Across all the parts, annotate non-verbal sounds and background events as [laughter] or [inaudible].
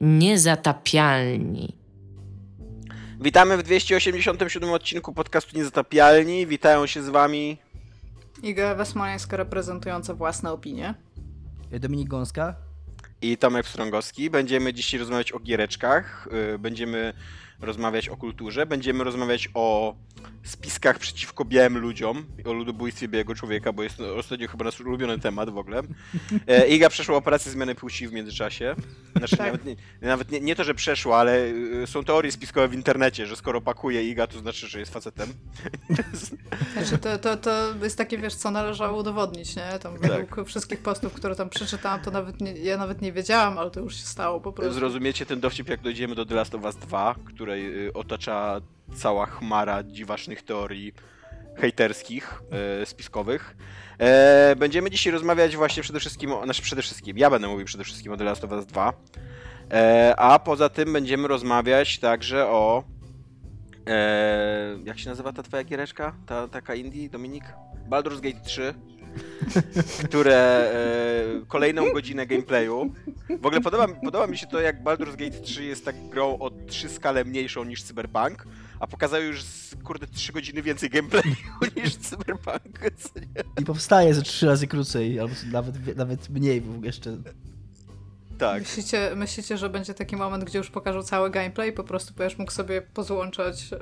Niezatapialni. Witamy w 287 odcinku podcastu Niezatapialni. Witają się z wami Iga Wesmańska reprezentująca własne opinie. Dominik Gąska. i Tomek Strągowski. Będziemy dzisiaj rozmawiać o giereczkach, y, będziemy rozmawiać o kulturze, będziemy rozmawiać o spiskach przeciwko białym ludziom, o ludobójstwie białego człowieka, bo jest to ostatnio chyba nasz ulubiony temat w ogóle. E, Iga przeszła operację zmiany płci w międzyczasie. Znaczy, Tak. nawet, nie, nawet nie, nie to, że przeszła, ale y, są teorie spiskowe w internecie, że skoro pakuje Iga, to znaczy, że jest facetem. [laughs] Znaczy, to, to, to jest takie, wiesz, co należało udowodnić, nie? Tam Tak. według wszystkich postów, które tam przeczytałam, to nawet nie, ja nawet nie wiedziałam, ale to już się stało po prostu. Zrozumiecie ten dowcip, jak dojdziemy do The Last of Us 2, której y, otacza cała chmara dziwacznych teorii hejterskich, e, spiskowych. E, będziemy dzisiaj rozmawiać właśnie przede wszystkim, o, znaczy przede wszystkim, ja będę mówił przede wszystkim o The Last of Us 2, e, a poza tym będziemy rozmawiać także o e, jak się nazywa ta twoja giereczka? Ta taka indie, Dominik? Baldur's Gate 3 które e, kolejną godzinę gameplayu. W ogóle podoba, podoba mi się to, jak Baldur's Gate 3 jest tak grą o trzy skale mniejszą niż Cyberpunk, a pokazały już kurde 3 godziny więcej gameplayu [laughs] niż Cyberpunk. I powstaje ze trzy razy krócej, albo nawet, nawet mniej bo jeszcze. Tak. Myślicie, myślicie, że będzie taki moment, gdzie już pokażą cały gameplay i po prostu będziesz mógł sobie pozłączać e,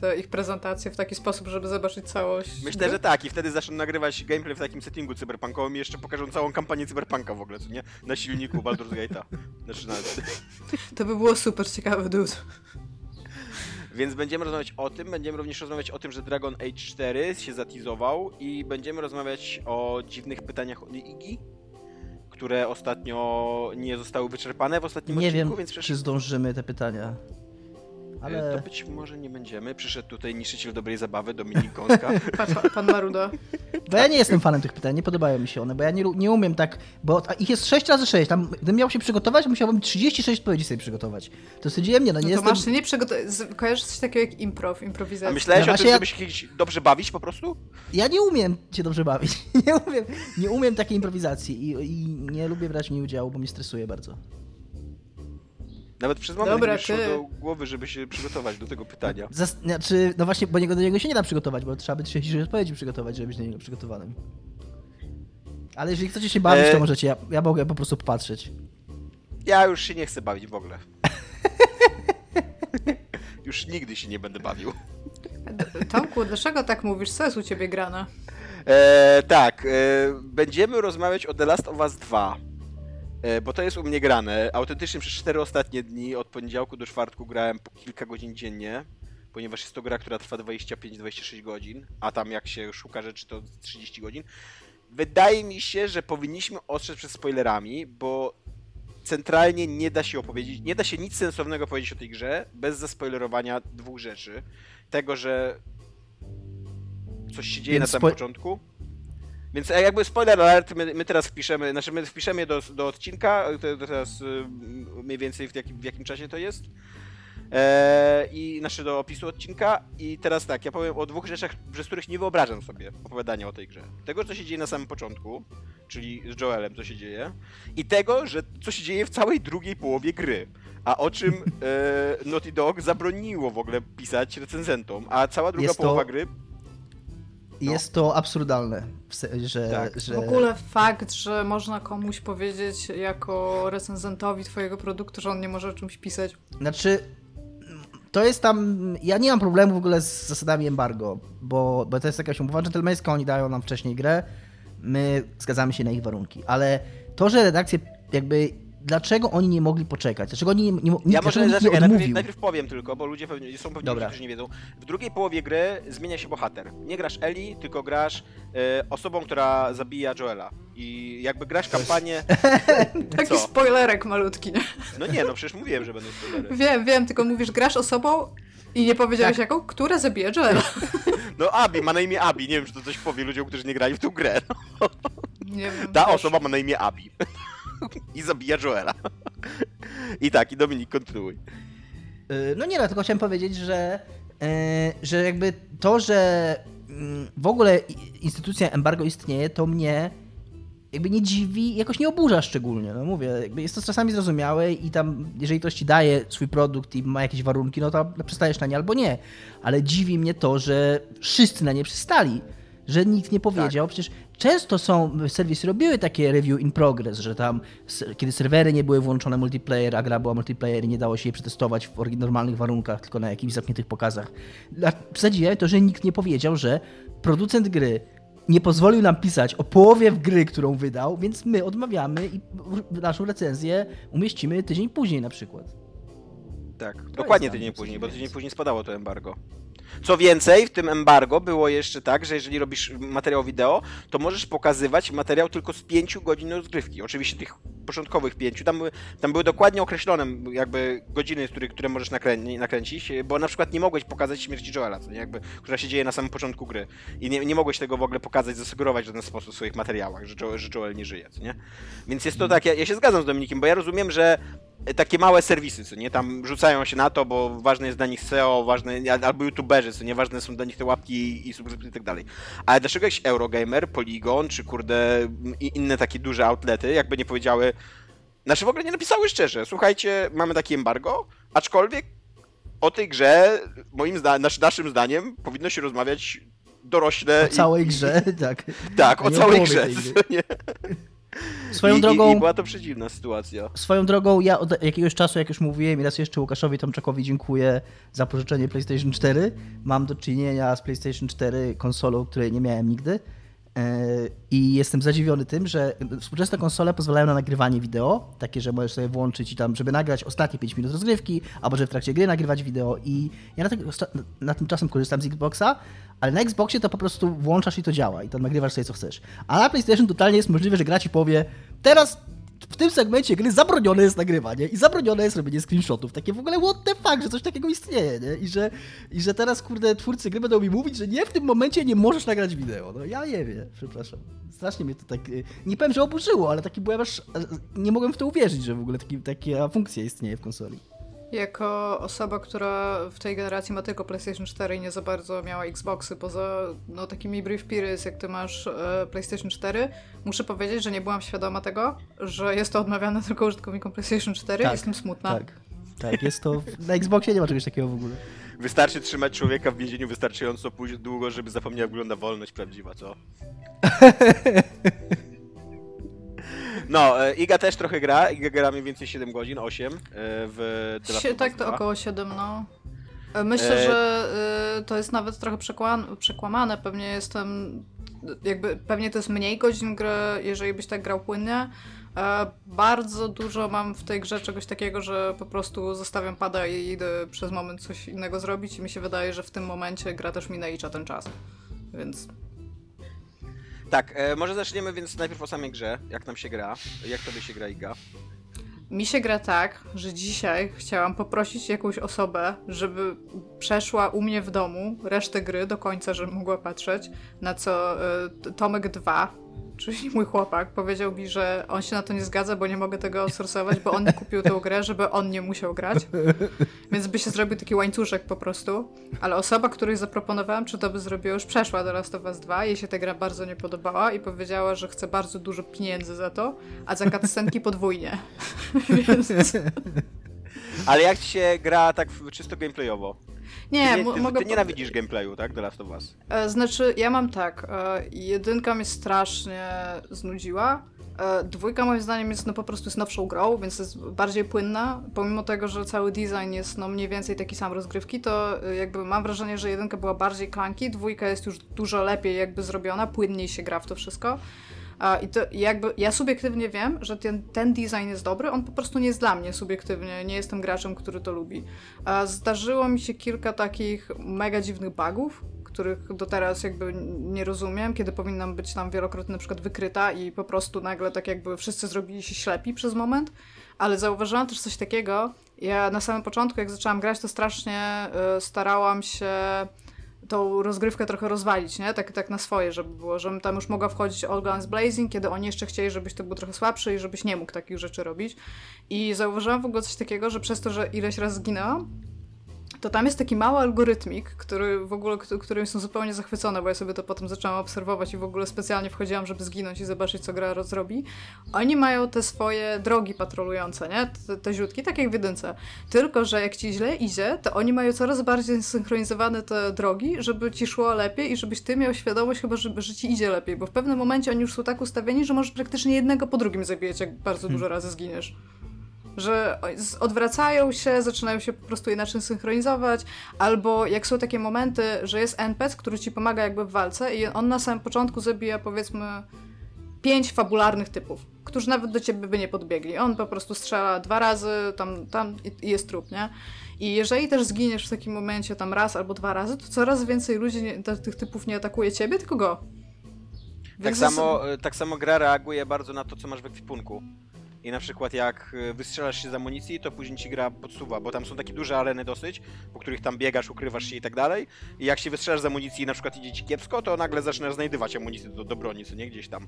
te ich prezentacje w taki sposób, żeby zobaczyć całość? Myślę, gry? że tak i wtedy zaczną nagrywać gameplay w takim settingu cyberpunkowym i jeszcze pokażą całą kampanię cyberpunka w ogóle, co nie? Na silniku Baldur's Gate'a. Znaczy na... [laughs] To by było super ciekawe, dude. Więc będziemy rozmawiać o tym, będziemy również rozmawiać o tym, że Dragon Age 4 się zatizował i będziemy rozmawiać o dziwnych pytaniach od Igi, które ostatnio nie zostały wyczerpane w ostatnim Nie odcinku, wiem, więc czy przecież zdążymy te pytania. To Ale być może nie będziemy. Przyszedł tutaj niszczyciel dobrej zabawy, Dominik Gąska. [laughs] Pan, pan, pan Maruda. Bo ja nie jestem fanem tych pytań, nie podobają mi się one, bo ja nie, nie umiem tak, bo a ich jest 6 razy 6, tam gdybym miał się przygotować, musiałbym 36 odpowiedzi sobie przygotować. To stwierdziłem, nie, no nie No to jestem... masz się nie przygotować. Kojarzysz coś takiego jak improv, A improwizacja. myślałeś Ja o tym, właśnie- żeby się dobrze bawić po prostu? Ja nie umiem się dobrze bawić, [laughs] nie umiem, nie umiem takiej improwizacji i, i nie lubię brać w niej udziału, bo mnie stresuje bardzo. Nawet przez moment Dobra, szło ty. do głowy, żeby się przygotować do tego pytania. Zas- znaczy, no właśnie, bo niego, do niego się nie da przygotować, bo trzeba by 36 odpowiedzi przygotować, żeby być do niego przygotowanym. Ale jeżeli chcecie się bawić, E- to możecie, ja, ja mogę po prostu popatrzeć. Ja już się nie chcę bawić w ogóle. [laughs] już nigdy się nie będę bawił. Tomku, dlaczego tak mówisz? Co jest u ciebie grane? E, tak, e, będziemy rozmawiać o The Last of Us 2. E, bo to jest u mnie grane. Autentycznie przez 4 ostatnie dni, od poniedziałku do czwartku grałem po kilka godzin dziennie, ponieważ jest to gra, która trwa 25-26 godzin, a tam jak się szuka rzeczy to 30 godzin. Wydaje mi się, że powinniśmy ostrzec przed spoilerami, bo centralnie nie da się opowiedzieć, nie da się nic sensownego powiedzieć o tej grze bez zaspoilerowania dwóch rzeczy. Tego, że coś się dzieje Więc na samym początku. Więc e, jakby spoiler alert, my, my teraz wpiszemy, znaczy my wpiszemy do, do odcinka, to, to teraz y, mniej więcej w jakim, w jakim czasie to jest. E, I znaczy do opisu odcinka. I teraz tak, ja powiem o dwóch rzeczach, przez których nie wyobrażam sobie opowiadania o tej grze. Tego, co się dzieje na samym początku, czyli z Joelem, co się dzieje, i tego, że co się dzieje w całej drugiej połowie gry. A o czym e, Naughty Dog zabroniło w ogóle pisać recenzentom, a cała druga Jest to- połowa gry No. Jest to absurdalne, że, Tak. że... W ogóle fakt, że można komuś powiedzieć jako recenzentowi twojego produktu, że on nie może o czymś pisać. Znaczy, to jest tam. Ja nie mam problemu w ogóle z zasadami embargo, bo, bo to jest jakaś umowa dżentelmeńska, oni dają nam wcześniej grę, my zgadzamy się na ich warunki. Ale to, że redakcje jakby. Dlaczego oni nie mogli poczekać? Dlaczego oni nie, nie, nie, Ja może nie zaczekaj, najpierw, najpierw powiem tylko, bo ludzie pewnie, są pewnie Dobra. ludzie, którzy nie wiedzą. W drugiej połowie gry zmienia się bohater. Nie grasz Eli, tylko grasz e, osobą, która zabija Joela. I jakby grasz kampanię... [laughs] Taki Co? spoilerek malutki, nie? No nie, no przecież mówiłem, że będą spoilery. Wiem, wiem, tylko mówisz, grasz osobą i nie powiedziałeś Tak. jaką? Która zabija Joela. [laughs] No Abi, ma na imię Abi. Nie wiem, czy to coś powie ludziom, którzy nie grali w tą grę. No, Nie wiem. ta też. osoba ma na imię Abi. I zabija Joela. I tak, i Dominik, kontynuuj. Y, No nie, no, tylko chciałem powiedzieć, że, y, że jakby to, że mm, w ogóle instytucja embargo istnieje, to mnie jakby nie dziwi, jakoś nie oburza szczególnie. No mówię, jakby jest to czasami zrozumiałe i tam, jeżeli ktoś ci daje swój produkt i ma jakieś warunki, no to przystajesz na nie albo nie. Ale dziwi mnie to, że wszyscy na nie przystali. Że nikt nie powiedział. Tak. Przecież często są, serwisy robiły takie review in progress, że tam, kiedy serwery nie były włączone multiplayer, a gra była multiplayer i nie dało się jej przetestować w normalnych warunkach, tylko na jakichś zamkniętych pokazach. Dla- Zadziwia mnie to, że nikt nie powiedział, że producent gry nie pozwolił nam pisać o połowie gry, którą wydał, więc my odmawiamy i naszą recenzję umieścimy tydzień później na przykład. Tak, dokładnie jest tydzień później, bo tydzień później spadało to embargo. Co więcej, w tym embargo było jeszcze tak, że jeżeli robisz materiał wideo, to możesz pokazywać materiał tylko z 5 godzin rozgrywki. Oczywiście tych początkowych pięciu. Tam były, tam były dokładnie określone jakby godziny, które, które możesz nakrę- nakręcić, bo na przykład nie mogłeś pokazać śmierci Joela, co nie? Jakby, która się dzieje na samym początku gry. I nie, nie mogłeś tego w ogóle pokazać, zasugerować w żaden sposób w swoich materiałach, że Joel, że Joel nie żyje, co nie? Więc jest to tak, ja, ja się zgadzam z Dominikiem, bo ja rozumiem, że takie małe serwisy, co nie, tam rzucają się na to, bo ważne jest dla nich SEO, ważne, albo youtuberzy, co nie, ważne są dla nich te łapki i, i subskrypcje i tak dalej. Ale dlaczego jakiś Eurogamer, Polygon, czy kurde i inne takie duże outlety, jakby nie powiedziały, znaczy w ogóle nie napisały szczerze, słuchajcie, mamy takie embargo, aczkolwiek o tej grze, moim zdaniem, nasz, naszym zdaniem, powinno się rozmawiać dorośle. O całej grze, [laughs] tak. I, tak, a o całej grze. Swoją I, drogą... I, I była to przedziwna sytuacja. Swoją drogą, ja od jakiegoś czasu, jak już mówiłem, i raz jeszcze Łukaszowi Tomczakowi dziękuję za pożyczenie PlayStation 4. Mam do czynienia z PlayStation 4 konsolą, której nie miałem nigdy. E, I jestem zadziwiony tym, że współczesne konsole pozwalają na nagrywanie wideo, takie, że możesz sobie włączyć i tam, żeby nagrać ostatnie 5 minut rozgrywki, albo żeby w trakcie gry nagrywać wideo. I ja na, na tym czasem korzystam z Xboxa, ale na Xboxie to po prostu włączasz i to działa, i to nagrywasz sobie co chcesz. A na PlayStation totalnie jest możliwe, że gra ci powie, teraz w tym segmencie gry zabronione jest nagrywanie i zabronione jest robienie screenshotów. Takie w ogóle what the fuck, że coś takiego istnieje, nie? I że, I że teraz, kurde, twórcy gry będą mi mówić, że nie, w tym momencie nie możesz nagrać wideo. No ja nie wiem, przepraszam. Strasznie mnie to tak, y, nie powiem, że oburzyło, ale taki byłem aż, nie mogłem w to uwierzyć, że w ogóle taki, taka funkcja istnieje w konsoli. Jako osoba, która w tej generacji ma tylko PlayStation 4 i nie za bardzo miała Xboxy, poza no, takimi brief periods, jak ty masz e, PlayStation 4, muszę powiedzieć, że nie byłam świadoma tego, że jest to odmawiane [laughs] tylko użytkownikom PlayStation 4 Tak, Jestem smutna. Tak, tak, jest to, na Xboxie nie ma czegoś takiego w ogóle. Wystarczy trzymać człowieka w więzieniu wystarczająco długo, żeby zapomniał, jak wygląda wolność prawdziwa, co? [laughs] No, e, Iga też trochę gra. Iga gra mniej więcej 7 godzin, 8 e, w The Last tak, to 2. około 7, no. E, Myślę, że to jest nawet trochę przekłam- przekłamane. Pewnie jestem. Jakby, pewnie to jest mniej godzin gry, jeżeli byś tak grał płynnie. Bardzo dużo mam w tej grze czegoś takiego, że po prostu zostawiam pada i idę przez moment coś innego zrobić i mi się wydaje, że w tym momencie gra też mi nalicza ten czas. Więc Tak, e, może zaczniemy więc najpierw o samej grze. Jak nam się gra? Jak tobie się gra Iga? Mi się gra tak, że dzisiaj chciałam poprosić jakąś osobę, żeby przeszła u mnie w domu resztę gry do końca, żebym mogła patrzeć, na co y, Tomek 2, czyli mój chłopak, powiedział mi, że on się na to nie zgadza, bo nie mogę tego outsourcować, bo on kupił tę grę, żeby on nie musiał grać. Więc by się zrobił taki łańcuszek po prostu. Ale osoba, której zaproponowałam, czy to by zrobiła, już przeszła do Last of Us 2, jej się ta gra bardzo nie podobała i powiedziała, że chce bardzo dużo pieniędzy za to, a za cutscenki podwójnie. [laughs] Więc... Ale jak ci się gra tak czysto gameplayowo? Nie, ty, mo- ty, mogę... ty nienawidzisz gameplayu, tak? The Last of Us. E, Znaczy, ja mam tak. E, jedynka mnie strasznie znudziła. E, dwójka moim zdaniem jest no po prostu jest nowszą grą, więc jest bardziej płynna. Pomimo tego, że cały design jest no mniej więcej taki sam rozgrywki, to jakby mam wrażenie, że jedynka była bardziej klanki, dwójka jest już dużo lepiej jakby zrobiona, płynniej się gra w to wszystko. I to jakby ja subiektywnie wiem, że ten, ten design jest dobry, on po prostu nie jest dla mnie subiektywnie, nie jestem graczem, który to lubi. Zdarzyło mi się kilka takich mega dziwnych bugów, których do teraz jakby nie rozumiem, kiedy powinnam być tam wielokrotnie na przykład wykryta i po prostu nagle tak jakby wszyscy zrobili się ślepi przez moment, ale zauważyłam też coś takiego, ja na samym początku jak zaczęłam grać, to strasznie y, starałam się tą rozgrywkę trochę rozwalić, nie? Tak, tak na swoje, żeby było, żebym tam już mogła wchodzić All Guns Blazing, kiedy oni jeszcze chcieli, żebyś to był trochę słabszy i żebyś nie mógł takich rzeczy robić. I zauważyłam w ogóle coś takiego, że przez to, że ileś razy zginęłam, to tam jest taki mały algorytmik, który w ogóle, którym jestem zupełnie zachwycona, bo ja sobie to potem zaczęłam obserwować i w ogóle specjalnie wchodziłam, żeby zginąć i zobaczyć, co gra rozrobi. Oni mają te swoje drogi patrolujące, nie? Te, te ziutki, tak jak w jedynce. Tylko, że jak ci źle idzie, to oni mają coraz bardziej synchronizowane te drogi, żeby ci szło lepiej i żebyś ty miał świadomość chyba, że, że ci idzie lepiej, bo w pewnym momencie oni już są tak ustawieni, że możesz praktycznie jednego po drugim zabijać, jak bardzo hmm. dużo razy zginiesz że odwracają się, zaczynają się po prostu inaczej synchronizować, albo jak są takie momenty, że jest NPC, który ci pomaga jakby w walce i on na samym początku zabija powiedzmy pięć fabularnych typów, którzy nawet do ciebie by nie podbiegli. On po prostu strzela dwa razy, tam, tam i jest trup, nie? I jeżeli też zginiesz w takim momencie tam raz albo dwa razy, to coraz więcej ludzi, nie, tych typów nie atakuje ciebie, tylko go. tak samo, tak samo gra reaguje bardzo na to, co masz w ekwipunku. I na przykład jak e, wystrzelasz się z amunicji, to później ci gra podsuwa, bo tam są takie duże areny dosyć, po których tam biegasz, ukrywasz się i tak dalej. I jak się wystrzelasz z amunicji i na przykład idzie ci kiepsko, to nagle zaczynasz znajdywać amunicję do, do broni, co nie? Gdzieś tam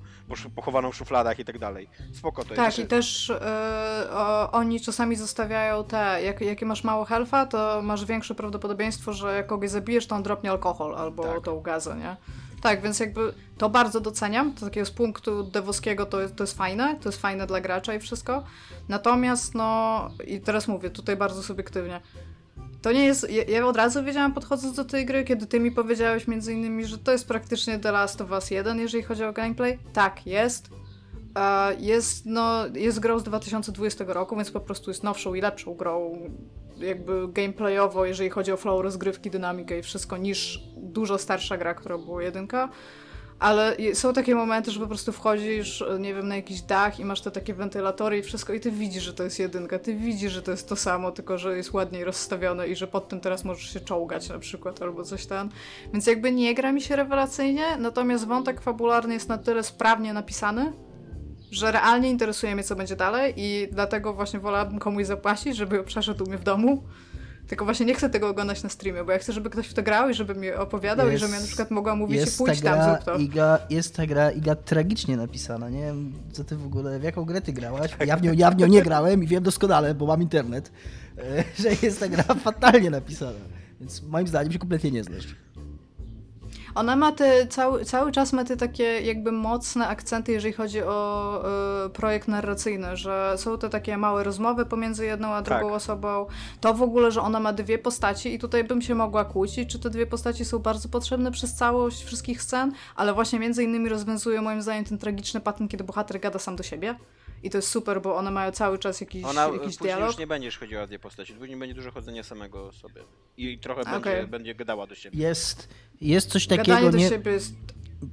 pochowaną w szufladach i tak dalej. Spoko to tak, jest. Tak, i też yy, o, oni czasami zostawiają te, jak, jakie masz mało helfa, to masz większe prawdopodobieństwo, że jak kogoś zabijesz, to on dropnie alkohol albo tak. tą gazę, nie? Tak, więc jakby to bardzo doceniam. To takiego z punktu devowskiego to, to jest fajne, to jest fajne dla gracza i wszystko. Natomiast no, i teraz mówię tutaj bardzo subiektywnie. To nie jest. Ja, ja od razu wiedziałam, podchodząc do tej gry, kiedy ty mi powiedziałeś między innymi, że to jest praktycznie The Last of Us 1, jeżeli chodzi o gameplay. Tak, jest. Jest, no, jest grą z 2020 roku, więc po prostu jest nowszą i lepszą grą jakby gameplayowo, jeżeli chodzi o flow rozgrywki, dynamikę i wszystko, niż dużo starsza gra, która była jedynka. Ale są takie momenty, że po prostu wchodzisz, nie wiem, na jakiś dach i masz te takie wentylatory i wszystko i ty widzisz, że to jest jedynka, ty widzisz, że to jest to samo, tylko że jest ładniej rozstawione i że pod tym teraz możesz się czołgać na przykład albo coś tam. Więc jakby nie gra mi się rewelacyjnie, natomiast wątek fabularny jest na tyle sprawnie napisany, że realnie interesuje mnie, co będzie dalej i dlatego właśnie wolałabym komuś zapłacić, żeby przeszedł mnie w domu. Tylko właśnie nie chcę tego oglądać na streamie, bo ja chcę, żeby ktoś w to grał i żeby mi opowiadał jest, i żebym ja na przykład mogła mówić i pójdź tam, zrób to. Iga, jest ta gra Iga tragicznie napisana, nie wiem, co ty w ogóle, w jaką grę ty grałaś? Ja w nią, ja w nią nie grałem i wiem doskonale, bo mam internet, e, [laughs] że jest ta gra fatalnie napisana. Więc moim zdaniem się kompletnie nie znasz. Ona ma te, cały, cały czas ma te takie jakby mocne akcenty, jeżeli chodzi o y, projekt narracyjny, że są te takie małe rozmowy pomiędzy jedną a drugą tak. osobą. To w ogóle, że ona ma dwie postaci i tutaj bym się mogła kłócić, czy te dwie postaci są bardzo potrzebne przez całość wszystkich scen, ale właśnie między innymi rozwiązuje moim zdaniem ten tragiczny pattern, kiedy bohater gada sam do siebie. I to jest super, bo one mają cały czas jakiś, Ona jakiś później dialog. już nie będziesz chodziła dwie postaci, później będzie dużo chodzenia samego sobie. I trochę okay. będzie, będzie gadała do siebie. Jest, jest coś takiego... Gadanie do nie... siebie jest...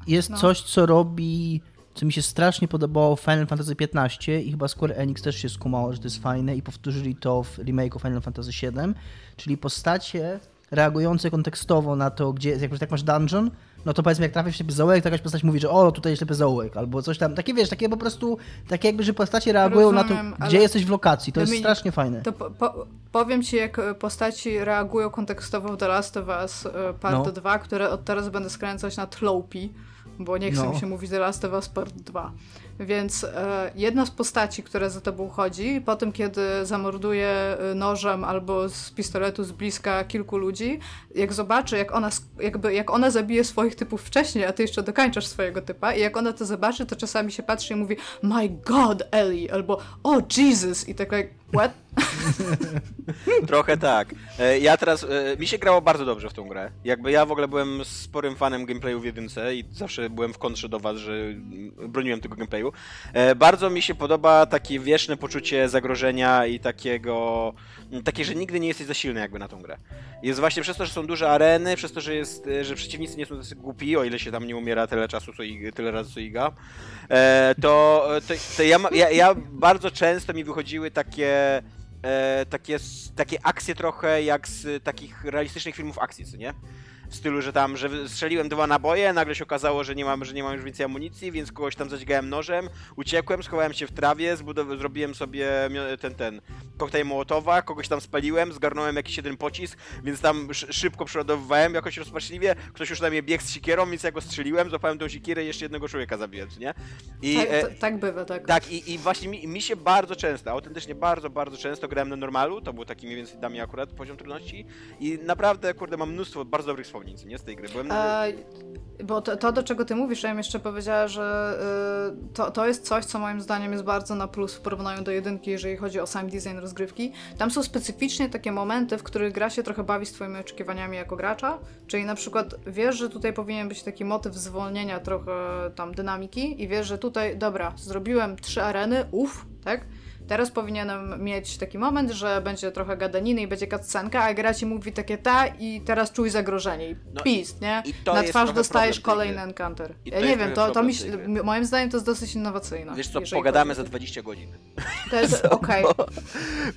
Jest no. coś, co robi co mi się strasznie podobało w Final Fantasy XV i chyba Square Enix też się skumało, że to jest fajne i powtórzyli to w remake'u Final Fantasy VII, czyli postacie reagujące kontekstowo na to, gdzie, jak, jak masz dungeon, no to powiedzmy, jak trafisz w ślepy zaułek, to jakaś postać mówi, że o, tutaj ślepy zaułek, albo coś tam. Takie wiesz, takie po prostu, takie jakby, że postacie reagują Rozumiem, na to, gdzie jesteś w lokacji. To jest strasznie fajne. To po, po, powiem ci, jak postaci reagują kontekstowo w The Last of Us e, Part no. 2, które od teraz będę skręcać na Tlopi, bo nie chcę no. mi się mówić The Last of Us Part 2. Więc e, jedna z postaci, która za tobą chodzi, po tym kiedy zamorduje e, nożem albo z pistoletu z bliska kilku ludzi, jak zobaczy, jak ona, jakby, jak ona zabije swoich typów wcześniej, a ty jeszcze dokańczasz swojego typa, i jak ona to zobaczy, to czasami się patrzy i mówi My God, Ellie, albo Oh Jesus, i tak jak, what? [laughs] Trochę tak. E, ja teraz, e, mi się grało bardzo dobrze w tą grę. Jakby ja w ogóle byłem sporym fanem gameplayu w jedynce i zawsze byłem w kontrze do was, że broniłem tego gameplayu. E, bardzo mi się podoba takie wieczne poczucie zagrożenia i takiego, takie, że nigdy nie jesteś za silny jakby na tą grę. Jest właśnie przez to, że są duże areny, przez to, że jest, że przeciwnicy nie są tacy głupi, o ile się tam nie umiera tyle czasu, co i, tyle razy co Iga, to, to, to ja, ja, ja bardzo często mi wychodziły takie e, takie, takie akcje trochę jak z takich realistycznych filmów akcji, co nie? W stylu, że tam, że strzeliłem dwa naboje, nagle się okazało, że nie mam, że nie mam już więcej amunicji, więc kogoś tam zadźgałem nożem, uciekłem, schowałem się w trawie, zrobiłem sobie ten, ten koktajl Mołotowa, kogoś tam spaliłem, zgarnąłem jakiś jeden pocisk, więc tam sz- szybko przeładowywałem jakoś rozpaczliwie, ktoś już na mnie biegł z sikierą, więc ja go strzeliłem, złapałem tą sikierę i jeszcze jednego człowieka zabiłem, nie? I, tak, e, tak bywa, tak. tak, i, i właśnie mi, mi się bardzo często, autentycznie bardzo, bardzo często grałem na normalu, to był taki mniej więcej dla mnie akurat poziom trudności i naprawdę, kurde, mam mnóstwo bardzo dobrych wspomnień, nie, z tej gry. Byłem na... E, bo to, to, do czego ty mówisz, ja bym jeszcze powiedziała, że y, to, to jest coś, co moim zdaniem jest bardzo na plus w porównaniu do jedynki, jeżeli chodzi o sam design rozgrywki. Tam są specyficznie takie momenty, w których gra się trochę bawi z twoimi oczekiwaniami jako gracza, czyli na przykład wiesz, że tutaj powinien być taki motyw zwolnienia trochę tam dynamiki i wiesz, że tutaj, dobra, zrobiłem trzy areny, uff, tak? Teraz powinienem mieć taki moment, że będzie trochę gadaniny i będzie cutscenka, a gra ci mówi takie ta i teraz czuj zagrożenie i No nie? i Na twarz dostajesz kolejny encounter. Ja nie wiem, to, to mi, moim zdaniem to jest dosyć innowacyjne. Wiesz co, pogadamy za chodzi o 20 godzin. to. Jest [laughs] okej.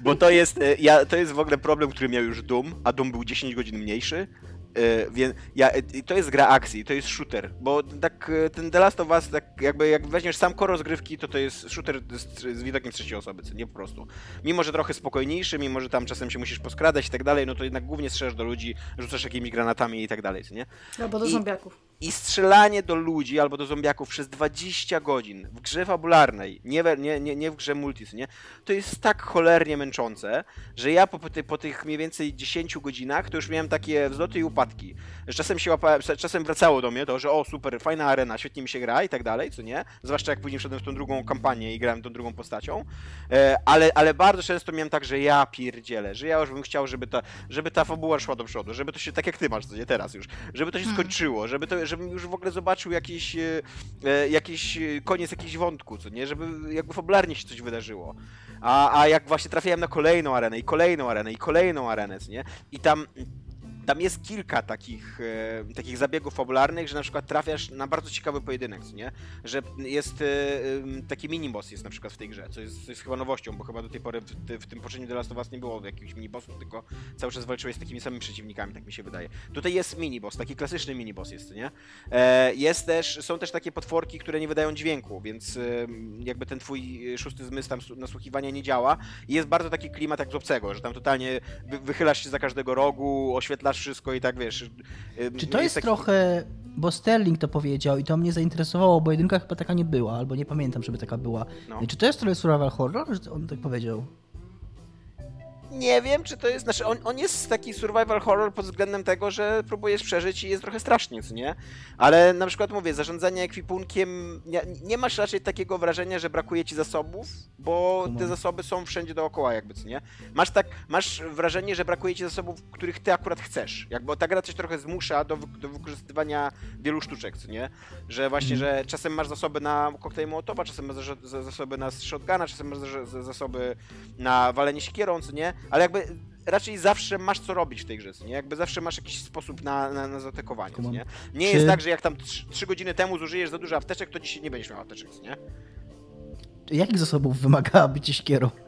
Bo to jest, e, ja, to jest w ogóle problem, który miał już Doom, a Doom był 10 godzin mniejszy. E, Więc ja, e, to jest gra akcji, to jest shooter, bo tak e, ten The Last of Us, tak jakby jak weźmiesz sam core rozgrywki, to to jest shooter z, z widokiem trzeciej osoby, nie po prostu. Mimo, że trochę spokojniejszy, mimo, że tam czasem się musisz poskradać i tak dalej, no to jednak głównie strzelasz do ludzi, rzucasz jakimiś granatami i tak dalej, nie? Albo do I- zombiaków. I strzelanie do ludzi albo do zombiaków przez 20 godzin w grze fabularnej, nie, we- nie, nie, nie w grze multis, nie? To jest tak cholernie męczące, że ja po, ty, po tych mniej więcej 10 godzinach to już miałem takie wzloty i upadki. Że czasem się łapałem, czasem wracało do mnie to, że o super, fajna arena, świetnie mi się gra i tak dalej, co nie? Zwłaszcza jak później wszedłem w tą drugą kampanię i grałem tą drugą postacią. E, ale, ale bardzo często miałem tak, że ja pierdzielę, że ja już bym chciał, żeby ta, żeby ta fabuła szła do przodu, żeby to się, tak jak ty masz, co nie teraz już, żeby to się Hmm. skończyło, żeby to, żebym już w ogóle zobaczył jakiś, e, e, jakiś e, koniec jakiś wątku, co nie, żeby jakby fabularnie się coś wydarzyło. A, a jak właśnie trafiałem na kolejną arenę i kolejną arenę i kolejną arenę, co nie, i tam tam jest kilka takich, e, takich zabiegów fabularnych, że na przykład trafiasz na bardzo ciekawy pojedynek, co nie? Że jest e, taki miniboss jest na przykład w tej grze, co jest, co jest chyba nowością, bo chyba do tej pory w, w tym poprzednim The Last of Us nie było jakichś minibossów, tylko cały czas walczyłeś z takimi samymi przeciwnikami, tak mi się wydaje. Tutaj jest miniboss, taki klasyczny miniboss jest, nie? E, jest też, są też takie potworki, które nie wydają dźwięku, więc jakby ten twój e, szósty zmysł tam nasłuchiwania nie działa i jest bardzo taki klimat jak z obcego, że tam totalnie wy, wychylasz się za każdego rogu, oświetlasz wszystko i tak wiesz. ym, Czy to jest, taki- trochę, bo Sterling to powiedział i to mnie zainteresowało, bo jedynka chyba taka nie była, albo nie pamiętam, żeby taka była. No. Czy to jest trochę survival horror, że on tak powiedział? Nie wiem, czy to jest. Znaczy, on, on jest taki survival horror pod względem tego, że próbujesz przeżyć i jest trochę strasznie, co nie? Ale na przykład mówię, zarządzanie ekwipunkiem. Nie, nie masz raczej takiego wrażenia, że brakuje ci zasobów, bo te zasoby są wszędzie dookoła, jakby, co nie? Masz tak, masz wrażenie, że brakuje ci zasobów, których ty akurat chcesz. Jakby ta gra coś trochę zmusza do, do wykorzystywania wielu sztuczek, co nie? Że właśnie, że czasem masz zasoby na koktajl Mołotowa, czasem masz za- za- zasoby na shotguna, czasem masz za- za- zasoby na walenie siekierą, co nie? Ale jakby raczej zawsze masz co robić w tej grze, nie? Jakby zawsze masz jakiś sposób na, na, na zaatakowanie, nie? Nie Czy- jest tak, że jak tam 3 godziny temu zużyjesz za dużo apteczek, to dzisiaj nie będziesz miał apteczek, nie? Jakich zasobów wymaga bycie siekierą? [laughs]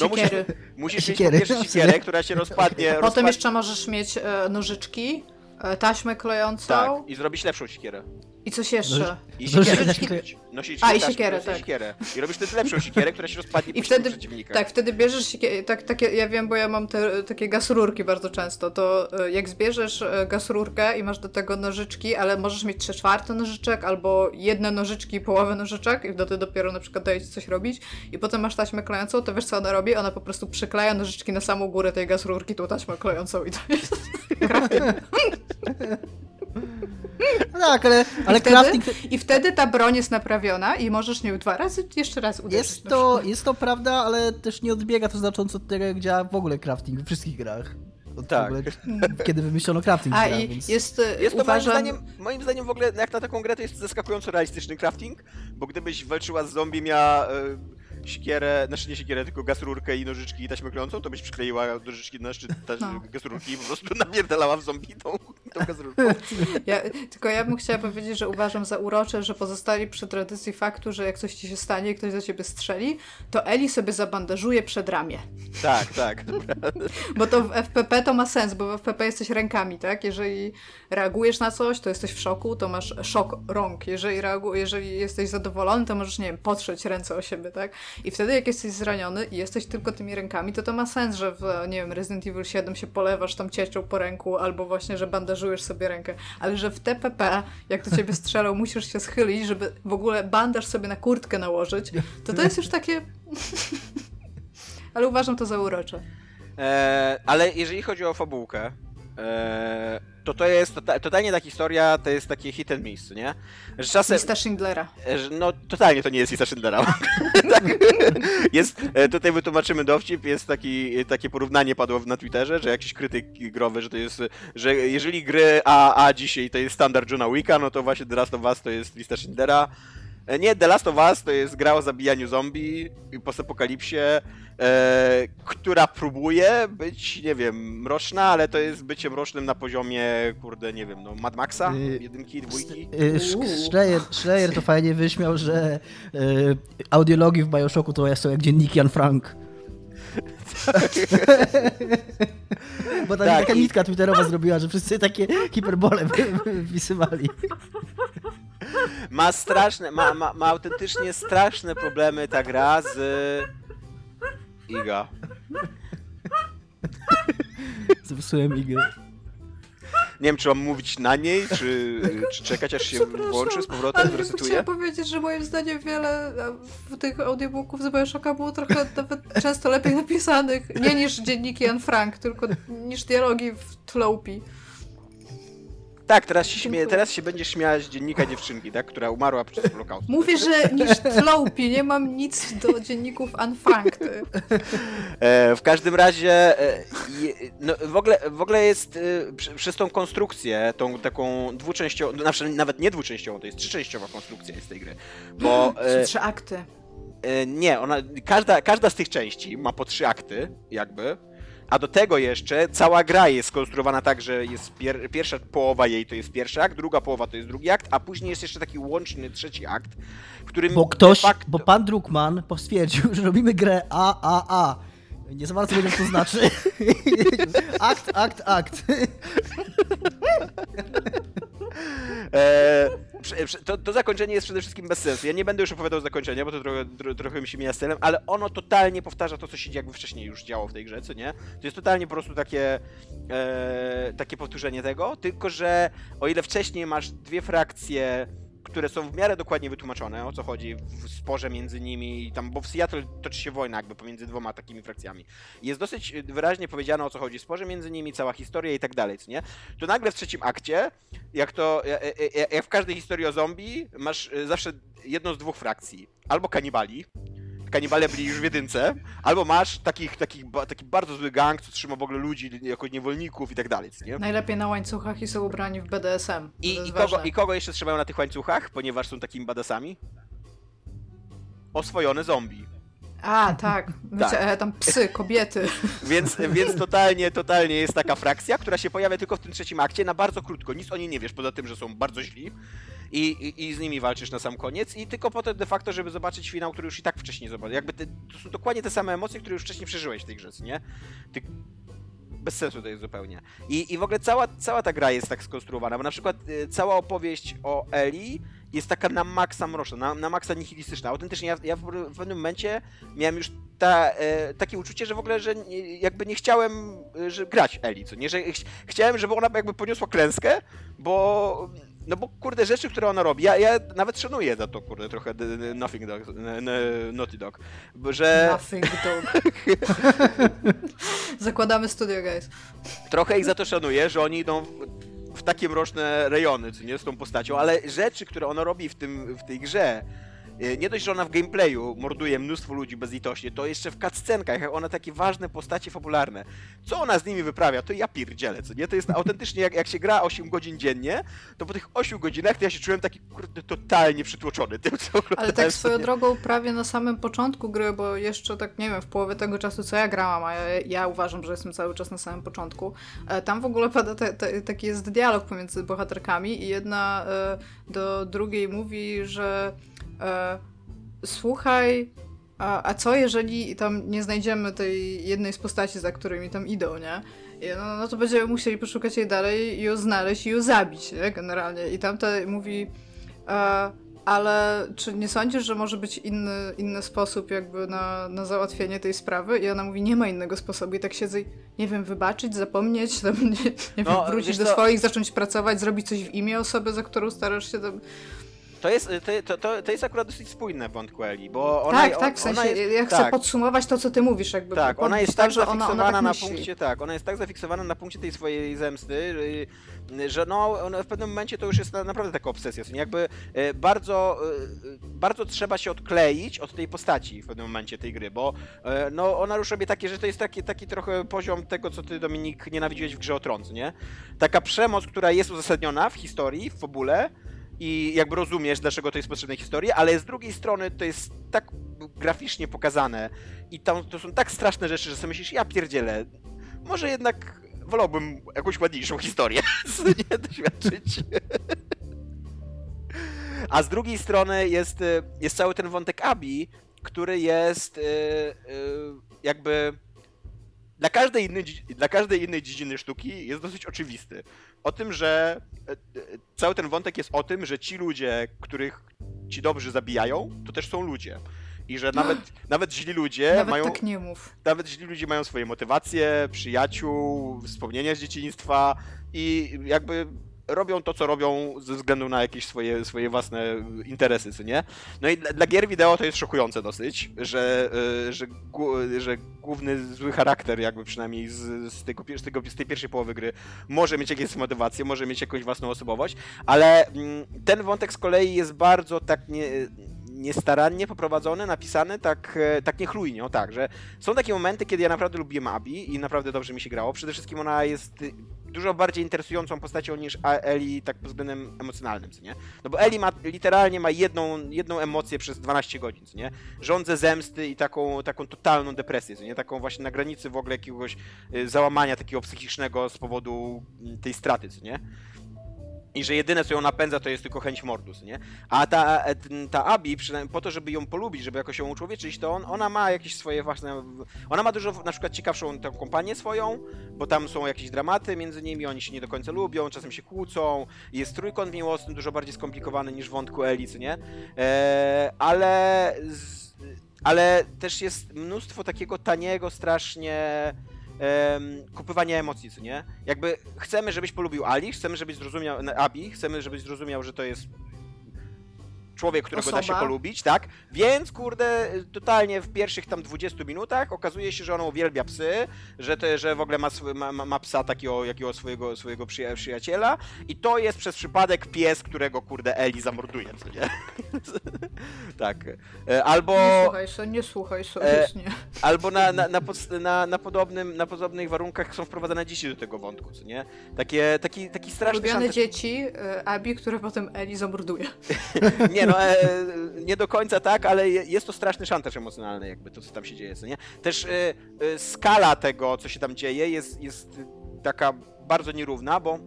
No musisz, musisz mieć Siekiery. po pierwsze siekierę, która się rozpadnie, [laughs] Potem rozpad... jeszcze możesz mieć e, nożyczki, e, taśmę klejącą Tak, i zrobić lepszą siekierę. I coś jeszcze. I Zdążyć siekierę. Nosić A, i siekierę, tak. siekierę. I robisz wtedy lepszą siekierę, która się rozpadnie I wtedy, przeciwnika. tak, wtedy bierzesz siekie- tak, takie, ja wiem, bo ja mam te, takie gasrurki bardzo często, to e, jak zbierzesz e, gasrurkę i masz do tego nożyczki, ale możesz mieć trzy czwarte nożyczek, albo jedne nożyczki i połowę nożyczek i wtedy dopiero na przykład daje ci coś robić i potem masz taśmę klejącą, to wiesz co ona robi? Ona po prostu przykleja nożyczki na samą górę tej gasrurki, tą taśmę klejącą i to jest... [laughs] No tak, ale, ale I wtedy, crafting... I wtedy ta broń jest naprawiona i możesz nią dwa razy jeszcze raz uderzyć. Jest to, jest to prawda, ale też nie odbiega to znacząco od tego, jak działa w ogóle crafting w wszystkich grach. Od Tak. ogóle, kiedy wymyślono crafting A grach, i więc... jest, e, Jest to uważam... moim zdaniem, moim zdaniem w ogóle jak na taką grę to jest zaskakująco realistyczny crafting, bo gdybyś walczyła z zombie, miała e, siekierę, znaczy nie siekierę, tylko gaz rurkę i nożyczki i taśmę klejącą, to byś przykleiła nożyczki na szczyt ta, No. gaz rurki i po prostu [laughs] napierdalała w zombie tą, tą. [laughs] Ja, tylko ja bym chciała powiedzieć, że uważam za urocze, że pozostali przy tradycji faktu, że jak coś ci się stanie i ktoś za ciebie strzeli, to Eli sobie zabandażuje przed ramię. Tak, tak. Bo to w FPP to ma sens, bo w FPP jesteś rękami, tak? Jeżeli reagujesz na coś, to jesteś w szoku, to masz szok rąk. Jeżeli, reagu- jeżeli jesteś zadowolony, to możesz, nie wiem, potrzeć ręce o siebie, tak? I wtedy jak jesteś zraniony i jesteś tylko tymi rękami, to to ma sens, że w, nie wiem, Resident Evil 7 się polewasz tam ciecią po ręku, albo właśnie, że bandażujesz sobie rękę. Ale że w TPP, jak do ciebie strzelał, [laughs] musisz się schylić, żeby w ogóle bandaż sobie na kurtkę nałożyć, to to jest już takie... [laughs] Ale uważam to za urocze. E, ale jeżeli chodzi o fabułkę, to to jest tota- totalnie ta historia, to jest takie hit and miss, nie? Że czasem, Lista Schindlera. e, no totalnie to nie jest lista Schindlera. [laughs] tak, jest, e, tutaj wytłumaczymy dowcip, jest taki, takie porównanie padło na Twitterze, że jakiś krytyk growy, że to jest, że jeżeli gry AAA dzisiaj to jest standard Johna Wicka, no to właśnie The Last of Us to jest lista Schindlera. E, Nie, The Last of Us to jest gra o zabijaniu zombie i postapokalipsie, e, która próbuje być, nie wiem, mroczna, ale to jest bycie mrocznym na poziomie, kurde, nie wiem, no Mad Maxa, Y, jedynki, dwójki. Y, Schreier, Schreier to fajnie wyśmiał, że y, audiologii w Bioshocku to są jak dzienniki Jan Frank. [laughs] Bo tam Tak, taka nitka twitterowa zrobiła, że wszyscy takie hiperbole wy- wy- wypisywali. Ma straszne, ma, ma, ma autentycznie straszne problemy ta gra z... Iga. Zepsułem igę. Nie wiem, czy mam mówić na niej, czy, czy czekać, aż się włączy z powrotem, Ale zresetuje. chciałam powiedzieć, że moim zdaniem wiele e, w tych audiobooków z Bioshocka było trochę nawet często lepiej napisanych, nie niż dzienniki Anne Frank, tylko niż dialogi w Tlopi. Tak, teraz się, teraz się będziesz śmiała z dziennika dziewczynki, tak? Która umarła przez Holokaust. Mówię, że niż Tlopi, nie mam nic do dzienników. Ty. E, w każdym razie, e, no, w, ogóle, w ogóle jest e, przy, przez tą konstrukcję, tą taką dwuczęściową, znaczy nawet nie dwuczęściową, to jest trzyczęściowa konstrukcja jest tej gry. Bo [gasps] Są e, trzy akty. e, nie, ona, każda, każda z tych części ma po trzy akty, jakby. A do tego jeszcze cała gra jest skonstruowana tak, że jest pier pierwsza połowa jej to jest pierwszy akt, druga połowa to jest drugi akt, a później jest jeszcze taki łączny trzeci akt, w którym Bo ktoś, facto... bo pan Druckmann stwierdził, że robimy grę AAA. Nie za bardzo wiedział, co to znaczy. [laughs] akt, akt, akt. E, prze- to, to zakończenie jest przede wszystkim bez sensu. Ja nie będę już opowiadał zakończenia, bo to trochę, tro, trochę mi się mija stylem, ale ono totalnie powtarza to, co się jakby wcześniej już działo w tej grze, co nie? To jest totalnie po prostu takie, e, takie powtórzenie tego, tylko że o ile wcześniej masz dwie frakcje, które są w miarę dokładnie wytłumaczone, o co chodzi w sporze między nimi, i tam, bo w Seattle toczy się wojna jakby pomiędzy dwoma takimi frakcjami. Jest dosyć wyraźnie powiedziane, o co chodzi w sporze między nimi, cała historia i tak dalej, nie? To nagle w trzecim akcie jak to, ja- ja- ja- jak w każdej historii o zombie, masz y, zawsze jedną z dwóch frakcji. Albo kanibali, kanibale byli już w jedynce, albo masz takich, takich, taki bardzo zły gang, co trzyma w ogóle ludzi jako niewolników i tak dalej, nie? Najlepiej na łańcuchach i są ubrani w BDSM. I, i, kogo. I kogo jeszcze trzymają na tych łańcuchach, ponieważ są takimi badasami? Oswojone zombie. A, tak. Wiecie, Tak. e, tam psy, kobiety. [laughs] Więc, więc totalnie, totalnie jest taka frakcja, która się pojawia tylko w tym trzecim akcie na bardzo krótko. Nic o niej nie wiesz, poza tym, że są bardzo źli. I, i, I z nimi walczysz na sam koniec. I tylko po to de facto, żeby zobaczyć finał, który już i tak wcześniej zobaczyłeś. Jakby te, to są dokładnie te same emocje, które już wcześniej przeżyłeś w tej grze, nie? Ty... Bez sensu to jest zupełnie. I, I w ogóle cała, cała ta gra jest tak skonstruowana, bo na przykład y, cała opowieść o Eli jest taka na maksa mroczna, na, na maksa nihilistyczna. Autentycznie ja, ja w, w pewnym momencie miałem już ta, e, takie uczucie, że w ogóle, że nie, jakby nie chciałem e, że grać Eli, co nie, że ch chciałem, żeby ona jakby poniosła klęskę, bo no bo kurde, rzeczy, które ona robi, ja, ja nawet szanuję za to, kurde, trochę Nothing Dog, Naughty Dog, że Nothing dog. [laughs] Zakładamy studio, guys. trochę ich za to szanuję, że oni idą takie mroczne rejony, co nie, z tą postacią, ale rzeczy, które ona robi w, tym, w tej grze, nie dość, że ona w gameplayu morduje mnóstwo ludzi bezlitośnie, to jeszcze w cutscenkach, jak ona takie ważne postacie fabularne. Co ona z nimi wyprawia, to ja pierdzielę, co nie? To jest autentycznie, jak, jak się gra 8 godzin dziennie, to po tych 8 godzinach to ja się czułem taki, kurde, totalnie przytłoczony tym, co Ale tak swoją drogą prawie na samym początku gry, bo jeszcze tak nie wiem, w połowie tego czasu co ja grałam, a ja, ja uważam, że jestem cały czas na samym początku, e, tam w ogóle pada te, te, taki jest dialog pomiędzy bohaterkami i jedna e, do drugiej mówi, że e, słuchaj a, a co jeżeli tam nie znajdziemy tej jednej z postaci, za którymi tam idą, nie? I no, no to będziemy musieli poszukać jej dalej i ją znaleźć i ją zabić, nie? Generalnie. I tamta mówi, e, ale czy nie sądzisz, że może być inny, inny sposób jakby na, na załatwienie tej sprawy? I ona mówi, nie ma innego sposobu. I tak siedzę i, nie wiem, wybaczyć, zapomnieć, [laughs] tam, nie, nie No, wiem, wrócić do swoich, zacząć pracować, zrobić coś w imię osoby, za którą starasz się tam... To jest, to, to, to jest akurat dosyć spójne w wątku Eli, bo ona, tak, tak, w sensie, jest, ja chcę tak, podsumować to, co ty mówisz, jakby. Tak, ona jest tak że ona, zafiksowana ona tak na myśli. punkcie, tak, ona jest tak zafiksowana na punkcie tej swojej zemsty, y, że no, w pewnym momencie to już jest na- naprawdę taka obsesja, jakby y, bardzo, y, bardzo trzeba się odkleić od tej postaci w pewnym momencie tej gry, bo y, no, ona już robi takie, że to jest taki, taki trochę poziom tego, co ty Dominik nienawidziłeś w grze o Tron, nie? Taka przemoc, która jest uzasadniona w historii, w fabule, i jakby rozumiesz, dlaczego to jest potrzebne historii, ale z drugiej strony to jest tak graficznie pokazane i tam to są tak straszne rzeczy, że sobie myślisz, ja pierdzielę, może jednak wolałbym jakąś ładniejszą historię [laughs] nie doświadczyć. A z drugiej strony jest, y, jest cały ten wątek Abi, który jest y, y, jakby dla każdej, innej, dla każdej innej dziedziny sztuki jest dosyć oczywisty. O tym, że e, e, cały ten wątek jest o tym, że ci ludzie, których ci dobrzy zabijają, to też są ludzie. I że nawet, [gasps] nawet źli ludzie Nawet mają. tak nie mów. Nawet źli ludzie mają swoje motywacje, przyjaciół, wspomnienia z dzieciństwa i jakby robią to, co robią ze względu na jakieś swoje, swoje własne interesy, co nie? No i dla, dla gier wideo to jest szokujące dosyć, że, y, że, że główny zły charakter, jakby przynajmniej z, z, tego, z, tego, z tej pierwszej połowy gry, może mieć jakieś motywacje, może mieć jakąś własną osobowość, ale mm, ten wątek z kolei jest bardzo tak nie, niestarannie poprowadzony, napisany, tak, e, tak niechlujnie, o tak, że są takie momenty, kiedy ja naprawdę lubiłem Abi i naprawdę dobrze mi się grało. Przede wszystkim ona jest dużo bardziej interesującą postacią niż Eli tak pod względem emocjonalnym, co nie? No bo Eli ma, literalnie ma jedną, jedną emocję przez 12 godzin, co nie? Rządzę zemsty i taką, taką totalną depresję, co nie? Taką właśnie na granicy w ogóle jakiegoś y, załamania takiego psychicznego z powodu mm, tej straty, co nie? I że jedyne, co ją napędza, to jest tylko chęć mordus, nie? A ta, e, ta Abi, przynajmniej po to, żeby ją polubić, żeby jakoś ją uczłowieczyć, to on, ona ma jakieś swoje własne... Ona ma dużo, na przykład, ciekawszą tą kompanię swoją, bo tam są jakieś dramaty między nimi, oni się nie do końca lubią, czasem się kłócą, jest trójkąt miłosny, dużo bardziej skomplikowany niż wątku Eli, co nie? E, ale... Z, ale też jest mnóstwo takiego taniego, strasznie em, kupywania emocji, co nie? Jakby chcemy, żebyś polubił Ali, chcemy, żebyś zrozumiał Abi, chcemy, żebyś zrozumiał, że to jest człowiek, którego da się Osoba. polubić, tak? Więc, kurde, totalnie w pierwszych tam 20 minutach okazuje się, że ona uwielbia psy, że, te, że w ogóle ma, ma, ma- psa takiego, jakiego swojego, swojego przyja- przyjaciela i to jest przez przypadek pies, którego, kurde, Eli zamorduje, co nie? [laughs] tak. E, Albo... Nie słuchaj się, nie słuchaj się, E, nie. Albo na, na, na, podst- na, na, podobnym, na podobnych warunkach są wprowadzane dzieci do tego wątku, co nie? Takie, taki, taki straszny Lubiane szantaż... dzieci, e, Abi, które potem Eli zamorduje. [laughs] Nie no, [laughs] e, nie do końca tak, ale je- jest to straszny szantaż emocjonalny, jakby to, co tam się dzieje, co nie? Też e, e, skala tego, co się tam dzieje, jest, jest taka bardzo nierówna, bo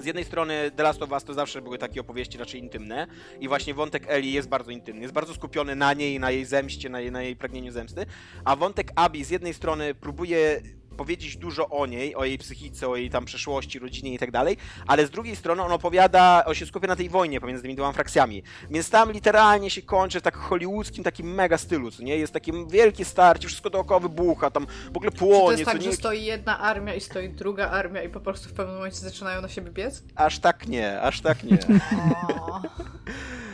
z jednej strony The Last of Us to zawsze były takie opowieści raczej intymne i właśnie wątek Eli jest bardzo intymny, jest bardzo skupiony na niej, na jej zemście, na jej, na jej pragnieniu zemsty, a wątek Abi z jednej strony próbuje powiedzieć dużo o niej, o jej psychice, o jej tam przeszłości, rodzinie i tak dalej, ale z drugiej strony on opowiada, on się skupia na tej wojnie pomiędzy tymi dwoma frakcjami, więc tam literalnie się kończy w tak hollywoodzkim takim mega stylu, co nie? Jest takie wielkie starcie, wszystko dookoła wybucha, tam w ogóle Czy płonie, to jest tak, nie? że stoi jedna armia i stoi druga armia i po prostu w pewnym momencie zaczynają na siebie biec? Aż tak nie, aż tak nie. [laughs]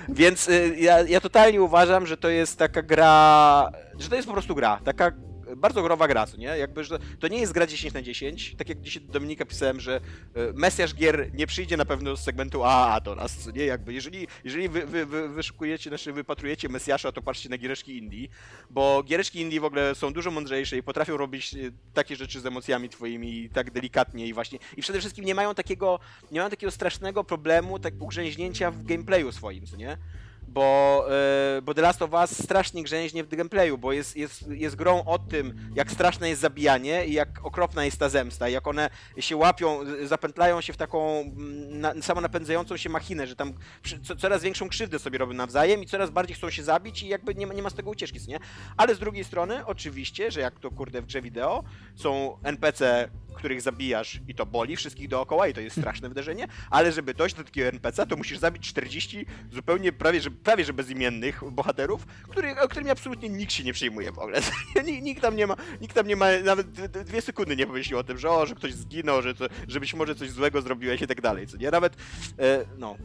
Więc y, ja, ja totalnie uważam, że to jest taka gra, że to jest po prostu gra, taka bardzo growa gra, nie? Jakby, że to nie jest gra 10 na 10, tak jak dzisiaj do Dominika pisałem, że y, Mesjasz gier nie przyjdzie na pewno z segmentu AAA do nas, nie? Jakby, jeżeli, jeżeli wy, wy, wy wyszukujecie, znaczy wypatrujecie Mesjasza, to patrzcie na giereczki indie, bo giereczki indie w ogóle są dużo mądrzejsze i potrafią robić y, takie rzeczy z emocjami twoimi tak delikatnie i właśnie, i przede wszystkim nie mają takiego, nie mają takiego strasznego problemu, tak ugrzęźnięcia w gameplayu swoim, co nie? Bo, e, bo The Last of Us strasznie grzęźnie w gameplayu, bo jest, jest, jest grą o tym, jak straszne jest zabijanie i jak okropna jest ta zemsta, jak one się łapią, zapętlają się w taką mm, na, samonapędzającą się machinę, że tam co, coraz większą krzywdę sobie robią nawzajem i coraz bardziej chcą się zabić i jakby nie ma, nie ma z tego ucieczki, nie? Ale z drugiej strony, oczywiście, że jak to kurde w grze wideo, są NPC, których zabijasz i to boli wszystkich dookoła i to jest straszne wydarzenie, ale żeby dojść do takiego NPC, to musisz zabić 40 zupełnie prawie, że, prawie że bezimiennych bohaterów, który, o którymi absolutnie nikt się nie przejmuje w ogóle. [laughs] Nikt, tam nie ma, nikt tam nie ma nawet dwie sekundy nie pomyślał o tym, że o, że ktoś zginął, że, to, że być może coś złego zrobiłeś i tak dalej, co nie? Nawet, e, no,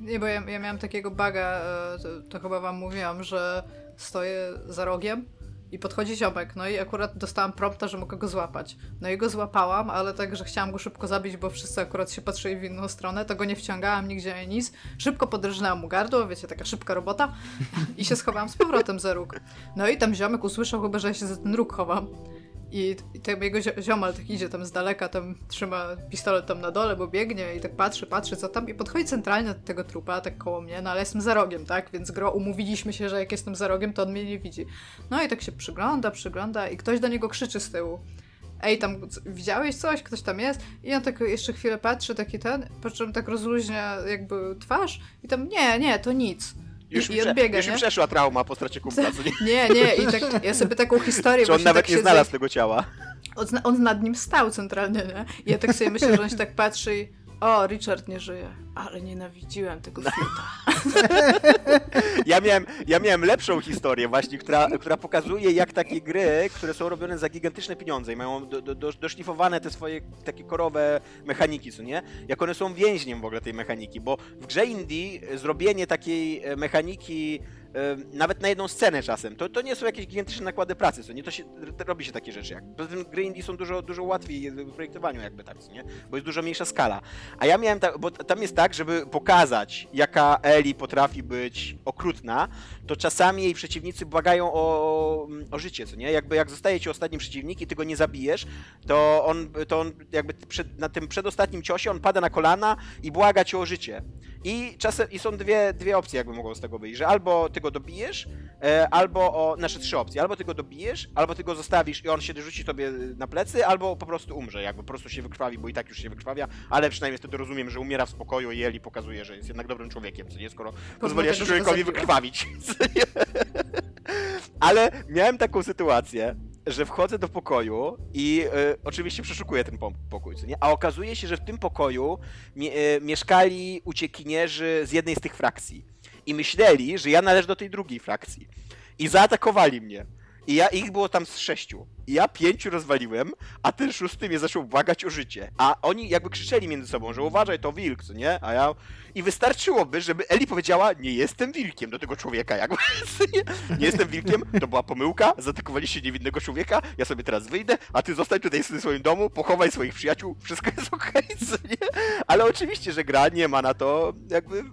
Nie, bo ja, ja miałam takiego baga, e, to, to chyba wam mówiłam, że stoję za rogiem i podchodzi ziomek, no i akurat dostałam prompta, że mogę go złapać. No i go złapałam, ale tak, że chciałam go szybko zabić, bo wszyscy akurat się patrzyli w inną stronę, to go nie wciągałam nigdzie nic. Szybko podrżnęłam mu gardło, wiecie, taka szybka robota [laughs] i się schowałam z powrotem za róg. No i tam ziomek usłyszał chyba, że ja się za ten róg chowam. I, i jego zio- ziomal tak idzie tam z daleka, tam trzyma pistolet tam na dole, bo biegnie i tak patrzy, patrzy co tam i podchodzi centralnie do tego trupa, tak koło mnie, no ale jestem za rogiem, tak? Więc gro, umówiliśmy się, że jak jestem za rogiem, to on mnie nie widzi. No i tak się przygląda, przygląda i ktoś do niego krzyczy z tyłu. Ej, tam widziałeś coś? Ktoś tam jest? I on tak jeszcze chwilę patrzy, taki ten, po czym tak rozluźnia jakby twarz i tam nie, nie, to nic. Już, I, mi i odbiega, już mi przeszła trauma po stracie kumpla, nie? Nie, nie, i tak ja sobie taką historię Czy on nawet tak nie siedzę- znalazł tego ciała. on, on nad nim stał centralnie, nie? I ja tak sobie myślę, że on się tak patrzy i o, Richard nie żyje. Ale nienawidziłem tego [laughs] fiuta. Ja miałem, ja miałem lepszą historię właśnie, która, która pokazuje jak takie gry, które są robione za gigantyczne pieniądze i mają do, do, do, doszlifowane te swoje takie korowe mechaniki, co nie? Jak one są więźniem w ogóle tej mechaniki, bo w grze indie zrobienie takiej e, mechaniki nawet na jedną scenę czasem, to, to nie są jakieś gigantyczne nakłady pracy, co nie? To się, robi się takie rzeczy. Jak. Poza tym gry indie są dużo, dużo łatwiej w projektowaniu jakby tak, nie? Bo jest dużo mniejsza skala. A ja miałem tak, bo tam jest tak, żeby pokazać, jaka Eli potrafi być okrutna, to czasami jej przeciwnicy błagają o, o życie, co nie? Jakby jak zostaje ci ostatni przeciwnik i ty go nie zabijesz, to on, to on jakby przed, na tym przedostatnim ciosie on pada na kolana i błaga cię o życie. I czasem i są dwie, dwie opcje, jakby mogą z tego wyjść, że albo ty go dobijesz, e, albo o, znaczy trzy opcje, albo ty go dobijesz, albo ty go zostawisz i on się rzuci tobie na plecy, albo po prostu umrze, jakby po prostu się wykrwawi, bo i tak już się wykrwawia, ale przynajmniej wtedy rozumiem, że umiera w spokoju i Eli pokazuje, że jest jednak dobrym człowiekiem, co nie, skoro go człowiekowi wykrwawić. [laughs] [laughs] ale miałem taką sytuację, że wchodzę do pokoju i e, oczywiście przeszukuję ten po- pokój, nie? A okazuje się, że w tym pokoju e, mieszkali uciekinierzy z jednej z tych frakcji. I myśleli, że ja należę do tej drugiej frakcji. I zaatakowali mnie. I ja ich było tam z sześciu. I ja pięciu rozwaliłem, a ten szósty mnie zaczął błagać o życie. A oni jakby krzyczeli między sobą, że uważaj, to wilk, co nie? A ja... I wystarczyłoby, żeby Eli powiedziała, nie jestem wilkiem do tego człowieka, jakby, [laughs] nie? Nie jestem wilkiem, to była pomyłka, zaatakowaliście niewinnego człowieka, ja sobie teraz wyjdę, a ty zostań tutaj w swoim domu, pochowaj swoich przyjaciół, wszystko jest okej, co nie? Ale oczywiście, że gra nie ma na to jakby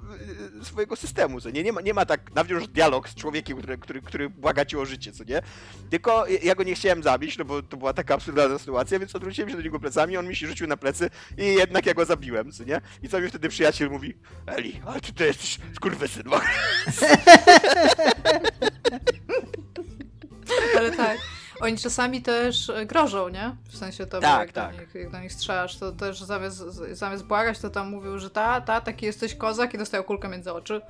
swojego systemu, co nie? Nie ma, nie ma tak, nawiąż dialog z człowiekiem, który, który, który błaga cię o życie, co nie? Tylko ja go nie chciałem zabić, no bo to była taka absurdalna sytuacja, więc odwróciłem się do niego plecami, on mi się rzucił na plecy i jednak ja go zabiłem, co nie? I co mi wtedy przyjaciel mówi, Eli, ale ty to jesteś skurwysyn. [laughs] Ale tak. Oni czasami też e, grożą, nie? W sensie to, Tak, jak, tak. Do nich, jak do nich strzelasz, to też zamiast, zamiast błagać, to tam mówił, że ta, ta, taki jesteś kozak i dostają kulkę między oczy.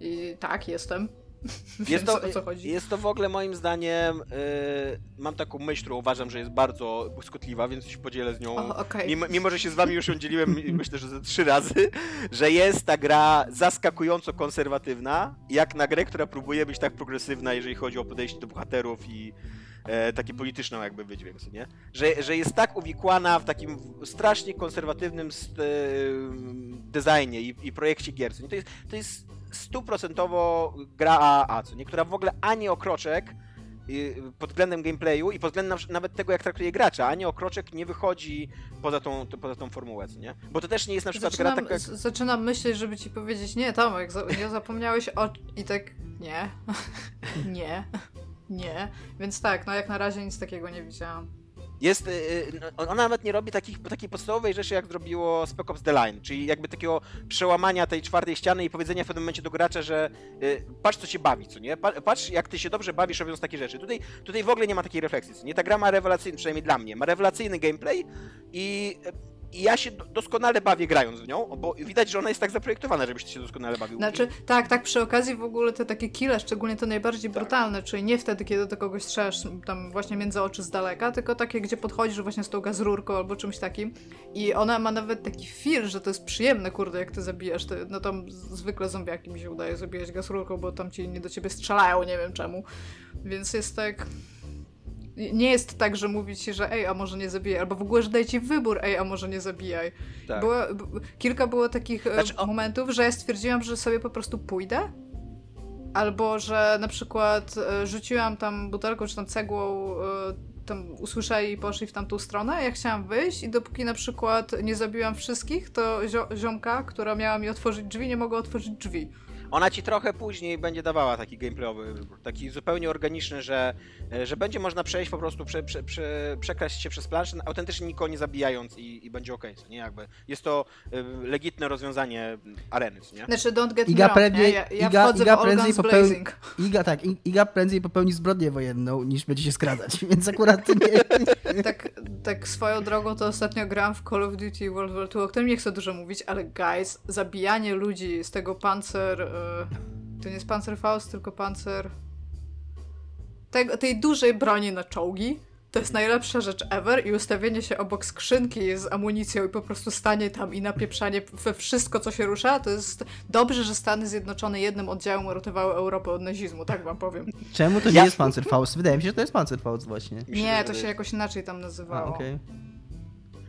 I tak, jestem. [laughs] Jest to, o co chodzi? jest to w ogóle moim zdaniem, yy, mam taką myśl, którą uważam, że jest bardzo błyskotliwa, więc się podzielę z nią. O, okej. Mimo, mimo, że się z wami już ją dzieliłem, [laughs] myślę, że ze trzy razy, [laughs] że jest ta gra zaskakująco konserwatywna, jak na grę, która próbuje być tak progresywna, jeżeli chodzi o podejście do bohaterów i e, takie polityczną jakby wydźwięk, nie? Że, że jest tak uwikłana w takim strasznie konserwatywnym st, e, designie i, i projekcie gier, nie? To jest, to jest stuprocentowo gra AAA, co nie? Która w ogóle ani o kroczek y, pod względem gameplayu i pod względem na- nawet tego, jak traktuje gracza, ani o kroczek nie wychodzi poza tą, to- poza tą formułę, nie? Bo to też nie jest na przykład Zaczynam, gra taka... z- zaczynam myśleć, żeby ci powiedzieć, nie, Tomek, za, nie zapomniałeś o... I tak, nie, [laughs] nie, nie. Więc tak, no jak na razie nic takiego nie widziałam. jest, y, y, no, ona nawet nie robi takich, takiej podstawowej rzeczy, jak zrobiło Spec Ops The Line, czyli jakby takiego przełamania tej czwartej ściany i powiedzenia w pewnym momencie do gracza, że y, patrz co cię bawi, co nie? Pa- Patrz jak ty się dobrze bawisz robiąc takie rzeczy. Tutaj, tutaj w ogóle nie ma takiej refleksji, co nie? Ta gra ma rewelacyjny, przynajmniej dla mnie, ma rewelacyjny gameplay i... i ja się do- doskonale bawię grając w nią, bo widać, że ona jest tak zaprojektowana, żebyś się doskonale bawił. Znaczy, tak, tak, przy okazji w ogóle te takie kille, szczególnie te najbardziej Tak. brutalne, czyli nie wtedy, kiedy do kogoś strzelasz tam właśnie między oczy z daleka, tylko takie, gdzie podchodzisz właśnie z tą gazrurką albo czymś takim i ona ma nawet taki feel, że to jest przyjemne, kurde, jak ty zabijasz, no tam zwykle zombiaki mi się udaje zabijać gazrurką, bo tam ci nie do ciebie strzelają, nie wiem czemu, więc jest tak... Nie jest tak, że mówi ci, że ej, a może nie zabijaj, albo w ogóle, że daj ci wybór, ej, a może nie zabijaj. Tak. Było, b- kilka było takich e, Znaczy, o- momentów, że ja stwierdziłam, że sobie po prostu pójdę. Albo że na przykład e, rzuciłam tam butelką czy tam cegłą, e, tam usłyszeli i poszli w tamtą stronę. Ja chciałam wyjść i dopóki na przykład nie zabiłam wszystkich, to zio- ziomka, która miała mi otworzyć drzwi, nie mogła otworzyć drzwi. Ona ci trochę później będzie dawała taki gameplayowy wybór, taki zupełnie organiczny, że, e, że będzie można przejść po prostu, prze, prze, prze, przekraść się przez planszę, autentycznie nikogo nie zabijając i, i będzie okej, co nie jakby. Jest to e, legitne rozwiązanie areny, nie? Znaczy, don't get Iga me wrong, prędzej- ja, ja Iga- wchodzę Iga prędzej popełni- Blazing. Iga tak, Iga prędzej popełni zbrodnię wojenną, niż będzie się skradać, [laughs] więc akurat nie... [laughs] tak, tak swoją drogą to ostatnio grałam w Call of Duty World War II, o którym nie chcę dużo mówić, ale guys, zabijanie ludzi z tego pancer... e, to nie jest Panzerfaust, tylko pancer... Tego, tej dużej broni na czołgi. To jest najlepsza rzecz ever i ustawienie się obok skrzynki z amunicją i po prostu stanie tam i napieprzanie we wszystko, co się rusza, to jest dobrze, że Stany Zjednoczone jednym oddziałem uratowały Europę od nazizmu, tak wam powiem. Czemu to nie Ja- jest Panzerfaust? Wydaje mi się, że to jest Panzerfaust właśnie. Nie, to się jakoś inaczej tam A, nazywało. okej.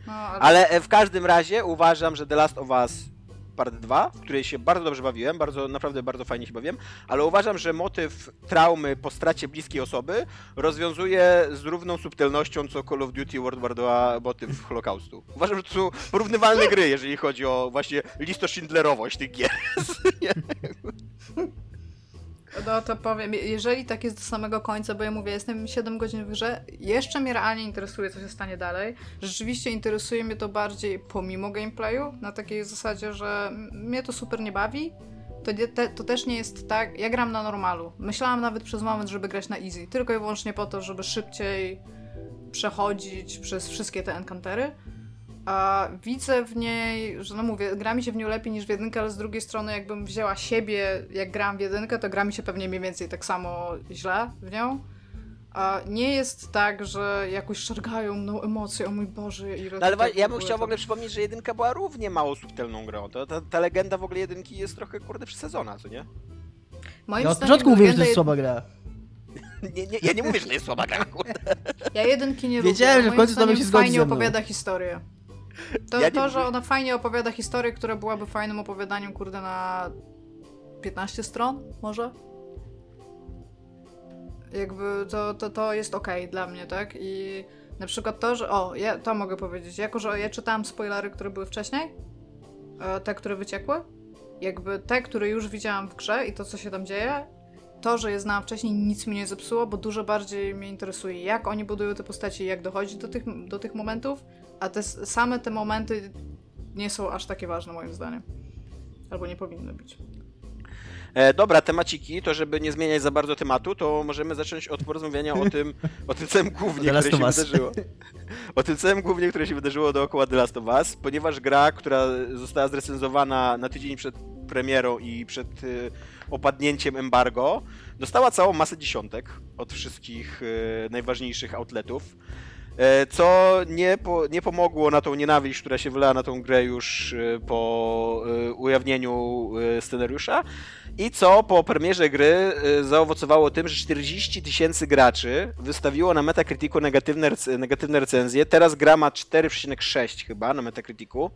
No, ale... Ale e, w każdym razie uważam, że The Last of Us Part 2, w której się bardzo dobrze bawiłem, bardzo, naprawdę bardzo fajnie się bawiłem, ale uważam, że motyw traumy po stracie bliskiej osoby rozwiązuje z równą subtelnością co Call of Duty World War 2 motyw Holokaustu. Uważam, że to są porównywalne gry, jeżeli chodzi o właśnie listoszindlerowość tych gier. [laughs] No to powiem, jeżeli tak jest do samego końca, bo ja mówię, jestem 7 godzin w grze, jeszcze mnie realnie interesuje, co się stanie dalej. Rzeczywiście interesuje mnie to bardziej pomimo gameplayu, na takiej zasadzie, że mnie to super nie bawi. To, te, to też nie jest tak. Ja gram na normalu. Myślałam nawet przez moment, żeby grać na easy, tylko i wyłącznie po to, żeby szybciej przechodzić przez wszystkie te encountery. A widzę w niej, że no mówię, gra mi się w nią lepiej niż w jedynkę, ale z drugiej strony jakbym wzięła siebie, jak gram w jedynkę, to gra mi się pewnie mniej więcej tak samo źle w nią. A nie jest tak, że jakoś szargają mną emocje, o mój Boże, i No ale ja bym chciał w ogóle przypomnieć, że jedynka była równie mało subtelną grą. To, ta, ta legenda w ogóle jedynki jest trochę kurde przesadzona, co nie? Moim Ja od zdaniem początku mówiłem, że to jest słaba gra. [laughs] nie, nie ja nie mówię, że to jest słaba gra, kurde. Ja jedynki nie Wiedziałem, lubię. że w końcu Tomek zdaniem się zgodzi fajnie opowiada historię. To, Ja nie to że mówię- ona fajnie opowiada historię, która byłaby fajnym opowiadaniem, kurde, na 15 stron, może? Jakby to, to, to jest okej dla mnie, tak? I na przykład to, że. O, ja to mogę powiedzieć. Jako, że ja czytałam spoilery, które były wcześniej, e, te, które wyciekły, jakby te, które już widziałam w grze i to, co się tam dzieje, to, że je znałam wcześniej, nic mi nie zepsuło, bo dużo bardziej mnie interesuje, jak oni budują te postacie i jak dochodzi do tych, do tych momentów, a te same te momenty nie są aż takie ważne, moim zdaniem. Albo nie powinny być. E, dobra, temaciki, to żeby nie zmieniać za bardzo tematu, to możemy zacząć od porozmawiania o tym, o tym całym głównie, które się wydarzyło. O tym całym głównie, które się wydarzyło dookoła The Last of Us, ponieważ gra, która została zrecenzowana na tydzień przed premierą i przed y, opadnięciem embargo, dostała całą masę dziesiątek od wszystkich y, najważniejszych outletów. E, Co nie, po, nie pomogło na tą nienawiść, która się wylała na tą grę już y, po y, ujawnieniu scenariusza. I co po premierze gry y, zaowocowało tym, że 40 tysięcy graczy wystawiło na Metacriticu negatywne, negatywne recenzje. Teraz gra ma 4,6 chyba na Metacriticu.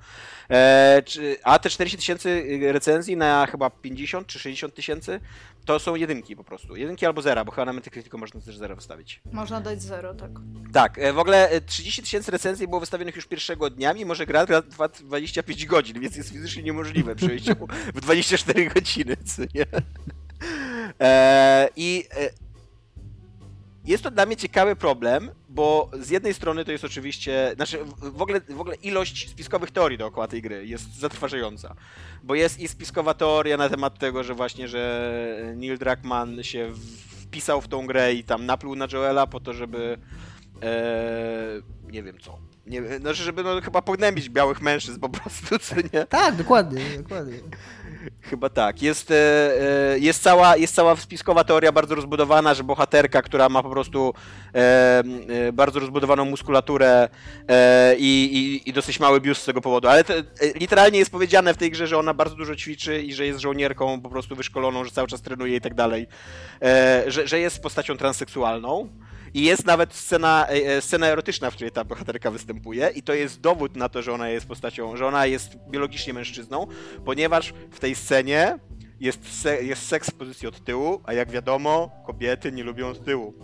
E, a te 40 tysięcy y, recenzji na chyba 50 czy 60 tysięcy to są jedynki po prostu. Jedynki albo zera, bo chyba na Metacriticu można też zero wystawić. Można dać zero, tak. Tak, e, w ogóle e, 30 tysięcy recenzji było wystawionych już pierwszego dnia, mimo że gra trwa- trwa 25 godzin, więc jest fizycznie niemożliwe przejść w 24 godziny, nie? E, I e, jest to dla mnie ciekawy problem, bo z jednej strony to jest oczywiście, znaczy w ogóle, w ogóle ilość spiskowych teorii dookoła tej gry jest zatrważająca, bo jest i spiskowa teoria na temat tego, że właśnie, że Neil Druckmann się wpisał w tą grę i tam napluł na Joela po to, żeby e, nie wiem co, nie, znaczy żeby no, chyba pognębić białych mężczyzn po prostu, co nie? Tak, dokładnie, dokładnie. Chyba tak. Jest, e, e, jest, cała, jest cała spiskowa teoria bardzo rozbudowana, że bohaterka, która ma po prostu e, bardzo rozbudowaną muskulaturę i, i, i, dosyć mały biust z tego powodu, ale to, literalnie jest powiedziane w tej grze, że ona bardzo dużo ćwiczy i że jest żołnierką po prostu wyszkoloną, że cały czas trenuje i tak dalej, że, że jest postacią transseksualną. I jest nawet scena, e, e, scena erotyczna, w której ta bohaterka występuje i to jest dowód na to, że ona jest postacią, że ona jest biologicznie mężczyzną, ponieważ w tej scenie jest, se, jest seks w pozycji od tyłu, a jak wiadomo, kobiety nie lubią z tyłu.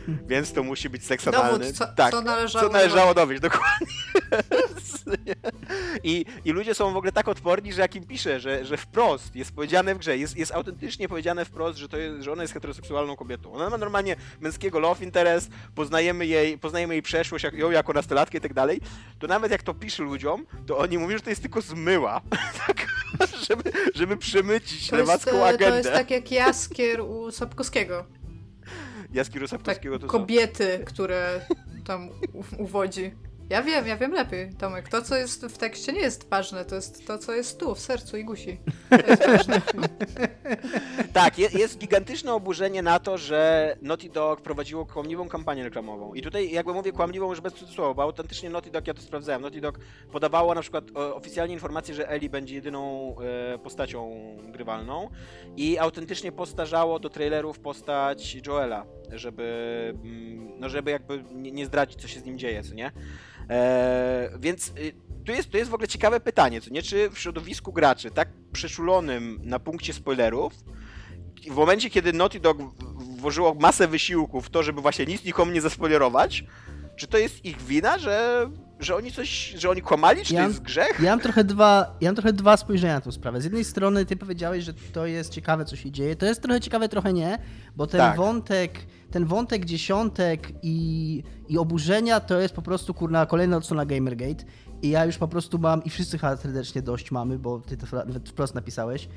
[laughs] Więc to musi być seks analny. Dowód, co, tak, co należało, co należało dowieść, dokładnie. [laughs] I, I ludzie są w ogóle tak odporni, że jak im piszę, że, że wprost jest powiedziane w grze, jest, jest autentycznie powiedziane wprost, że, to jest, że ona jest heteroseksualną kobietą. Ona ma normalnie męskiego love interest, poznajemy jej, poznajemy jej przeszłość, ją jako nastolatkę i tak dalej, to nawet jak to pisze ludziom, to oni mówią, że to jest tylko zmyła. [laughs] tak, żeby, żeby przemycić lewacką agendę. To jest tak jak Jaskier u Sapkowskiego. Jaskiru Sapkowskiego tak, to kobiety, co? które tam uwodzi. Ja wiem, ja wiem lepiej, Tomek. To, co jest w tekście, nie jest ważne. To jest to, co jest tu, w sercu i gusi. To jest ważne. [laughs] tak, jest gigantyczne oburzenie na to, że Naughty Dog prowadziło kłamliwą kampanię reklamową. I tutaj jakby mówię kłamliwą już bez cudzysłowa, bo autentycznie Naughty Dog, ja to sprawdzałem, Naughty Dog podawało na przykład oficjalnie informację, że Ellie będzie jedyną e, postacią grywalną i autentycznie postarzało do trailerów postać Joela, żeby, mm, no żeby jakby nie zdradzić, co się z nim dzieje, co nie? E, więc y, tu jest, tu jest w ogóle ciekawe pytanie, co nie? Czy w środowisku graczy, tak przeszulonym na punkcie spoilerów, w momencie, kiedy Naughty Dog włożyło masę wysiłku w to, żeby właśnie nic nikomu nie zaspoilerować, czy to jest ich wina, że, że oni coś, że oni kłamali, czy ja, to jest grzech? Ja mam, trochę dwa, ja mam trochę dwa spojrzenia na tę sprawę. Z jednej strony ty powiedziałeś, że to jest ciekawe, co się dzieje. To jest trochę ciekawe, trochę nie, bo ten tak. wątek ten wątek dziesiątek i, i oburzenia to jest po prostu kurna kolejna odsłona Gamergate i ja już po prostu mam i wszyscy serdecznie dość mamy, bo ty to nawet wprost napisałeś.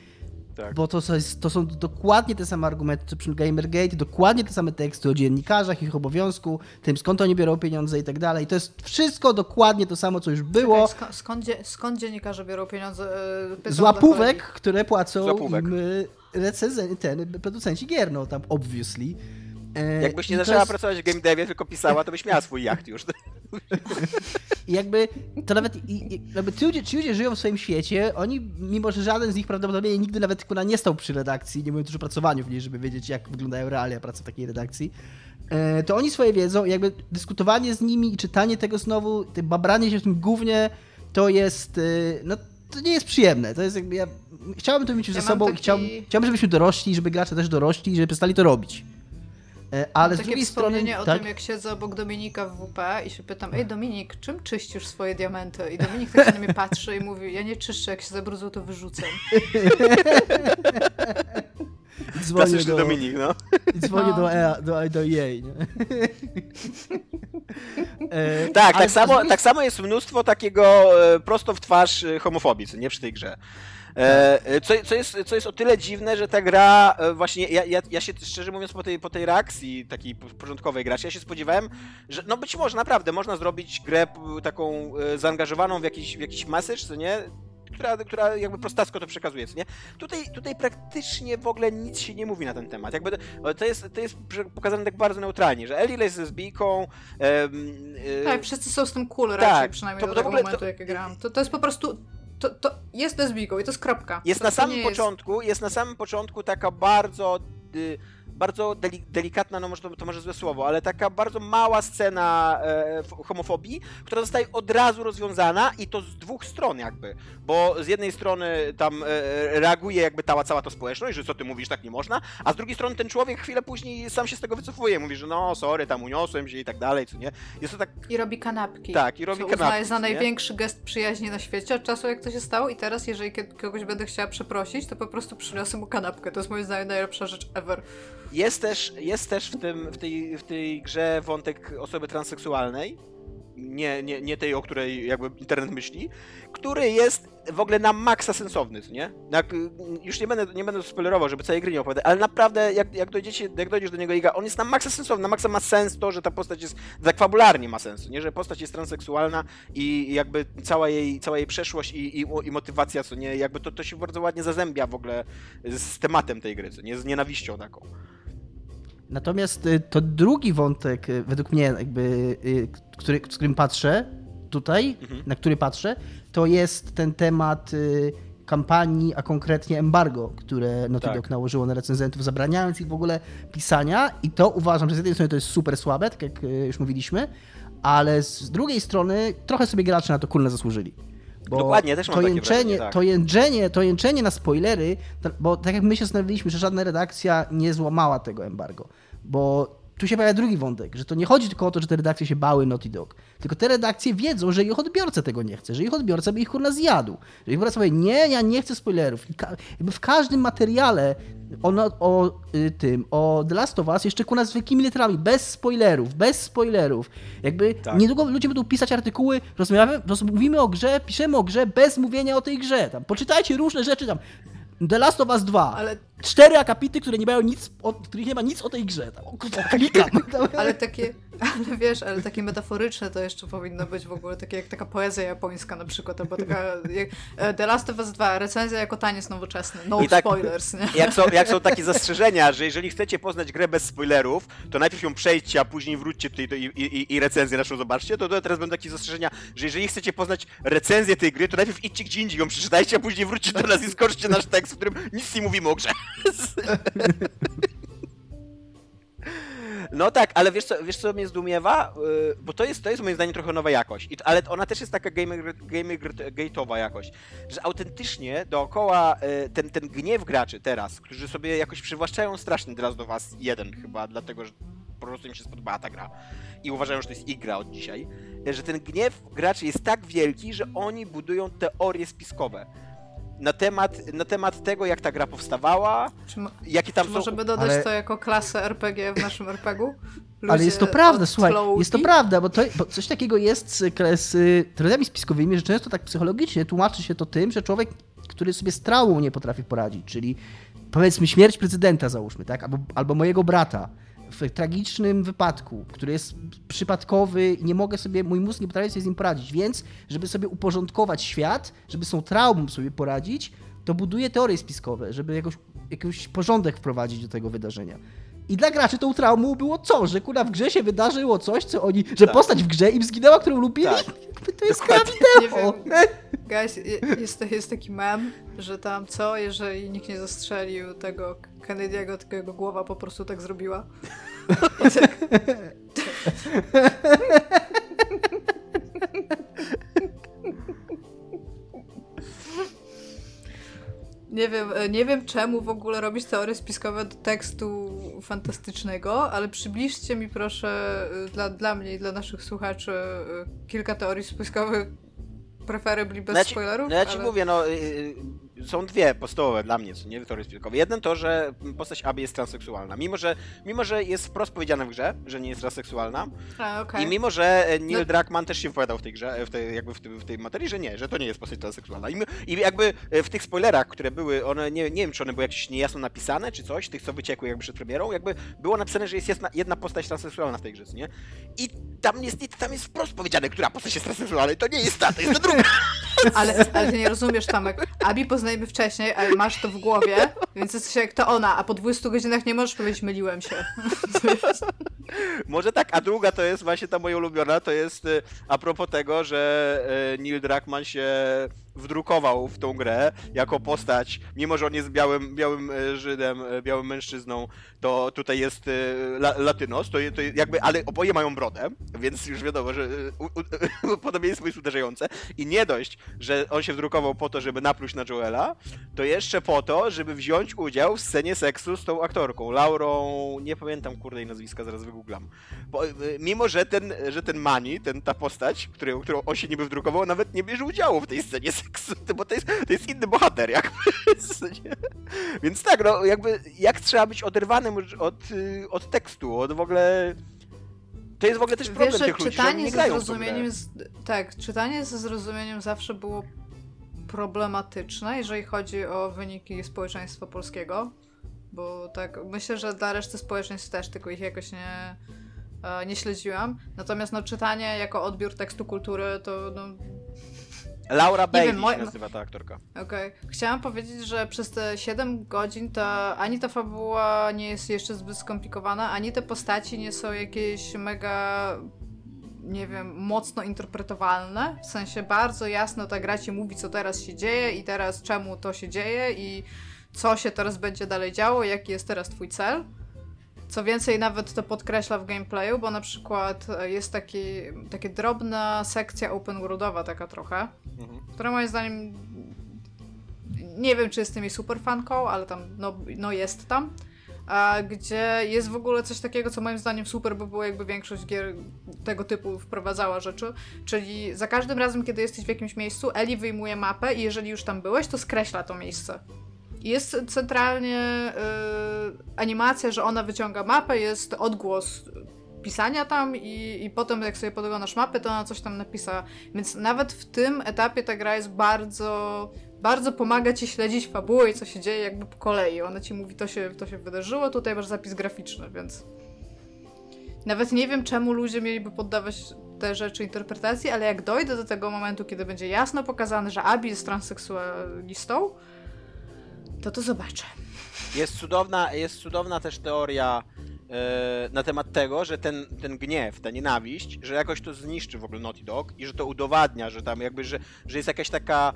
Tak. Bo to, jest, to są dokładnie te same argumenty co przy Gamergate, dokładnie te same teksty o dziennikarzach, ich obowiązku, tym skąd oni biorą pieniądze i tak dalej. To jest wszystko dokładnie to samo, co już było. Czekaj, skąd, skąd, dziennikarze biorą pieniądze? E, z łapówek, które płacą im e, ten, producenci gier, no tam obviously. E, Jakbyś nie zaczęła jest... pracować w game devie, tylko pisała, to byś miała swój jacht już. [laughs] I jakby to nawet, i, jakby ci ludzie, ci ludzie żyją w swoim świecie, oni, mimo że żaden z nich prawdopodobnie nigdy nawet kurwa nie stał przy redakcji, nie mówiąc już o pracowaniu w niej, żeby wiedzieć, jak wyglądają realia pracy w takiej redakcji, e, to oni swoje wiedzą, jakby dyskutowanie z nimi i czytanie tego znowu, te babranie się w tym głównie, to jest, e, no to nie jest przyjemne. To jest jakby, ja chciałbym to mieć już ja ze sobą taki... i chciałbym, chciałbym, żebyśmy dorośli, żeby gracze też dorośli i żeby przestali to robić. E, ale Mam z takie wspomnienie strony, o tak? tym, jak siedzę obok Dominika w WP i się pytam, ej Dominik, czym czyścisz swoje diamenty? I Dominik tak się na mnie patrzy i mówi, ja nie czyszczę, jak się zabrudzą, to wyrzucam. [laughs] Dzwonię do, Dominik, no. Dzwonię no. do, e, do, do jej. Nie? [laughs] e, tak, tak samo, tak samo jest mnóstwo takiego e, prosto w twarz homofobii, nie przy tej grze. E, e, co, co, jest, co jest o tyle dziwne, że ta gra e, właśnie, ja, ja, ja się szczerze mówiąc po tej, po tej reakcji takiej porządkowej graczy, ja się spodziewałem, że no być może naprawdę można zrobić grę taką zaangażowaną w jakiś, w jakiś message, co nie? która, która jakby prostacko to przekazuje, co nie? Tutaj, tutaj praktycznie w ogóle nic się nie mówi na ten temat. Jakby to, to, jest, to jest pokazane tak bardzo neutralnie, że Ellie jest lesbijką. Um, tak, wszyscy są z tym cool raczej, tak, przynajmniej to, do tego momentu, to, jak gram. To, to jest po prostu to, to jest lesbijką i to jest kropka. Jest to, na samym początku, jest... jest... na samym początku taka bardzo y, bardzo delikatna, no może to, to, może złe słowo, ale taka bardzo mała scena e, homofobii, która zostaje od razu rozwiązana i to z dwóch stron jakby, bo z jednej strony tam e, reaguje jakby ta cała ta społeczność, że co ty mówisz, tak nie można, a z drugiej strony ten człowiek chwilę później sam się z tego wycofuje, mówi, że no sorry, tam uniosłem się i tak dalej, co nie? Jest to tak... I robi kanapki. Tak, i robi co kanapki. uznaje za największy gest przyjaźni na świecie od czasu, jak to się stało i teraz, jeżeli kogoś będę chciała przeprosić, to po prostu przyniosę mu kanapkę. To jest moim zdaniem najlepsza rzecz ever. Jest też, jest też w, tym, w, tej, w tej grze wątek osoby transseksualnej, nie, nie, nie tej, o której jakby internet myśli, który jest w ogóle na maksa sensowny, nie? Jak, już nie będę, nie będę spoilerował, żeby całej gry nie opowiadać, ale naprawdę jak, jak, dojdziecie, jak dojdziesz do niego Iga, on jest na maksa sensowny, na maksa ma sens to, że ta postać jest, tak fabularnie ma sens, nie? Że postać jest transseksualna i jakby cała jej, cała jej przeszłość i, i, i motywacja, co nie? Jakby to, to się bardzo ładnie zazębia w ogóle z tematem tej gry, co nie? Z nienawiścią taką. Natomiast y, to drugi wątek, y, według mnie, jakby, y, który, z którym patrzę tutaj, Mhm. na który patrzę, to jest ten temat kampanii, a konkretnie embargo, które Naughty Tak. Nałożyło na recenzentów, zabraniając ich w ogóle pisania i to uważam, że z jednej strony to jest super słabe, tak jak już mówiliśmy, ale z drugiej strony trochę sobie gracze na to kurna zasłużyli. Bo Dokładnie, też mam to jęczenie, wrażenie, tak. to jęczenie, to jęczenie na spoilery, bo tak jak my się zastanawialiśmy, że żadna redakcja nie złamała tego embargo, bo tu się pojawia drugi wątek, że to nie chodzi tylko o to, że te redakcje się bały Naughty Dog, tylko te redakcje wiedzą, że ich odbiorca tego nie chce, że ich odbiorca by ich kurna zjadł, że ich powie, nie, ja nie chcę spoilerów. I ka- jakby w każdym materiale o, o y, tym, o The Last of Us jeszcze kurna z wielkimi literami, bez spoilerów, bez spoilerów. Jakby Tak. niedługo ludzie będą pisać artykuły, rozmawiamy, roz, mówimy o grze, piszemy o grze bez mówienia o tej grze. Tam, poczytajcie różne rzeczy tam. The Last of Us 2. Ale, Cztery akapity, które nie mają nic, o, których nie ma nic o tej grze. Tam, [laughs] klikam. [laughs] ale takie, ale wiesz, ale takie metaforyczne to jeszcze powinno być w ogóle, takie jak taka poezja japońska na przykład, albo taka jak, e, The Last of Us 2, recenzja jako taniec nowoczesny, no I tak- spoilers, nie? Jak są, jak są takie [laughs] zastrzeżenia, że jeżeli chcecie poznać grę bez spoilerów, to najpierw ją przejdźcie, a później wróćcie tutaj do, i, i, i recenzję naszą zobaczcie, to, to teraz będą takie zastrzeżenia, że jeżeli chcecie poznać recenzję tej gry, to najpierw idźcie gdzie indziej, ją przeczytajcie, a później wróćcie do nas i skoczcie nasz tekst, w którym nic nie mówimy o grze. [laughs] No tak, ale wiesz co, wiesz co mnie zdumiewa? Yy, Bo to jest, to jest moim zdaniem trochę nowa jakość, ale ona też jest taka gamer, gamer gate'owa jakość, że autentycznie dookoła yy, ten, ten gniew graczy teraz, którzy sobie jakoś przywłaszczają strasznie teraz do was jeden chyba, dlatego że po prostu im się spodobała ta gra i uważają, że to jest ich gra od dzisiaj, że ten gniew graczy jest tak wielki, że oni budują teorie spiskowe. Na temat, na temat tego, jak ta gra powstawała, jakie tam czy są... możemy dodać Ale- to jako klasę RPG w naszym RPG-u? Ale jest to prawda, słuchaj, Flow jest to prawda, bo, to, bo coś takiego jest z, z teoriami spiskowymi, że często tak psychologicznie tłumaczy się to tym, że człowiek, który sobie z traumą nie potrafi poradzić, czyli powiedzmy śmierć prezydenta załóżmy, tak, albo, albo mojego brata w tragicznym wypadku, który jest przypadkowy i nie mogę sobie, mój mózg nie potrafi sobie z nim poradzić, więc żeby sobie uporządkować świat, żeby z tą traumą sobie poradzić, to buduje teorie spiskowe, żeby jakoś, jakiś porządek wprowadzić do tego wydarzenia. I dla graczy tą traumą było co? Że kurwa w grze się wydarzyło coś, co oni. Że Tak. postać w grze im zginęła, którą lubili? Tak. To jest wiem. Guys, je- jest, jest taki mem, że tam co, jeżeli nikt nie zastrzelił tego Kennedy'ego, tylko jego głowa po prostu tak zrobiła. I [laughs] tak, [laughs] Nie wiem, e, nie wiem czemu w ogóle robić teorie spiskowe do tekstu fantastycznego, ale przybliżcie mi proszę e, dla, dla mnie i dla naszych słuchaczy e, kilka teorii spiskowych, preferably bez ci, spoilerów. no ja ci ale... mówię, no są dwie podstawowe dla mnie, co nie, teorie spiskowe. Jeden to, że postać Abby jest transseksualna. Mimo że, mimo, że jest wprost powiedziane w grze, że nie jest transseksualna A, okej. i mimo, że e, Neil No- Druckmann też się wypowiadał w tej grze, w tej, jakby w, tym, w tej materii, że nie, że to nie jest postać transseksualna. I, I jakby e, w tych spoilerach, które były, one, nie, nie wiem, czy one były jakieś niejasno napisane, czy coś, tych, co wyciekły jakby przed premierą, jakby było napisane, że jest jedna, jedna postać transseksualna w tej grze, nie? I tam jest, tam jest wprost powiedziane, która postać jest transseksualna i to nie jest ta, to jest ta druga. [laughs] Ale, ale ty nie rozumiesz, Tomek. Abi poznajemy wcześniej, ale masz to w głowie, więc jesteś jak to ona, a po 20 godzinach nie możesz powiedzieć, myliłem się. [laughs] Może tak, a druga to jest właśnie ta moja ulubiona, to jest y, a propos tego, że y, Neil Druckmann się wdrukował w tą grę jako postać, mimo że on jest białym, białym y, Żydem, y, białym mężczyzną, to tutaj jest y, la, latynos, to, to jakby, ale oboje mają brodę, więc już wiadomo, że [laughs] podobieństwo jest uderzające i nie dość, że on się wdrukował po to, żeby napluć na Joela, to jeszcze po to, żeby wziąć udział w scenie seksu z tą aktorką, Laurą, nie pamiętam kurde jej nazwiska, zaraz wygooglam. Bo, mimo, że ten, że ten Mani, ten, ta postać, którą, którą on się niby wdrukował, nawet nie bierze udziału w tej scenie seksu, bo to jest, to jest inny bohater, jakby. [laughs] Więc tak, no jakby, jak trzeba być oderwanym od, y, od tekstu, od w ogóle... To jest w ogóle też problem Wiesz, tych ludzi, czytanie nie ze zrozumieniem, z, tak, czytanie ze zrozumieniem zawsze było problematyczne, jeżeli chodzi o wyniki społeczeństwa polskiego, bo tak, myślę, że dla reszty społeczeństw też, tylko ich jakoś nie, e, nie śledziłam. Natomiast no, czytanie jako odbiór tekstu kultury to no, Laura Bailey wiem, się nazywa ta aktorka. Okej. Chciałam powiedzieć, że przez te 7 godzin ta, ani ta fabuła nie jest jeszcze zbyt skomplikowana, ani te postaci nie są jakieś mega, nie wiem, mocno interpretowalne. W sensie bardzo jasno ta gra ci mówi, co teraz się dzieje i teraz czemu to się dzieje i co się teraz będzie dalej działo, jaki jest teraz twój cel. Co więcej, nawet to podkreśla w gameplayu, bo na przykład e, jest taki, taka drobna sekcja open worldowa taka trochę, Mhm. która moim zdaniem nie wiem, czy jestem jej super fanką, ale tam, no, no jest tam. A gdzie jest w ogóle coś takiego, co moim zdaniem super by było, jakby większość gier tego typu wprowadzała rzeczy. Czyli za każdym razem, kiedy jesteś w jakimś miejscu, Eli wyjmuje mapę i jeżeli już tam byłeś, to skreśla to miejsce. Jest centralnie y, animacja, że ona wyciąga mapę, jest odgłos pisania tam i, i potem jak sobie podglądasz mapę, to ona coś tam napisała. Więc nawet w tym etapie ta gra jest bardzo, bardzo pomaga ci śledzić fabułę i co się dzieje jakby po kolei. Ona ci mówi, to się, to się wydarzyło, tutaj masz zapis graficzny, więc nawet nie wiem, czemu ludzie mieliby poddawać te rzeczy interpretacji, ale jak dojdę do tego momentu, kiedy będzie jasno pokazane, że Abi jest transseksualistą, to to zobaczę. Jest cudowna, jest cudowna też teoria e, na temat tego, że ten, ten gniew, ta nienawiść, że jakoś to zniszczy w ogóle Naughty Dog i że to udowadnia, że tam jakby, że, że jest jakaś taka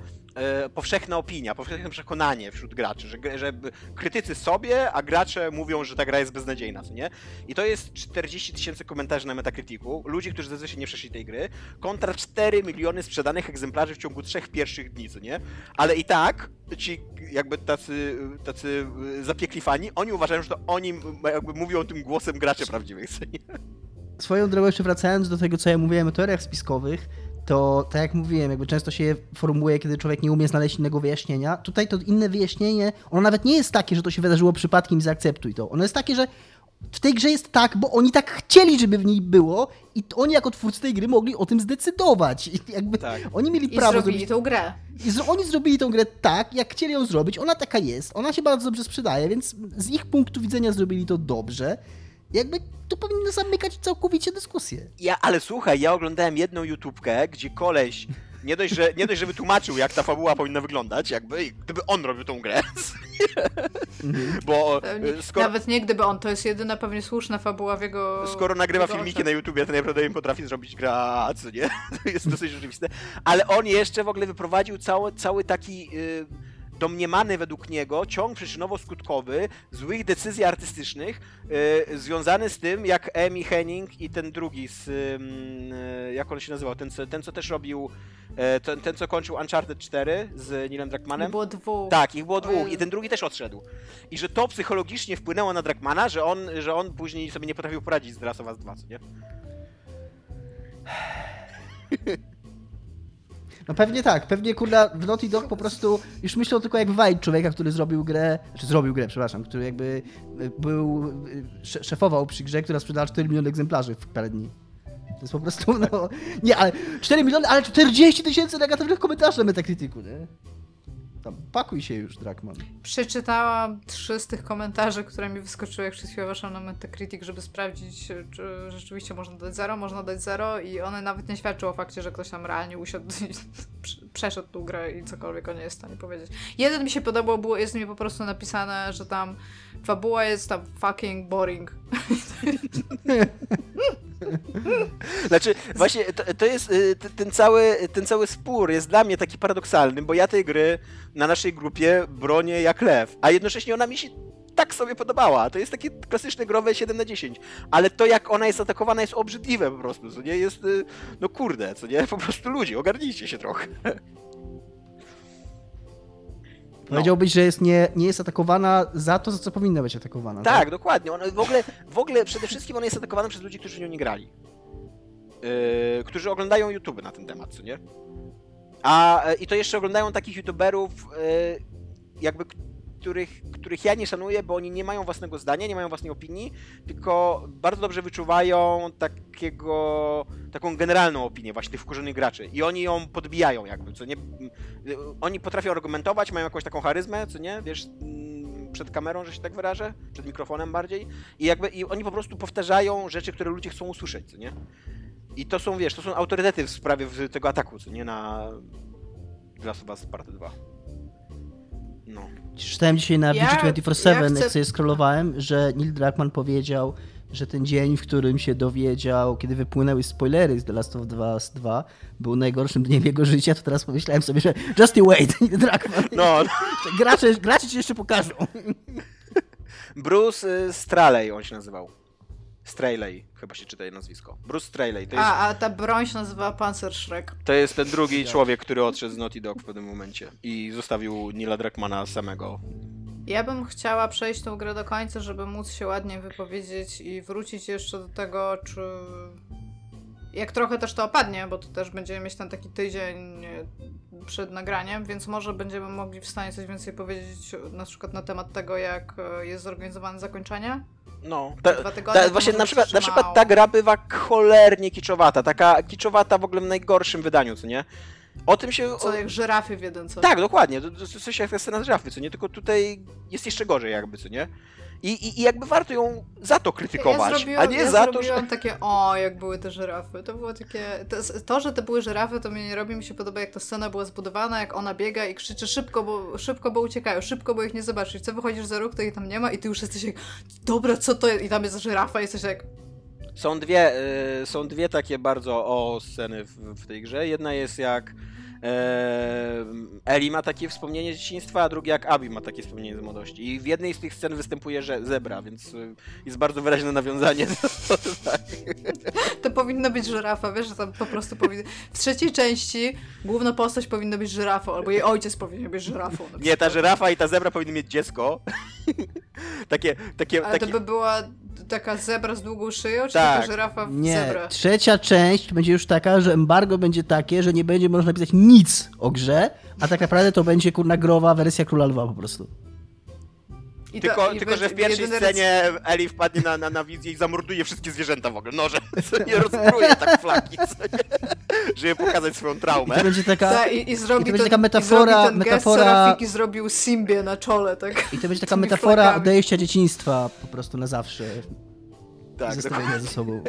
powszechna opinia, powszechne przekonanie wśród graczy, że, że krytycy sobie, a gracze mówią, że ta gra jest beznadziejna, co nie? I to jest 40 tysięcy komentarzy na Metacriticu, ludzi, którzy zazwyczaj nie przeszli tej gry, kontra 4 miliony sprzedanych egzemplarzy w ciągu trzech pierwszych dni, co nie? Ale i tak ci jakby tacy, tacy zapiekli fani, oni uważają, że to oni jakby mówią tym głosem graczy prawdziwych, co nie? Swoją drogą jeszcze wracając do tego, co ja mówiłem o teoriach spiskowych, to tak jak mówiłem, jakby często się formułuje, kiedy człowiek nie umie znaleźć innego wyjaśnienia. Tutaj to inne wyjaśnienie, ono nawet nie jest takie, że to się wydarzyło przypadkiem i zaakceptuj to. Ono jest takie, że w tej grze jest tak, bo oni tak chcieli, żeby w niej było i oni jako twórcy tej gry mogli o tym zdecydować. I jakby Tak. oni mieli I prawo zrobili zrobić tą grę. i zro- oni zrobili tę grę tak, jak chcieli ją zrobić. Ona taka jest, ona się bardzo dobrze sprzedaje, więc z ich punktu widzenia zrobili to dobrze. Jakby to powinno zamykać całkowicie dyskusję. Ja, ale słuchaj, ja oglądałem jedną YouTubkę, gdzie koleś nie dość, że, nie dość, że wytłumaczył, jak ta fabuła powinna wyglądać, jakby, gdyby on robił tą grę. Bo Pewnie- e, skoro, Nawet nie gdyby on, to jest jedyna pewnie słuszna fabuła w jego... skoro nagrywa jego filmiki oczach. na YouTubie, to najprawdopodobniej potrafi zrobić gra, co nie? [laughs] To jest dosyć rzeczywiste. Ale on jeszcze w ogóle wyprowadził cały, cały taki y, domniemany według niego ciąg przyczynowo-skutkowy złych decyzji artystycznych y, związany z tym, jak Amy Henning i ten drugi z... y, jak on się nazywał? Ten, co- ten co też robił... y, ten, ten, co kończył Uncharted 4 z Neilem Druckmannem. Było dwóch. Tak, ich było dwóch i ten drugi też odszedł. I że to psychologicznie wpłynęło na Drakmana, że on, że on później sobie nie potrafił poradzić z The Last of Us 2, co nie? [laughs] No pewnie tak, pewnie kurna w Naughty Dog po prostu już myślą tylko jak wajt człowieka, który zrobił grę, czy zrobił grę, przepraszam, który jakby y, był, y, sze- szefował przy grze, która sprzedała 4 miliony egzemplarzy w parę dni. To jest po prostu, no, nie, ale 4 miliony, ale 40 tysięcy negatywnych komentarzy na Metacriticu, nie? Tam, pakuj się już, Drakman. Przeczytałam trzy z tych komentarzy, które mi wyskoczyły, jak przed weszłam na Metacritic, żeby sprawdzić, czy rzeczywiście można dać zero, można dać zero i one nawet nie świadczą o fakcie, że ktoś tam realnie usiadł i [laughs] prze- przeszedł tą grę i cokolwiek o niej jest w stanie powiedzieć. Jeden mi się podobał, było, jest mi po prostu napisane, że tam fabuła jest tam fucking boring. [laughs] [laughs] Znaczy, właśnie to, to jest y, ten cały, ten cały spór jest dla mnie taki paradoksalny, bo ja tej gry na naszej grupie bronię jak lew, a jednocześnie ona mi się tak sobie podobała. To jest takie klasyczne growe 7 na 10. Ale to jak ona jest atakowana jest obrzydliwe po prostu, co nie? Jest, y, no kurde, co nie? [laughs] Po prostu ludzie, ogarnijcie się trochę. Powiedziałbyś, że jest nie, nie jest atakowana za to, za co powinna być atakowana. Tak, dokładnie. Ona w, ogóle, w ogóle przede wszystkim ona jest atakowana przez ludzi, którzy w nią nie grali. Yy, którzy oglądają YouTube na ten temat, co nie? A e, i to jeszcze oglądają takich YouTuberów, yy, jakby których, których ja nie szanuję, bo oni nie mają własnego zdania, nie mają własnej opinii, tylko bardzo dobrze wyczuwają takiego, taką generalną opinię właśnie tych wkurzonych graczy i oni ją podbijają jakby, co nie? Oni potrafią argumentować, mają jakąś taką charyzmę, co nie? Wiesz, mm, przed kamerą, że się tak wyrażę, przed mikrofonem bardziej i jakby i oni po prostu powtarzają rzeczy, które ludzie chcą usłyszeć, co nie? I to są, wiesz, to są autorytety w sprawie tego ataku, co nie? Na Last of Us Part 2. No. Czytałem dzisiaj na Ja- VG247, ja jak chcę- sobie scrollowałem, że Neil Druckmann powiedział, że ten dzień, w którym się dowiedział, kiedy wypłynęły spoilery z The Last of Us 2, był najgorszym dniem jego życia, to teraz pomyślałem sobie, że just you wait, [laughs] Neil Druckmann. No, Gracze, gracze ci jeszcze pokażą. Bruce y, Straley on się nazywał. Straley, chyba się czyta jej nazwisko. Bruce Straley, to jest, A, a ta broń się nazywa Panzerschreck. to jest ten drugi człowiek, który odszedł z Naughty Dog w pewnym momencie i zostawił Nila Druckmana samego. Ja bym chciała przejść tą grę do końca, żeby móc się ładnie wypowiedzieć i wrócić jeszcze do tego, czy. Jak trochę też to opadnie, bo to też będziemy mieć ten taki tydzień przed nagraniem, więc może będziemy mogli w stanie coś więcej powiedzieć na przykład na temat tego, jak e, jest zorganizowane zakończenie. No, ta, Dwa tygodnie ta, właśnie na przykład, na przykład ta gra bywa cholernie kiczowata, taka kiczowata w ogóle w najgorszym wydaniu, co nie? O tym się... Co jak żyrafy w jedynce. tak, dokładnie, to, to, to coś jak scena z żafy, co nie? Tylko tutaj jest jeszcze gorzej jakby, co nie? I, i, i jakby warto ją za to krytykować, ja zrobiłam, a nie ja za to, że... takie, o, jak były te żyrafy. To było takie. To, to, że to były żyrafy, to mnie nie robi. Mi się podoba, jak ta scena była zbudowana, jak ona biega i krzyczy szybko, bo szybko, bo uciekają, szybko, bo ich nie zobaczysz. I co wychodzisz za róg, to ich tam nie ma, i ty już jesteś jak, dobra, co to jest? I tam jest żyrafa, i jesteś jak, Są dwie, y, są dwie takie bardzo o sceny w, w tej grze. Jedna jest jak Eli ma takie wspomnienie z dzieciństwa, a druga jak Abi ma takie wspomnienie z młodości. I w jednej z tych scen występuje że zebra, więc y, jest bardzo wyraźne nawiązanie do tak. to powinno być żyrafa, wiesz, że tam po prostu powinno. W trzeciej części główna postać powinna być żyrafą, albo jej ojciec powinien być żyrafą. Nie, ta żyrafa i ta zebra powinny mieć dziecko. [laughs] takie, takie, Ale to takie... by była taka zebra z długą szyją, czy Tak. taka żyrafa w Nie, zebrę? trzecia część będzie już taka, że embargo będzie takie, że nie będzie można napisać nic o grze, a tak naprawdę to będzie kurna growa wersja Króla Lwa po prostu. I Tylko, to- i tylko że w pierwszej scenie Eli wpadnie na, na, na wizję i zamorduje wszystkie zwierzęta w ogóle. Noże, [laughs] co nie rozbruje tak flaki, żeby pokazać swoją I traumę. to będzie taka... Ta, i, i zrobi i to będzie taka metafora- i zrobi ten gest metafora- Serafiki zrobił Simbie na czole, tak? I to będzie [laughs] taka metafora flakami. odejścia dzieciństwa po prostu na zawsze. Tak, Zostawienia ze sobą.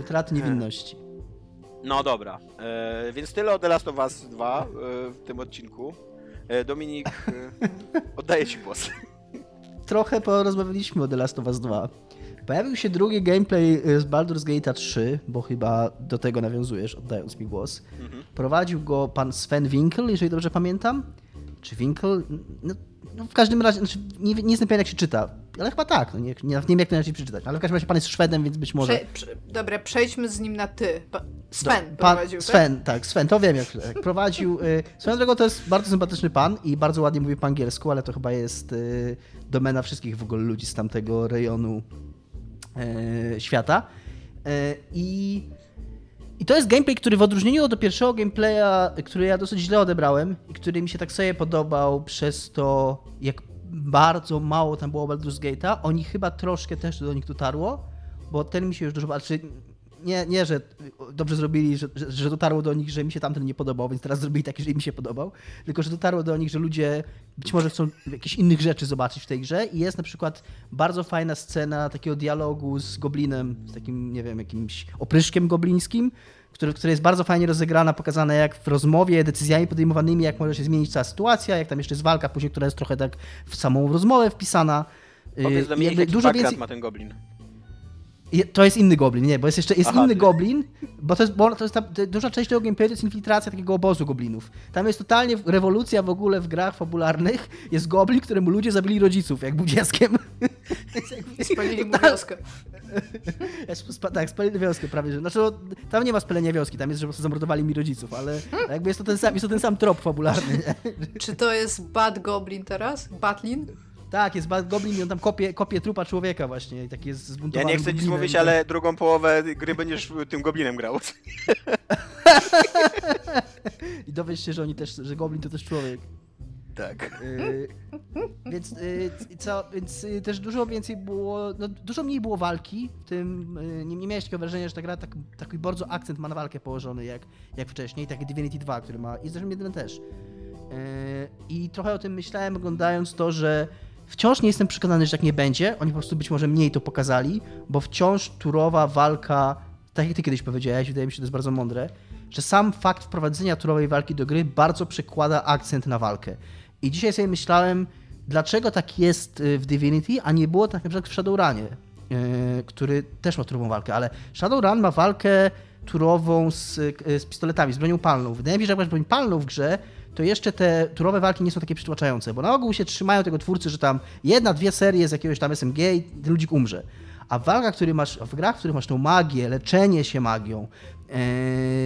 Utraty niewinności. No dobra, e, więc tyle o The Last of Us 2 e, w tym odcinku. E, Dominik, e, [laughs] oddaję ci głos. Trochę porozmawialiśmy o The Last of Us 2. Pojawił się drugi gameplay y, z Baldur's Gate 3, bo chyba do tego nawiązujesz, oddając mi głos. Mhm. Prowadził go pan Sven Winkel, jeżeli dobrze pamiętam. Czy Winkel? No, no w każdym razie, znaczy, nie, nie jestem pewien jak się czyta, ale chyba tak, no nie, nie, nie wiem jak to inaczej przeczytać, ale w każdym razie pan jest Szwedem, więc być może... Prze, prze, dobra, przejdźmy z nim na ty. Pa, Sven pan, prowadził, tak? Sven, tak? Sven, to wiem jak, jak prowadził. Y, swoją drogą to jest bardzo sympatyczny pan i bardzo ładnie mówi po angielsku, ale to chyba jest y, domena wszystkich w ogóle ludzi z tamtego rejonu y, świata. Y, I i to jest gameplay, który w odróżnieniu od pierwszego gameplaya, który ja dosyć źle odebrałem i który mi się tak sobie podobał przez to, jak bardzo mało tam było Baldur's Gate'a, oni chyba troszkę też do nich dotarło, bo ten mi się już dużo... Znaczy, nie, nie, że dobrze zrobili, że, że, że dotarło do nich, że mi się tamten nie podobał, więc teraz zrobili taki, że im się podobał, tylko że dotarło do nich, że ludzie być może chcą jakichś innych rzeczy zobaczyć w tej grze i jest na przykład bardzo fajna scena takiego dialogu z goblinem, z takim, nie wiem, jakimś opryszkiem goblińskim, który, który jest bardzo fajnie rozegrana, pokazane jak w rozmowie, decyzjami podejmowanymi, jak może się zmienić cała sytuacja, jak tam jeszcze jest walka później, która jest trochę tak w samą rozmowę wpisana. Powiedz i Dominik, jakby jaki dużo więcej... ma ten goblin. To jest inny goblin, nie, bo jest jeszcze jest Aha, inny ty- goblin, bo to jest, bo to jest ta, ta, duża część tego gameplayu to jest infiltracja takiego obozu goblinów. Tam jest totalnie rewolucja w ogóle w grach fabularnych. Jest goblin, któremu ludzie zabili rodziców, jak był dzieckiem. [laughs] Spalili mu wioskę. [laughs] Tak, spalili wioskę prawie, że. Znaczy, no, tam nie ma spalenia wioski, tam jest, że po prostu zamordowali mi rodziców, ale jakby jest to ten sam, jest to ten sam trop fabularny, nie? Czy to jest Bad Goblin teraz? Batlin? Tak, jest Goblin i on tam kopie, kopie trupa człowieka właśnie i taki jest Ja zbuntowany nie chcę nic mówić, ale drugą połowę gry będziesz tym goblinem grał. [laughs] I dowiesz się, że oni też, że Goblin to też człowiek. Tak. Yy, więc, yy, co, więc yy, też dużo więcej było, no, dużo mniej było walki, w tym yy, nie, nie miałeś takiego wrażenia, że ta gra tak, taki bardzo akcent ma na walkę położony jak, jak wcześniej, tak jak Divinity 2, który ma, i zresztą jeden też. Yy, I trochę o tym myślałem oglądając to, że wciąż nie jestem przekonany, że tak nie będzie, oni po prostu być może mniej to pokazali, bo wciąż turowa walka, tak jak ty kiedyś powiedziałeś, wydaje mi się, to jest bardzo mądre, że sam fakt wprowadzenia turowej walki do gry bardzo przekłada akcent na walkę. I dzisiaj sobie myślałem, dlaczego tak jest y, w Divinity, a nie było tak na przykład w Shadowrunie, yy, który też ma turową walkę, ale Shadowrun ma walkę turową z, y, z pistoletami, z bronią palną. Wydaje mi się, że jak masz broń palną w grze, to jeszcze te turowe walki nie są takie przytłaczające, bo na ogół się trzymają tego twórcy, że tam jedna, dwie serie z jakiegoś tam SMG i ludzik umrze. A w walkach, który masz, w grach, w których masz tą magię, leczenie się magią,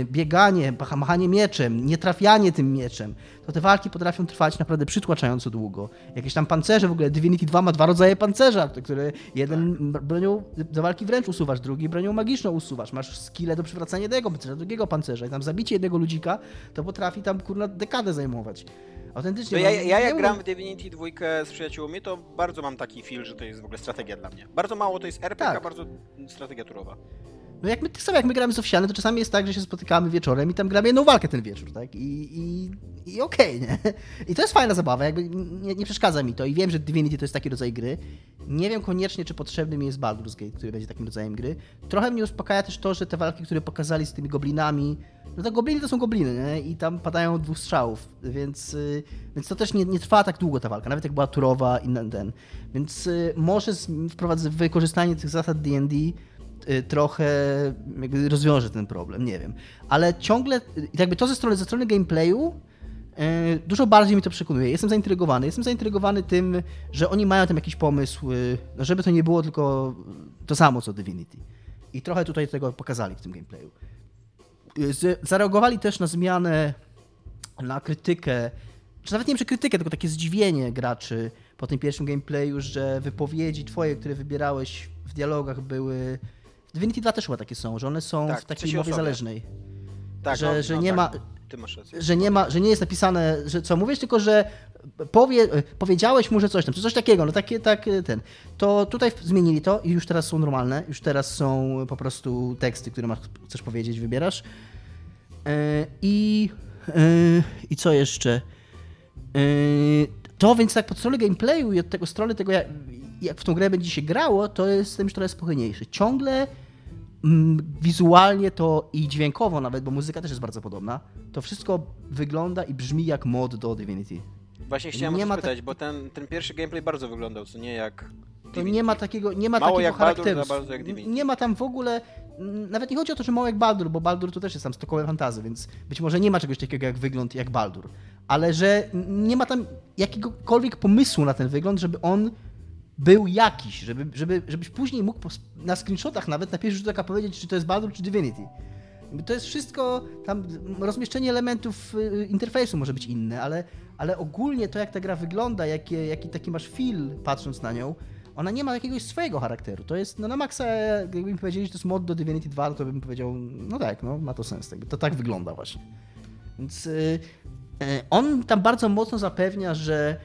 bieganie, macha- machanie mieczem, nietrafianie tym mieczem, to te walki potrafią trwać naprawdę przytłaczająco długo. Jakieś tam pancerze, w ogóle Divinity 2 ma dwa rodzaje pancerza, które jeden bronią do walki wręcz usuwasz, drugi bronią magiczną usuwasz. Masz skille do przywracania jednego pancerza, drugiego pancerza i tam zabicie jednego ludzika to potrafi tam kurna dekadę zajmować. Autentycznie. ja, ja nie jak gram w Divinity 2 z przyjaciółmi, to bardzo mam taki feel, że to jest w ogóle strategia dla mnie. Bardzo mało to jest RPG, Tak. a bardzo strategia turowa. No jak my, tak samo jak my gramy z Owsiany, to czasami jest tak, że się spotykamy wieczorem i tam gramy jedną walkę ten wieczór, tak? I, i, i okej, nie? I to jest fajna zabawa, jakby nie, nie przeszkadza mi to i wiem, że Divinity to jest taki rodzaj gry. Nie wiem koniecznie, czy potrzebny mi jest Baldur's Gate, który będzie takim rodzajem gry. Trochę mnie uspokaja też to, że te walki, które pokazali z tymi goblinami, no to gobliny to są gobliny, nie? I tam padają dwóch strzałów, więc, y, więc to też nie, nie trwa tak długo ta walka, nawet jak była turowa i ten. Więc y, może wprowadzę wykorzystanie tych zasad D&D trochę jakby rozwiąże ten problem, nie wiem. Ale ciągle, y, jakby to ze strony, ze strony gameplayu y, dużo bardziej mi to przekonuje. Jestem zaintrygowany. Jestem zaintrygowany tym, że oni mają tam jakiś pomysł, y, no żeby to nie było tylko to samo co Divinity. I trochę tutaj tego pokazali w tym gameplayu. Y, Zareagowali też na zmianę, na krytykę, czy nawet nie wiem, czy krytykę, tylko takie zdziwienie graczy po tym pierwszym gameplayu, że wypowiedzi twoje, które wybierałeś w dialogach były... Divinity 2 też chyba takie są, że one są Tak, w takiej mowie osobie. zależnej. Tak, że, no, że no nie tak. ma Ty masz rację. że nie ma, że nie jest napisane, że co mówisz, tylko że powie, powiedziałeś mu, że coś tam, czy coś takiego, no takie, tak, ten. To tutaj zmienili to i już teraz są normalne, już teraz są po prostu teksty, które masz, chcesz powiedzieć, wybierasz. E, I, e, i co jeszcze? E, To więc tak pod stronę gameplayu i od tego strony tego, jak, jak w tą grę będzie się grało, to jestem już trochę spokojniejszy. Ciągle mm, wizualnie to i dźwiękowo nawet, bo muzyka też jest bardzo podobna, to wszystko wygląda i brzmi jak mod do Divinity. Właśnie chciałem nie ma tak- bo ten, ten pierwszy gameplay bardzo wyglądał, co nie jak To nie ma takiego, nie ma Mało takiego Baldur, charakteru. za bardzo jak Divinity. nie ma tam w ogóle, nawet nie chodzi o to, że mało jak Baldur, bo Baldur to też jest tam stokowe fantazy, więc być może nie ma czegoś takiego jak wygląd jak Baldur, ale że nie ma tam jakiegokolwiek pomysłu na ten wygląd, żeby on był jakiś, żeby, żeby, żebyś później mógł na screenshotach nawet na pierwszy rzut oka powiedzieć, czy to jest Baldur, czy Divinity. To jest wszystko, tam rozmieszczenie elementów y, interfejsu może być inne, ale, ale ogólnie to, jak ta gra wygląda, jakie, jaki taki masz feel patrząc na nią, ona nie ma jakiegoś swojego charakteru. To jest, no na maksa, jakby mi powiedzieli, że to jest mod do Divinity 2, to bym powiedział, no tak, no ma to sens. Jakby to tak wygląda właśnie. Więc y, y, on tam bardzo mocno zapewnia, że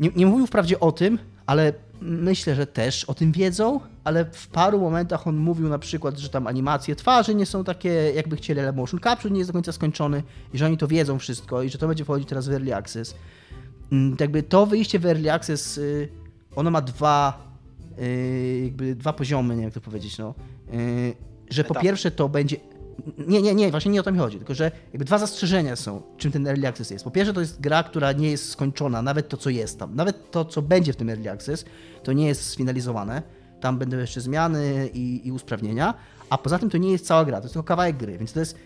nie, nie mówił wprawdzie o tym, ale myślę, że też o tym wiedzą, ale w paru momentach on mówił na przykład, że tam animacje twarzy nie są takie, jakby chcieli, ale motion capture nie jest do końca skończony i że oni to wiedzą wszystko i że to będzie wchodzić teraz w Early Access. Mm, Jakby to wyjście w Early Access, y, ono ma dwa, y, jakby dwa poziomy, nie wiem jak to powiedzieć, no. Y, Że po pierwsze to będzie... Nie, nie, nie, właśnie nie o to mi chodzi, tylko że jakby dwa zastrzeżenia są, czym ten Early Access jest. Po pierwsze to jest gra, która nie jest skończona, nawet to, co jest tam. Nawet to, co będzie w tym Early Access, to nie jest sfinalizowane. Tam będą jeszcze zmiany i, i usprawnienia, a poza tym to nie jest cała gra, to jest tylko kawałek gry, więc to jest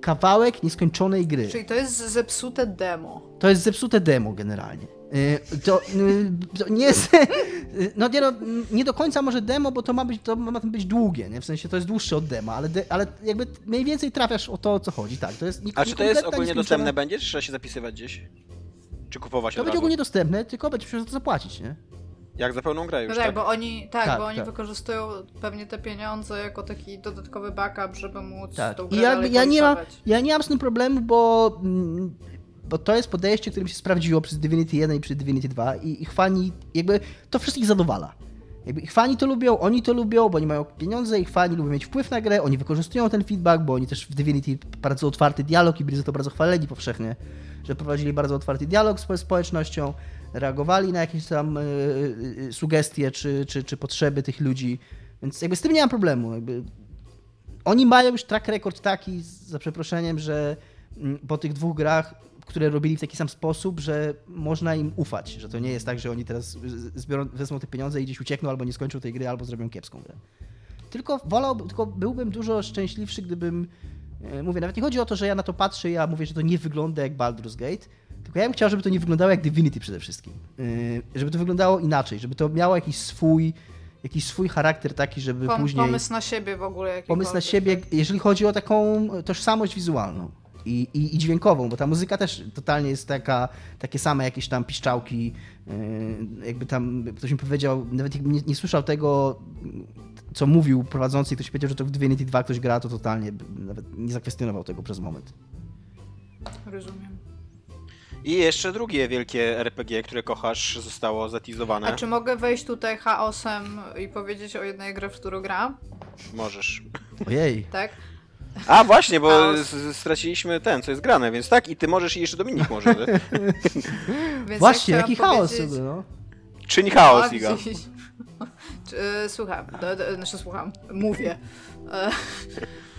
kawałek nieskończonej gry. Czyli to jest zepsute demo. To jest zepsute demo generalnie. Y, To, y, to nie jest. [laughs] No nie, no nie do końca może demo, bo to ma być, to ma być długie, nie? W sensie to jest dłuższe od dema, ale, de, ale jakby mniej więcej trafiasz o to, o co chodzi. Tak, to jest nie- A czy to jest ogólnie dostępne będzie, czy trzeba się zapisywać gdzieś? Czy kupować To od będzie razu? ogólnie dostępne, tylko będziesz musiał za to zapłacić, nie? Jak za pełną grę No już, tak, tak? bo oni, tak, Tak, bo oni tak. wykorzystują pewnie te pieniądze jako taki dodatkowy backup, żeby móc Tak. tą I grę ja, dalej ja, nie mam, ja nie mam z tym problemu, bo, mm, bo to jest podejście, którym się sprawdziło przez Divinity 1 i przez Divinity 2 i ich fani, jakby to wszystkich zadowala. Jakby ich fani to lubią, oni to lubią, bo oni mają pieniądze, ich fani lubią mieć wpływ na grę, oni wykorzystują ten feedback, bo oni też w Divinity bardzo otwarty dialog i byli za to bardzo chwaleni powszechnie, że prowadzili bardzo otwarty dialog z społecznością, reagowali na jakieś tam y, y, y, sugestie czy, czy, czy potrzeby tych ludzi, więc jakby z tym nie mam problemu. Jakby oni mają już track record taki, za przeproszeniem, że mm, po tych dwóch grach, które robili w taki sam sposób, że można im ufać, że to nie jest tak, że oni teraz zbiorą, wezmą te pieniądze i gdzieś uciekną, albo nie skończą tej gry, albo zrobią kiepską grę. Tylko wolałbym, tylko byłbym dużo szczęśliwszy, gdybym, e, mówię, nawet nie chodzi o to, że ja na to patrzę i ja mówię, że to nie wygląda jak Baldur's Gate, tylko ja bym chciał, żeby to nie wyglądało jak Divinity przede wszystkim. E, Żeby to wyglądało inaczej, żeby to miało jakiś swój, jakiś swój charakter taki, żeby Pom- później Pomysł na siebie w ogóle. pomysł na siebie, tak? jeżeli chodzi o taką tożsamość wizualną i, i, i dźwiękową, bo ta muzyka też totalnie jest taka, takie same jakieś tam piszczałki, yy, jakby tam ktoś mi powiedział, nawet nie, nie słyszał tego, co mówił prowadzący ktoś powiedział, że to w Divinity 2 ktoś gra, to totalnie nawet nie zakwestionował tego przez moment. Rozumiem. I jeszcze drugie wielkie RPG, które kochasz, zostało zatizowane. A czy mogę wejść tutaj chaosem i powiedzieć o jednej grze, w którą gram? Możesz. Ojej. Tak? A właśnie, bo s- straciliśmy ten, co jest grane, więc tak, i ty możesz, i jeszcze Dominik może. nie? [laughs] Więc Właśnie, ja jaki chciałam chaos powiedzieć- sobie, no. Czyń chaos, A, Iga. widzisz. Czy, e, Słucham, do, do, znaczy słucham, mówię. E,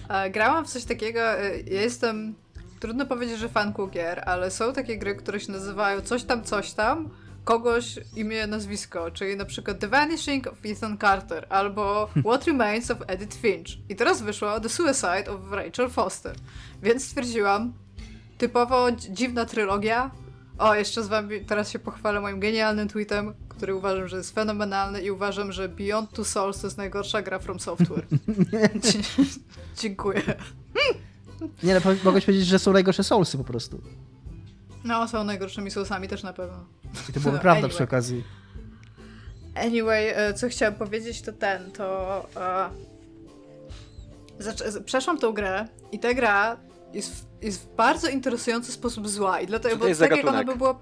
e, grałam w coś takiego, e, ja jestem, trudno powiedzieć, że fanką gier, ale są takie gry, które się nazywają coś tam, coś tam, kogoś imię, nazwisko, czyli na przykład The Vanishing of Ethan Carter albo What Remains of Edith Finch. I teraz wyszło The Suicide of Rachel Foster. Więc stwierdziłam, typowo dzi- dziwna trylogia. O, jeszcze z wami teraz się pochwalę moim genialnym tweetem, który uważam, że jest fenomenalny i uważam, że Beyond Two Souls to jest najgorsza gra From Software. [laughs] Dziękuję. Nie, no, mogłeś powiedzieć, że są najgorsze Soulsy po prostu. No, są najgorszymi sousami też na pewno. I to byłoby No, [laughs] prawda anyway. przy okazji. Anyway, e, co chciałam powiedzieć, to ten, to... Z- przeszłam tą grę i ta gra jest w, jest w bardzo interesujący sposób zła i dlatego, bo tak jak ona by była...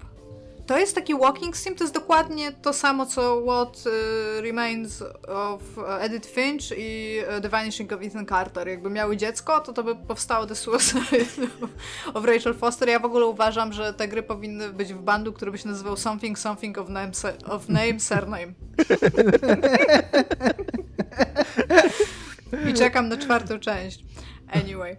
To jest taki walking sim, to jest dokładnie to samo, co What e, Remains of Edith Finch i e, The Vanishing of Ethan Carter. Jakby miały dziecko, to to by powstało The Suicide [laughs] of Rachel Foster. Ja w ogóle uważam, że te gry powinny być w bandu, który by się nazywał Something Something of Name, of name Surname. [laughs] I czekam na czwartą część. Anyway.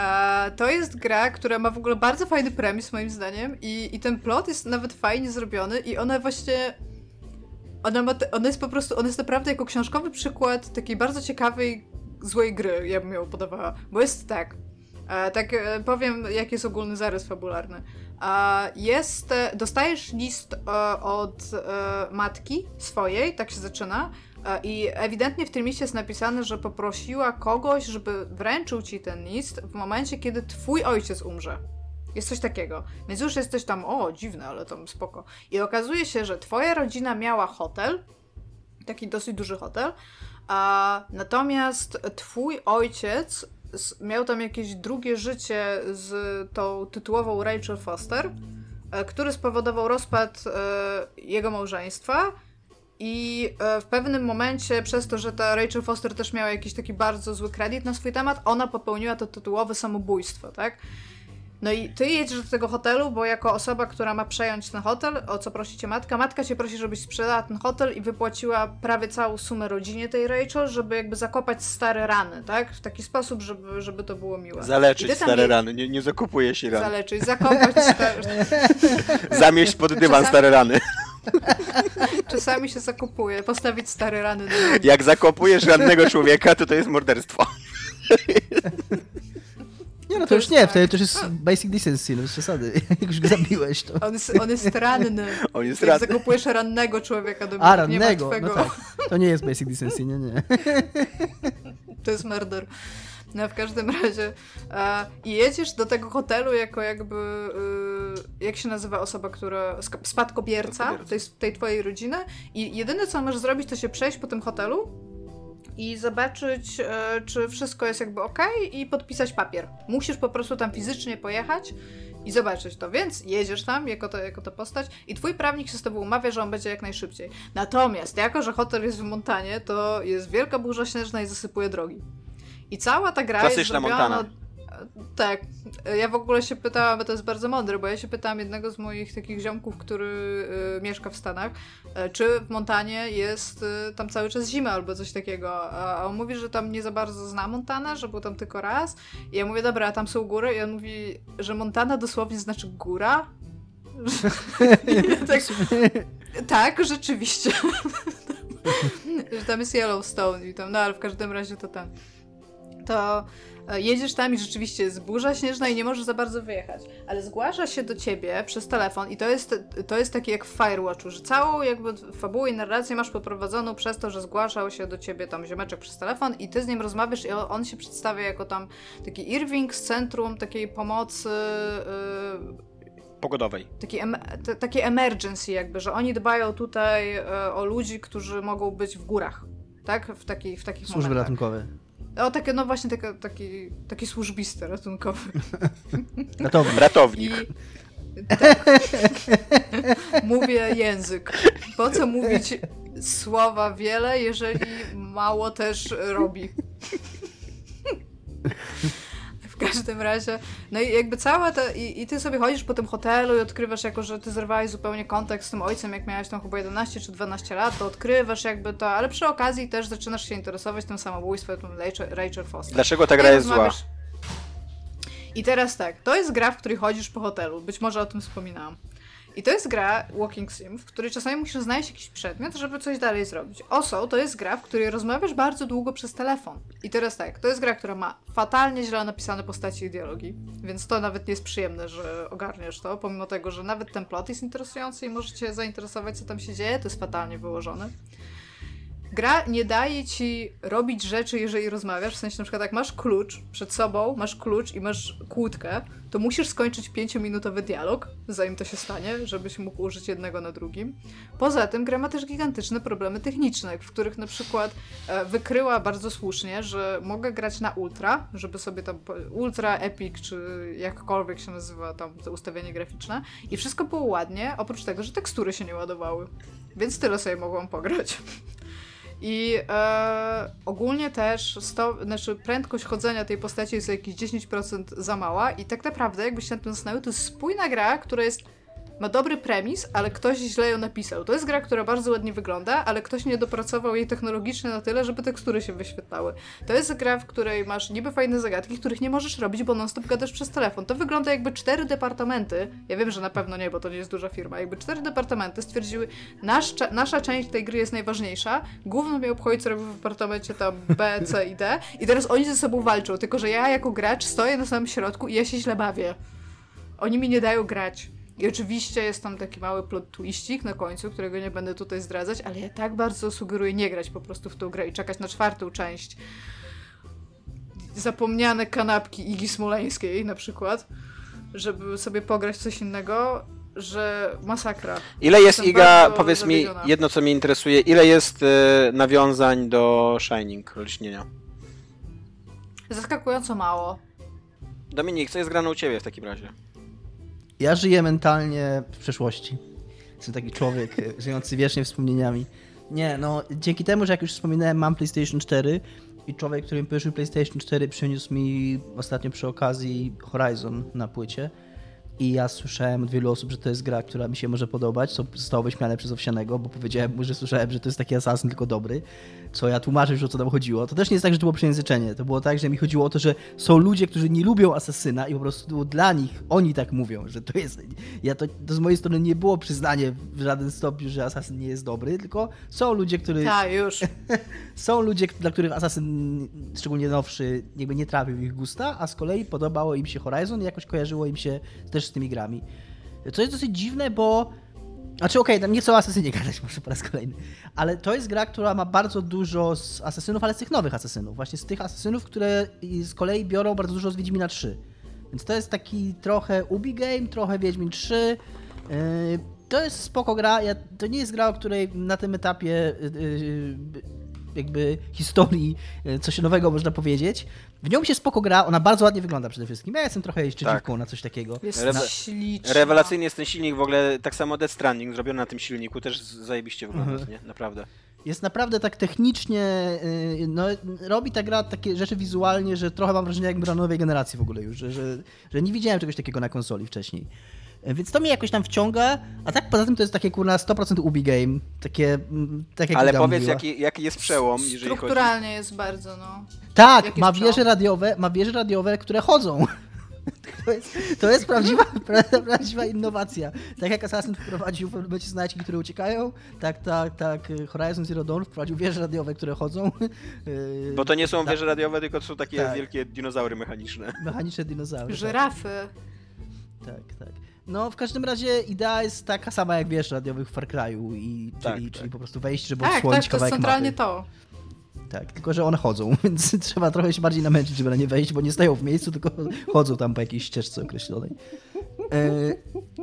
E, to jest gra, która ma w ogóle bardzo fajny premis moim zdaniem i, i ten plot jest nawet fajnie zrobiony i ona właśnie ona, ma te, ona jest po prostu, ona jest naprawdę jako książkowy przykład takiej bardzo ciekawej, złej gry, ja bym ją podawała, bo jest tak, e, tak e, powiem, jaki jest ogólny zarys fabularny. Jest, dostajesz list od matki swojej, tak się zaczyna, i ewidentnie w tym liście jest napisane, że poprosiła kogoś, żeby wręczył ci ten list w momencie, kiedy twój ojciec umrze. Jest coś takiego. Więc już jesteś tam, o, dziwne, ale tam spoko. I okazuje się, że twoja rodzina miała hotel, taki dosyć duży hotel, a natomiast twój ojciec miał tam jakieś drugie życie z tą tytułową Rachel Foster, e, który spowodował rozpad e, jego małżeństwa. I e, w pewnym momencie, przez to, że ta Rachel Foster też miała jakiś taki bardzo zły kredyt na swój temat, ona popełniła to tytułowe samobójstwo, tak? No i ty jedziesz do tego hotelu, bo jako osoba, która ma przejąć ten hotel, o co prosi cię matka, matka cię prosi, żebyś sprzedała ten hotel i wypłaciła prawie całą sumę rodzinie tej Rachel, żeby jakby zakopać stare rany, tak? W taki sposób, żeby, żeby to było miłe. Zaleczyć stare je- rany, nie, nie zakupuje się ran. Zaleczyć, zakopać stare... [laughs] Zamieść pod dywan Czasami- stare rany. [laughs] Czasami się zakupuje, postawić stare rany. Jak zakopujesz rannego człowieka, to to jest morderstwo. Nie, no to, To już nie, tak. wtedy to już jest basic decency, no bez przesady. [laughs] Jak już go zabiłeś, to... On jest, on jest ranny. On jest Jak ranny. zakupujesz rannego człowieka do A, nie rannego, no martwego. tak. To nie jest basic decency, nie, nie. [laughs] To jest murder. No w każdym razie e, i jedziesz do tego hotelu jako jakby, y, jak się nazywa osoba, która, spadkobierca Spadkobierca. tej, tej twojej rodziny i jedyne co możesz zrobić to się przejść po tym hotelu i zobaczyć, e, czy wszystko jest jakby ok i podpisać papier. Musisz po prostu tam fizycznie pojechać i zobaczyć to, więc jedziesz tam jako, to, jako ta postać i twój prawnik się z tobą umawia, że on będzie jak najszybciej. Natomiast, jako że hotel jest w Montanie, to jest wielka burza śnieżna i zasypuje drogi. I cała ta gra Klasyczna jest zrobiona... Montana. Tak. Ja w ogóle się pytałam, bo to jest bardzo mądre, bo ja się pytałam jednego z moich takich ziomków, który y, mieszka w Stanach, y, czy w Montanie jest y, tam cały czas zima albo coś takiego. A on mówi, że tam nie za bardzo zna Montanę, że był tam tylko raz. I ja mówię, dobra, a tam są góry? I on mówi, że Montana dosłownie znaczy góra. [laughs] Tak, tak, rzeczywiście. [laughs] że tam jest Yellowstone i tam, no ale w każdym razie to tam. To jedziesz tam i rzeczywiście jest burza śnieżna i nie możesz za bardzo wyjechać. Ale zgłasza się do ciebie przez telefon i to jest, to jest takie jak w Firewatchu, że całą jakby fabułę i narrację masz poprowadzoną przez to, że zgłaszał się do ciebie tam ziomeczek przez telefon i ty z nim rozmawiasz i on się przedstawia jako tam taki Irving z centrum takiej pomocy yy, Pogodowej. taki em, t- takie emergency jakby, że oni dbają tutaj e, o ludzi, którzy mogą być w górach, tak? W, taki, w takich Służby momentach. ratunkowe. O, takie, no właśnie taka, taki, taki służbisty ratunkowy. [laughs] Ratownik. Ratownik. I tak. [laughs] mówię język. Po co mówić słowa wiele, jeżeli mało też robi? [laughs] W każdym razie, no i jakby cała ta, i, i ty sobie chodzisz po tym hotelu i odkrywasz jako, że ty zerwałeś zupełnie kontakt z tym ojcem, jak miałeś tam chyba 11 czy 12 lat, to odkrywasz jakby to, ale przy okazji też zaczynasz się interesować tym samobójstwem Rachel, Rachel Foster. Dlaczego ta gra jest zła? I teraz tak, to jest gra, w której chodzisz po hotelu. Być może o tym wspominałam. I to jest gra Walking Sim, w której czasami musisz znaleźć jakiś przedmiot, żeby coś dalej zrobić. Oso to jest gra, w której rozmawiasz bardzo długo przez telefon. I teraz tak, to jest gra, która ma fatalnie źle napisane postaci i dialogi, więc to nawet nie jest przyjemne, że ogarniasz to, pomimo tego, że nawet ten plot jest interesujący i może cię zainteresować, co tam się dzieje, to jest fatalnie wyłożone. Gra nie daje ci robić rzeczy, jeżeli rozmawiasz. W sensie, na przykład, jak masz klucz przed sobą, masz klucz i masz kłódkę, to musisz skończyć pięciominutowy dialog, zanim to się stanie, żebyś mógł użyć jednego na drugim. Poza tym, gra ma też gigantyczne problemy techniczne, w których na przykład e, wykryła bardzo słusznie, że mogę grać na ultra, żeby sobie tam ultra, epic, czy jakkolwiek się nazywa tam to ustawienie graficzne, i wszystko było ładnie, oprócz tego, że tekstury się nie ładowały. Więc tyle sobie mogłam pograć. [laughs] I e, ogólnie też sto, znaczy prędkość chodzenia tej postaci jest jakieś 10% za mała i tak naprawdę, jakbyś się tym zastanowił, to jest spójna gra, która jest ma dobry premis, ale ktoś źle ją napisał. To jest gra, która bardzo ładnie wygląda, ale ktoś nie dopracował jej technologicznie na tyle, żeby tekstury się wyświetlały. To jest gra, w której masz niby fajne zagadki, których nie możesz robić, bo non-stop gadasz przez telefon. To wygląda jakby cztery departamenty, ja wiem, że na pewno nie, bo to nie jest duża firma, jakby cztery departamenty stwierdziły, nasz, nasza część tej gry jest najważniejsza, główno mnie obchodzi, co robi w departamencie tam B, C i D i teraz oni ze sobą walczą, tylko że ja jako gracz stoję na samym środku i ja się źle bawię. Oni mi nie dają grać. I oczywiście jest tam taki mały plot twistik na końcu, którego nie będę tutaj zdradzać, ale ja tak bardzo sugeruję nie grać po prostu w tą grę i czekać na czwartą część. Zapomniane kanapki Igi Smoleńskiej na przykład, żeby sobie pograć coś innego, że masakra. Ile jest, Jestem Iga, powiedz mi, zawiedziona. jedno co mnie interesuje, ile jest e, nawiązań do Shining, lśnienia? Zaskakująco mało. Dominik, co jest grane u ciebie w takim razie? Ja żyję mentalnie w przeszłości. Jestem taki człowiek [laughs] żyjący wiecznie wspomnieniami. Nie, no dzięki temu, że jak już wspominałem, mam PlayStation 4 i człowiek, który mi pożyczył PlayStation 4 przyniósł mi ostatnio przy okazji Horizon na płycie. i ja słyszałem od wielu osób, że to jest gra, która mi się może podobać, co zostało wyśmiane przez Owsianego, bo powiedziałem mu, że słyszałem, że to jest taki asasyn tylko dobry, co ja tłumaczę już o co tam chodziło. To też nie jest tak, że to było przejęzyczenie, to było tak, że mi chodziło o to, że są ludzie, którzy nie lubią asasyna i po prostu dla nich, oni tak mówią, że to jest, ja to, to z mojej strony nie było przyznanie w żaden stopniu, że asasyn nie jest dobry, tylko są ludzie, którzy... Tak, już. [laughs] Są ludzie, dla których Assassin, szczególnie nowszy, jakby nie trafił w ich gusta, a z kolei podobało im się Horizon i jakoś kojarzyło im się też z tymi grami. Co jest dosyć dziwne, bo... Znaczy okej, tam nie chcę o Assassinie [laughs] gadać może po raz kolejny, ale to jest gra, która ma bardzo dużo z Assassinów, ale z tych nowych Assassinów. Właśnie z tych Assassinów, które z kolei biorą bardzo dużo z Wiedźmina 3. Więc to jest taki trochę Ubi Game, trochę Wiedźmin 3. Yy, To jest spoko gra. Ja, to nie jest gra, o której na tym etapie yy, yy, jakby historii yy, coś nowego można powiedzieć. W nią się spoko gra, ona bardzo ładnie wygląda przede wszystkim. Ja jestem trochę szczęśliwką na coś takiego. Jest Rewe- śliczna. Rewelacyjny jest ten silnik, w ogóle tak samo Death Stranding zrobiony na tym silniku, też zajebiście wygląda, Mhm. nie? Naprawdę. Jest naprawdę tak technicznie, yy, no, robi ta gra takie rzeczy wizualnie, że trochę mam wrażenie jakby gra nowej generacji w ogóle już, że, że, że nie widziałem czegoś takiego na konsoli wcześniej. Więc to mnie jakoś tam wciąga, a tak poza tym to jest takie kurna 100% Ubi game, takie, mm, tak jak Ale powiedz, jaki, jaki jest przełom, jeżeli chodzi... Strukturalnie jest bardzo, no. Tak, ma wieże radiowe, ma wieże radiowe, które chodzą. [laughs] To jest, to jest prawdziwa, [laughs] pra- prawdziwa innowacja. Tak jak Assassin wprowadził w momencie znajdźki, które uciekają, tak, tak, tak Horizon Zero Dawn wprowadził wieże radiowe, które chodzą. Yy, [laughs] Bo to nie są tak, wieże radiowe, tylko to są takie Tak. wielkie dinozaury mechaniczne. Mechaniczne dinozaury. Żyrafy. Tak, tak, tak. No, w każdym razie idea jest taka sama jak wież radiowych w Far Cry'u, i, Tak, czyli, tak. czyli po prostu wejść, żeby Tak, odsłonić tak, to jest kawałek centralnie mapy. to. Tak, tylko że one chodzą, [laughs] więc trzeba trochę się bardziej namęczyć, żeby na nie wejść, bo nie stoją w miejscu, tylko [laughs] chodzą tam po jakiejś ścieżce określonej. E,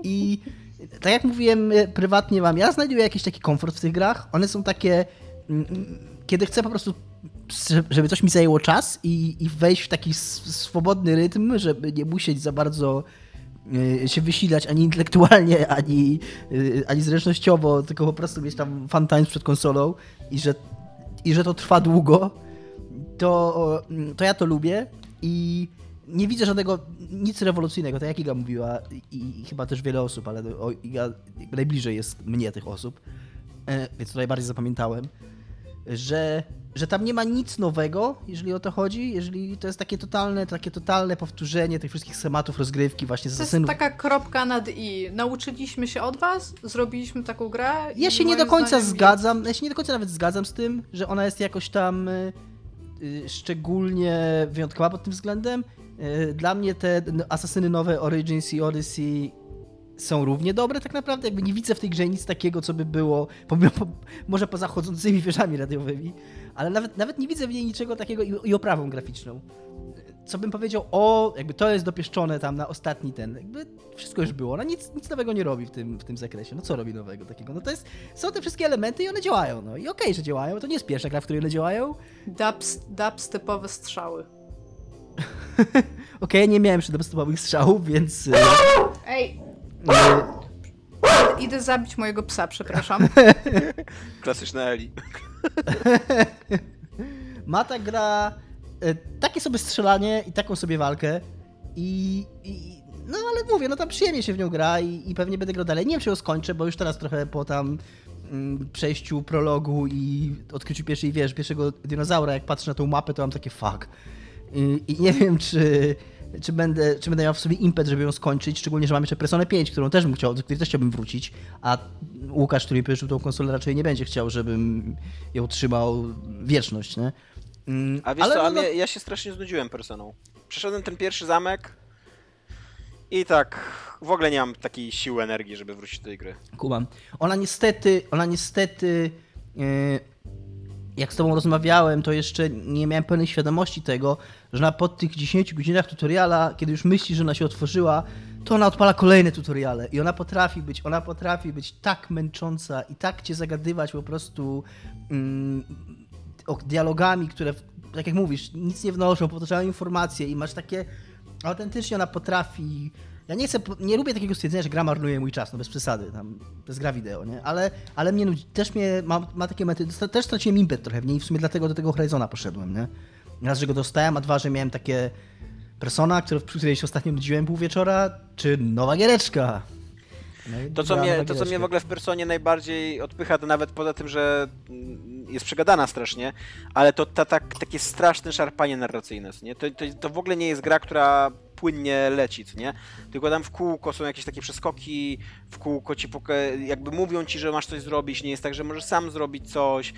I tak jak mówiłem, e, prywatnie mam, ja znajduję jakiś taki komfort w tych grach. One są takie, mm, mm, kiedy chcę po prostu, żeby coś mi zajęło czas i, i wejść w taki swobodny rytm, żeby nie musieć za bardzo się wysilać ani intelektualnie, [laughs] ani, e, ani zręcznościowo, tylko po prostu mieć tam fun times przed konsolą i że i że to trwa długo, to, to ja to lubię i nie widzę żadnego, nic rewolucyjnego, tak jak Iga mówiła i, i chyba też wiele osób, ale o, Iga najbliżej jest mnie tych osób, e, więc to najbardziej zapamiętałem, że, że tam nie ma nic nowego, jeżeli o to chodzi, jeżeli to jest takie totalne, takie totalne powtórzenie tych wszystkich schematów rozgrywki właśnie z To jest taka kropka nad i. Nauczyliśmy się od was, zrobiliśmy taką grę. Ja się nie do końca zgadzam, ja się nie do końca nawet zgadzam z tym, że ona jest jakoś tam y, y, szczególnie wyjątkowa pod tym względem. Y, Dla mnie te n- asasyny nowe Origins i Odyssey są równie dobre tak naprawdę, jakby nie widzę w tej grze nic takiego, co by było, pomimo, po, może poza chodzącymi wieżami radiowymi, ale nawet, nawet nie widzę w niej niczego takiego i, i oprawą graficzną. Co bym powiedział, o, jakby to jest dopieszczone tam na ostatni ten, jakby wszystko już było, ona nic, nic nowego nie robi w tym, w tym zakresie, no co robi nowego takiego, no to jest, są te wszystkie elementy i one działają, no. I okej, że działają, to nie jest pierwsza gra, w której one działają, Dubs, dubstepowe strzały. [laughs] okej, nie miałem jeszcze dubstepowych strzałów, więc... y, Ej, idę zabić mojego psa, przepraszam. [laughs] Klasyczna Eli. [laughs] ma ta gra e, takie sobie strzelanie i taką sobie walkę i, i no ale mówię, no tam przyjemnie się w nią gra i, i pewnie będę grał dalej. Nie wiem, czy ją skończę, bo już teraz trochę po tam mm, przejściu prologu i odkryciu pierwszej, wiesz, pierwszego dinozaura, jak patrzę na tą mapę, to mam takie fuck. I, i nie wiem, czy, czy, będę, czy będę miał w sobie impet, żeby ją skończyć, szczególnie, że mam jeszcze Personę 5, którą też bym chciał, do której też chciałbym wrócić, a Łukasz, który mi pożyczył tą konsolę, raczej nie będzie chciał, żebym ją trzymał wieczność, nie? Mm, A wiesz ale co, a no, no, ja się strasznie znudziłem personą. Przeszedłem ten pierwszy zamek i tak w ogóle nie mam takiej siły, energii, żeby wrócić do tej gry. Kumam. Ona niestety, ona niestety, yy, jak z tobą rozmawiałem, to jeszcze nie miałem pełnej świadomości tego, że ona po tych 10 godzinach tutoriala, kiedy już myśli, że ona się otworzyła, to ona odpala kolejne tutoriale i ona potrafi być, ona potrafi być tak męcząca i tak cię zagadywać po prostu mm, dialogami, które, tak jak mówisz, nic nie wnoszą, powtarzają informacje i masz takie, autentycznie ona potrafi ja nie chcę, nie lubię takiego stwierdzenia, że gra marnuje mój czas, no bez przesady, tam, jest gra wideo, nie? Ale, ale mnie nudzi, też mnie, ma, ma takie momenty, też straciłem impet trochę w niej i w sumie dlatego do tego Horizona poszedłem, nie? Raz, że go dostałem, a dwa, że miałem takie, Persona, który, przy której się ostatnio nudziłem pół wieczora, czy nowa giereczka? No To co, mnie, to, co mnie w ogóle w personie najbardziej odpycha, to nawet poza tym, że mm, jest przegadana strasznie, ale to ta, ta, takie straszne szarpanie narracyjne, nie? To, to, to w ogóle nie jest gra, która płynnie leci, nie? Tylko tam w kółko są jakieś takie przeskoki, w kółko ci poka- jakby mówią ci, że masz coś zrobić, nie jest tak, że możesz sam zrobić coś.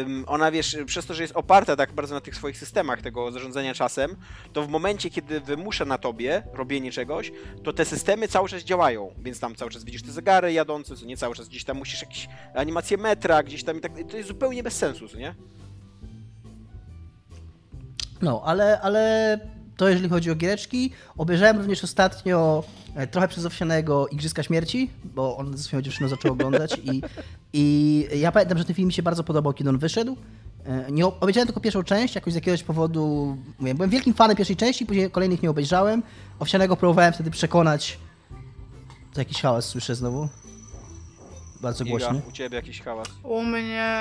Ym, ona, wiesz, przez to, że jest oparta tak bardzo na tych swoich systemach tego zarządzania czasem, to w momencie, kiedy wymusza na tobie robienie czegoś, to te systemy cały czas działają, więc tam cały czas widzisz te zegary jadące, co nie cały czas gdzieś tam musisz jakieś animacje metra, gdzieś tam i tak, to jest zupełnie bez sensu, co nie? No, ale, ale to jeżeli chodzi o giereczki. Obejrzałem również ostatnio e, trochę przez owsianego Igrzyska Śmierci, bo on ze swoją dziewczyną zaczął oglądać i, i ja pamiętam, że ten film mi się bardzo podobał, kiedy on wyszedł. E, Nie ob- obejrzałem tylko pierwszą część, jakoś z jakiegoś powodu, mówię, byłem wielkim fanem pierwszej części, później kolejnych nie obejrzałem. Owsianego próbowałem wtedy przekonać, to jakiś hałas słyszę znowu. Bardzo Iga, głośny. u ciebie jakiś hałas. U mnie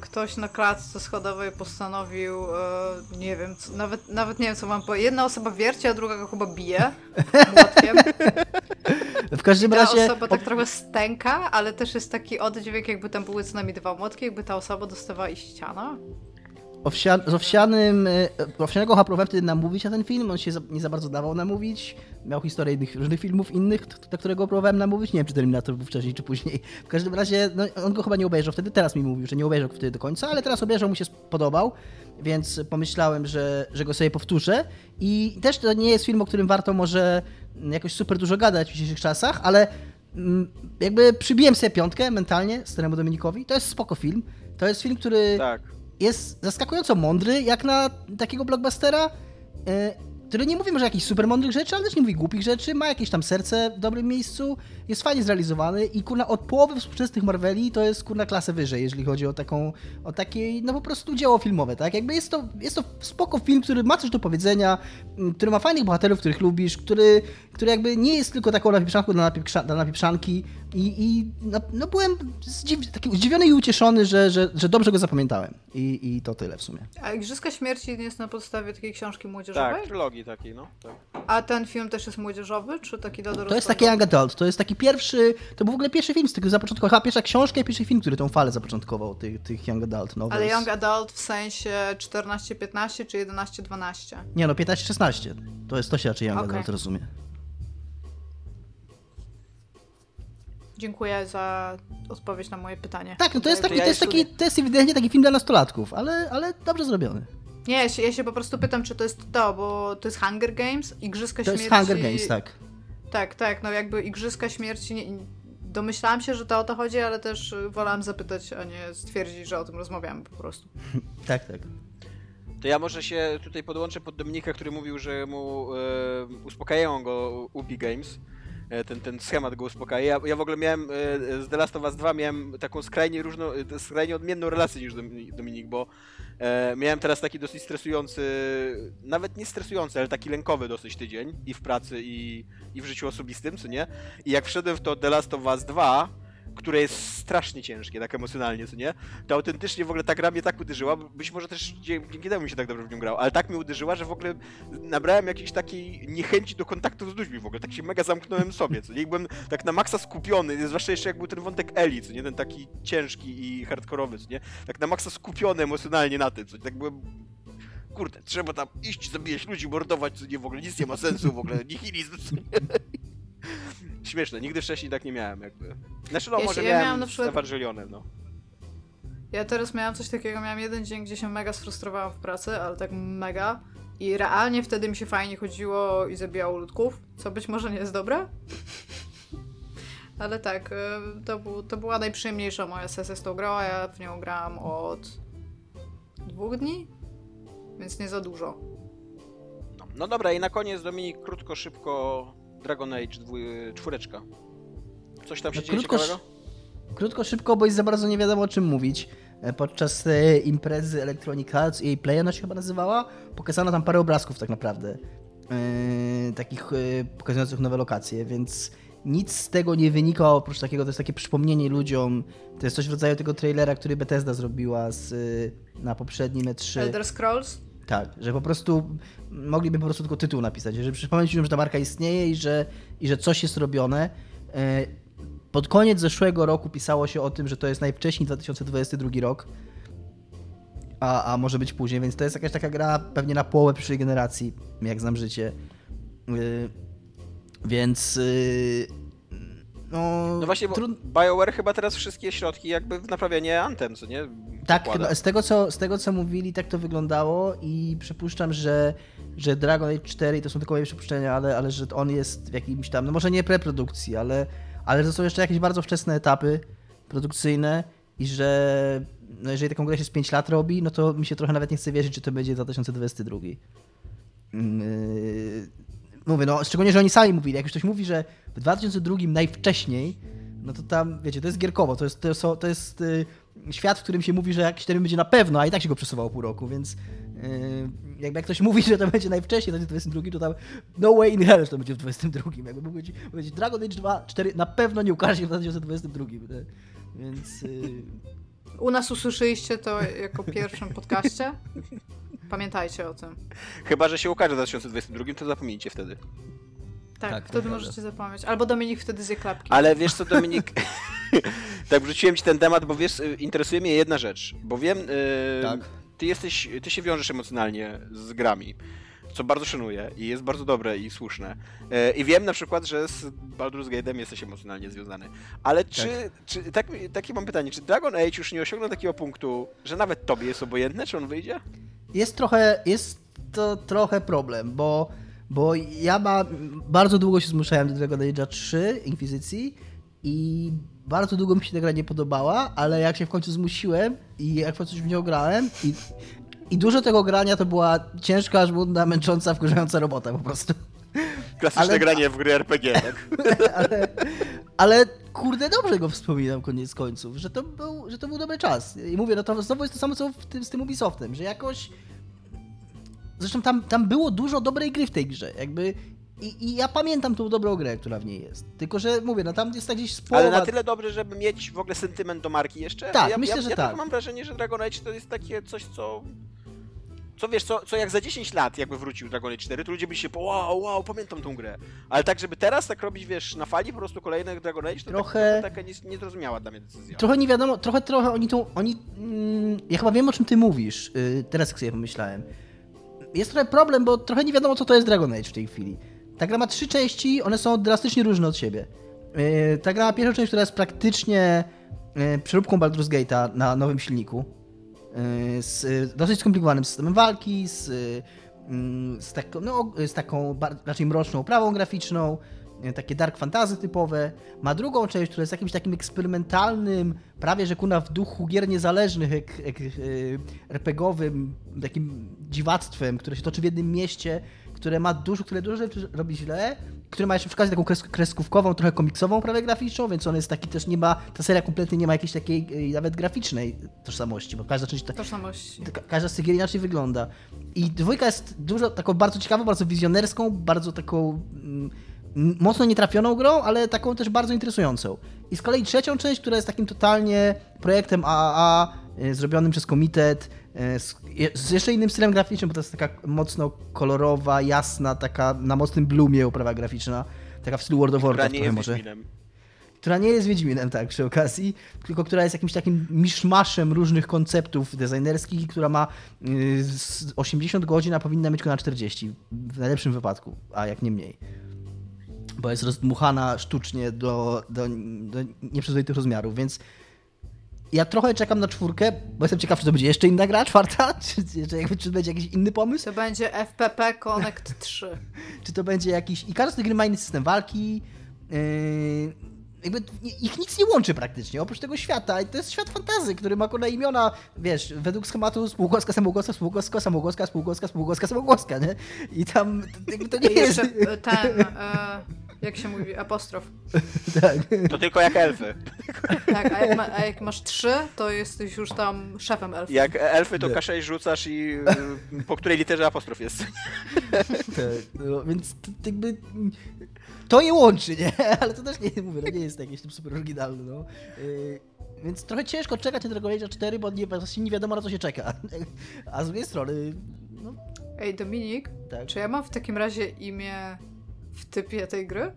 ktoś na klatce schodowej postanowił, e, nie wiem, co, nawet, nawet nie wiem co mam powiedzieć. Jedna osoba wierci, a druga go chyba bije [laughs] młotkiem. W każdym Ta razie... osoba tak trochę stęka, ale też jest taki oddźwięk, jakby tam były co najmniej dwa młotki, jakby ta osoba dostawała i ściana. Owsia, z owsianym, y, owsianego chyba próbowałem wtedy namówić na ten film, on się za, nie za bardzo dawał namówić. Miał historię innych, różnych filmów innych, do którego próbowałem namówić. Nie wiem, czy Terminator był wcześniej, czy później. W każdym razie, no, on go chyba nie obejrzał wtedy, teraz mi mówił, że nie obejrzał wtedy do końca, ale teraz obejrzał, mu się spodobał, więc pomyślałem, że, że go sobie powtórzę. I też to nie jest film, o którym warto może jakoś super dużo gadać w dzisiejszych czasach, ale mm, jakby przybiłem sobie piątkę mentalnie staremu Dominikowi. To jest spoko film. To jest film, który Tak. Jest zaskakująco mądry, jak na takiego blockbustera, e, który nie mówi może jakichś super mądrych rzeczy, ale też nie mówi głupich rzeczy, ma jakieś tam serce w dobrym miejscu, jest fajnie zrealizowany i kurna od połowy współczesnych Marveli to jest kurna klasę wyżej, jeżeli chodzi o taką, o takie, no po prostu dzieło filmowe, tak? Jakby jest to, jest to spoko film, który ma coś do powiedzenia, m, który ma fajnych bohaterów, których lubisz, który, który jakby nie jest tylko taką napieprzanką dla, napieprza, dla napieprzanki i, i no, no byłem zdziw, taki zdziwiony i ucieszony, że, że, że dobrze go zapamiętałem I, i to tyle w sumie. A Igrzyska Śmierci jest na podstawie takiej książki młodzieżowej? Tak, trylogii takiej, no. Tak. A ten film też jest młodzieżowy, czy taki dla dorosłego? To jest taki young adult, to jest taki pierwszy, to był w ogóle pierwszy film z tego zapoczątkował, chyba pierwsza książka i pierwszy film, który tą falę zapoczątkował, tych, tych young adult novels. Ale young adult w sensie 14-15 czy 11-12? Nie no, 15-16, to jest, to się raczej young Okej. adult rozumie. Dziękuję za odpowiedź na moje pytanie. Tak, no to jest To taki, to jest taki, to jest ewidentnie taki film dla nastolatków, ale, ale dobrze zrobiony. Nie, ja się, ja się po prostu pytam, czy to jest to, bo to jest Hunger Games, Igrzyska To Śmierci... jest Hunger Games, tak. Tak, tak, no jakby Igrzyska Śmierci... Nie, domyślałam się, że to o to chodzi, ale też y, wolałam zapytać, a nie stwierdzić, że o tym rozmawiamy po prostu. [laughs] Tak, tak. To ja może się tutaj podłączę pod Dominika, który mówił, że mu e, uspokajają go Ubi Games. E, ten, ten schemat go uspokaja. Ja, ja w ogóle miałem e, z The Last of Us 2 miałem taką skrajnie różną, e, skrajnie odmienną relację niż Domi- Dominik, bo e, miałem teraz taki dosyć stresujący, nawet nie stresujący, ale taki lękowy dosyć tydzień i w pracy i, i w życiu osobistym, co nie? I jak wszedłem w to The Last of Us 2, które jest strasznie ciężkie, tak emocjonalnie, co nie? To autentycznie w ogóle ta gra mnie tak uderzyła, być może też dzięki temu mi się tak dobrze w nią grał, ale tak mnie uderzyła, że w ogóle nabrałem jakiejś takiej niechęci do kontaktów z ludźmi w ogóle, tak się mega zamknąłem sobie, co nie? Byłem tak na maksa skupiony, zwłaszcza jeszcze jak był ten wątek Eli, co nie? Ten taki ciężki i hardkorowy, co nie? Tak na maksa skupiony emocjonalnie na tym, co nie? Tak byłem kurde, trzeba tam iść, zabijać ludzi, mordować, co nie, w ogóle nic nie ma sensu, w ogóle nihilizm, co nie? Śmieszne, nigdy wcześniej tak nie miałem jakby. Znaczy no, Ja może się- ja miałem, na przykład- Ewangelionem, no. Ja teraz miałam coś takiego, miałam jeden dzień, gdzie się mega sfrustrowałam w pracy, ale tak mega. I realnie wtedy mi się fajnie chodziło i zabijało ludków, co być może nie jest dobre. Ale tak, y, to, był, to była najprzyjemniejsza moja sesja z tą grą, a ja w nią grałam od dwóch dni, więc nie za dużo. No, no dobra, i na koniec Dominik, krótko, szybko, Dragon Age dwój, czwóreczka. Coś tam się No, dzieje krótko, ciekawego? Krótko, szybko, bo jest za bardzo nie wiadomo o czym mówić. E, Podczas e, imprezy Electronic Arts i Play ona się chyba nazywała, pokazano tam parę obrazków tak naprawdę. e, takich e, pokazujących nowe lokacje, więc nic z tego nie wynika oprócz takiego, to jest takie przypomnienie ludziom. To jest coś w rodzaju tego trailera, który Bethesda zrobiła z, na poprzednim E3. Elder Scrolls? Tak, że po prostu mogliby po prostu tylko tytuł napisać, żeby przypomnieć ludziom, że ta marka istnieje i że, i że coś jest robione. E, pod koniec zeszłego roku pisało się o tym, że to jest najwcześniej 2022 rok, a, a może być później, więc to jest jakaś taka gra pewnie na połowę przyszłej generacji, jak znam życie. Yy, więc yy, no, No właśnie, bo trud- BioWare chyba teraz wszystkie środki jakby w naprawianie Anthem, co nie? Tak, chyba z tego, co, z tego co mówili, tak to wyglądało i przypuszczam, że, że Dragon Age 4 to są tylko moje przypuszczenia, ale, ale że on jest w jakimś tam, no może nie preprodukcji, ale, ale to są jeszcze jakieś bardzo wczesne etapy produkcyjne i że no jeżeli taką grę się z 5 lat robi, no to mi się trochę nawet nie chce wierzyć, czy to będzie 2022. Yy, mówię, no szczególnie, że oni sami mówili, jak już ktoś mówi, że w 2002 najwcześniej, no to tam, wiecie, to jest gierkowo, to jest, to jest, to jest yy, świat, w którym się mówi, że jakiś termin będzie na pewno, a i tak się go przesuwało pół roku, więc yy, jakby jak ktoś mówi, [laughs] że to będzie najwcześniej, to będzie w 22, to tam no way in hell, że to będzie w 22. Jakby mógł być Dragon Age 2, 4 na pewno nie ukaże się w 2022. nie? Więc yy, U nas usłyszeliście to jako pierwszym podcaście. Pamiętajcie o tym. Chyba, że się ukaże w 2022, to zapomnijcie wtedy. Tak, Tak, wtedy możecie zapomnieć. Albo Dominik wtedy zje klapki. Ale wiesz co, Dominik? [laughs] tak, wrzuciłem ci ten temat, bo wiesz, y, interesuje mnie jedna rzecz. Bo wiem, y, Tak. ty jesteś, ty się wiążesz emocjonalnie z grami, co bardzo szanuję i jest bardzo dobre i słuszne. Y, I wiem na przykład, że z Baldur's Gate'em jesteś emocjonalnie związany. Ale czy, czy tak, takie mam pytanie, czy Dragon Age już nie osiągnął takiego punktu, że nawet tobie jest obojętne, czy on wyjdzie? jest trochę, jest to trochę problem, bo, bo ja ma, bardzo długo się zmuszałem do Dragon Age'a 3 Inkwizycji i bardzo długo mi się ta gra nie podobała, ale jak się w końcu zmusiłem i jak w końcu w nią grałem i, i dużo tego grania to była ciężka, żmudna, męcząca, wkurzająca robota po prostu. Klasyczne Ale- granie w gry RPG, tak? [laughs] ale, ale kurde, dobrze go wspominam koniec końców, że to był, że to był dobry czas. I mówię, no to znowu jest to samo co tym, z tym Ubisoftem, że jakoś... Zresztą tam, tam było dużo dobrej gry w tej grze, jakby... I, I ja pamiętam tą dobrą grę, która w niej jest. Tylko, że mówię, no tam jest tak gdzieś z Ale na tyle dobrze, żeby mieć w ogóle sentyment do marki jeszcze? Tak, ja, myślę, ja, że ja tak. trochę mam wrażenie, że Dragon Age to jest takie coś, co... Co wiesz, co, co jak za 10 lat jakby wrócił Dragon Age 4, to ludzie by się po wow, wow, pamiętam tą grę. Ale tak, żeby teraz tak robić, wiesz, na fali po prostu kolejnych Dragon Age, to Trochę- tak, taka nie- niezrozumiała dla mnie decyzja. Trochę nie wiadomo, trochę, trochę oni tą, oni, mm, ja chyba wiem o czym ty mówisz, yy, teraz jak sobie pomyślałem. Jest trochę problem, bo trochę nie wiadomo co to jest Dragon Age w tej chwili. Ta gra ma trzy części, one są drastycznie różne od siebie. Yy, ta gra ma pierwszą część, która jest praktycznie yy, przeróbką Baldur's Gate'a na nowym silniku. Yy, z yy, dosyć skomplikowanym systemem walki, z, z, taką, no, z taką bar- raczej mroczną oprawą graficzną, yy, takie dark fantasy typowe. Ma drugą część, która jest jakimś takim eksperymentalnym, prawie że kuna w duchu gier niezależnych, jak, yy, RPGowym, takim dziwactwem, które się toczy w jednym mieście, które ma dużo, które dużo rzeczy robi źle, które ma jeszcze przy okazji taką kres, kreskówkową, trochę komiksową prawie graficzną, więc on jest taki też nie ma, ta seria kompletnie nie ma jakiejś takiej yy, nawet graficznej tożsamości, bo każda część ta, Tożsamości. Ka- Każda z tych gier inaczej wygląda. I dwójka jest dużo taką bardzo ciekawą, bardzo wizjonerską, bardzo taką mm, mocno nietrafioną grą, ale taką też bardzo interesującą. I z kolei trzecią część, która jest takim totalnie projektem AAA, y, zrobionym przez komitet, z, je- z jeszcze innym stylem graficznym, bo to jest taka mocno kolorowa, jasna, taka na mocnym bloomie oprawa graficzna, taka w stylu World of Warcraft trochę może Wiedźminem. która nie jest Wiedźminem, tak, przy okazji, tylko która jest jakimś takim miszmaszem różnych konceptów designerskich i która ma y, z 80 godzin, a powinna mieć tylko na 40, w najlepszym wypadku, a jak nie mniej. Bo jest rozdmuchana sztucznie do, do, do nieprzyzwoitych rozmiarów, więc ja trochę czekam na czwórkę, bo jestem ciekaw, czy to będzie jeszcze inna gra, czwarta, [laughs] czy, czy, jakby, czy będzie jakiś inny pomysł, To będzie FPP Connect [laughs] 3. czy to będzie jakiś... I każdy z tych gry ma inny system walki. Yy... Jakby ich nic nie łączy praktycznie, oprócz tego świata. I to jest świat fantazy, który ma kolej imiona, wiesz, według schematu spółgłoska, samogłoska, spółgłoska, samogłoska, spółgłoska, spółgłoska, samogłoska, nie? I tam jakby to nie I jest... ten, e, jak się mówi, apostrof. [laughs] tak. To tylko jak elfy. Tak, a jak, ma, a jak masz trzy, to jesteś już tam szefem elfów. Jak elfy to. K6 rzucasz i y, po której literze apostrof jest. [laughs] Tak, no, więc to, to jakby to je łączy, nie? [laughs] Ale to też nie mówię, no nie jest jakieś tam super oryginalne, no. Yy, więc trochę ciężko czekać na Dragon Age 4, bo nie, właśnie nie wiadomo na co się czeka. A z drugiej strony, no, Ej, Dominik, Tak. czy ja mam w takim razie imię w typie tej gry?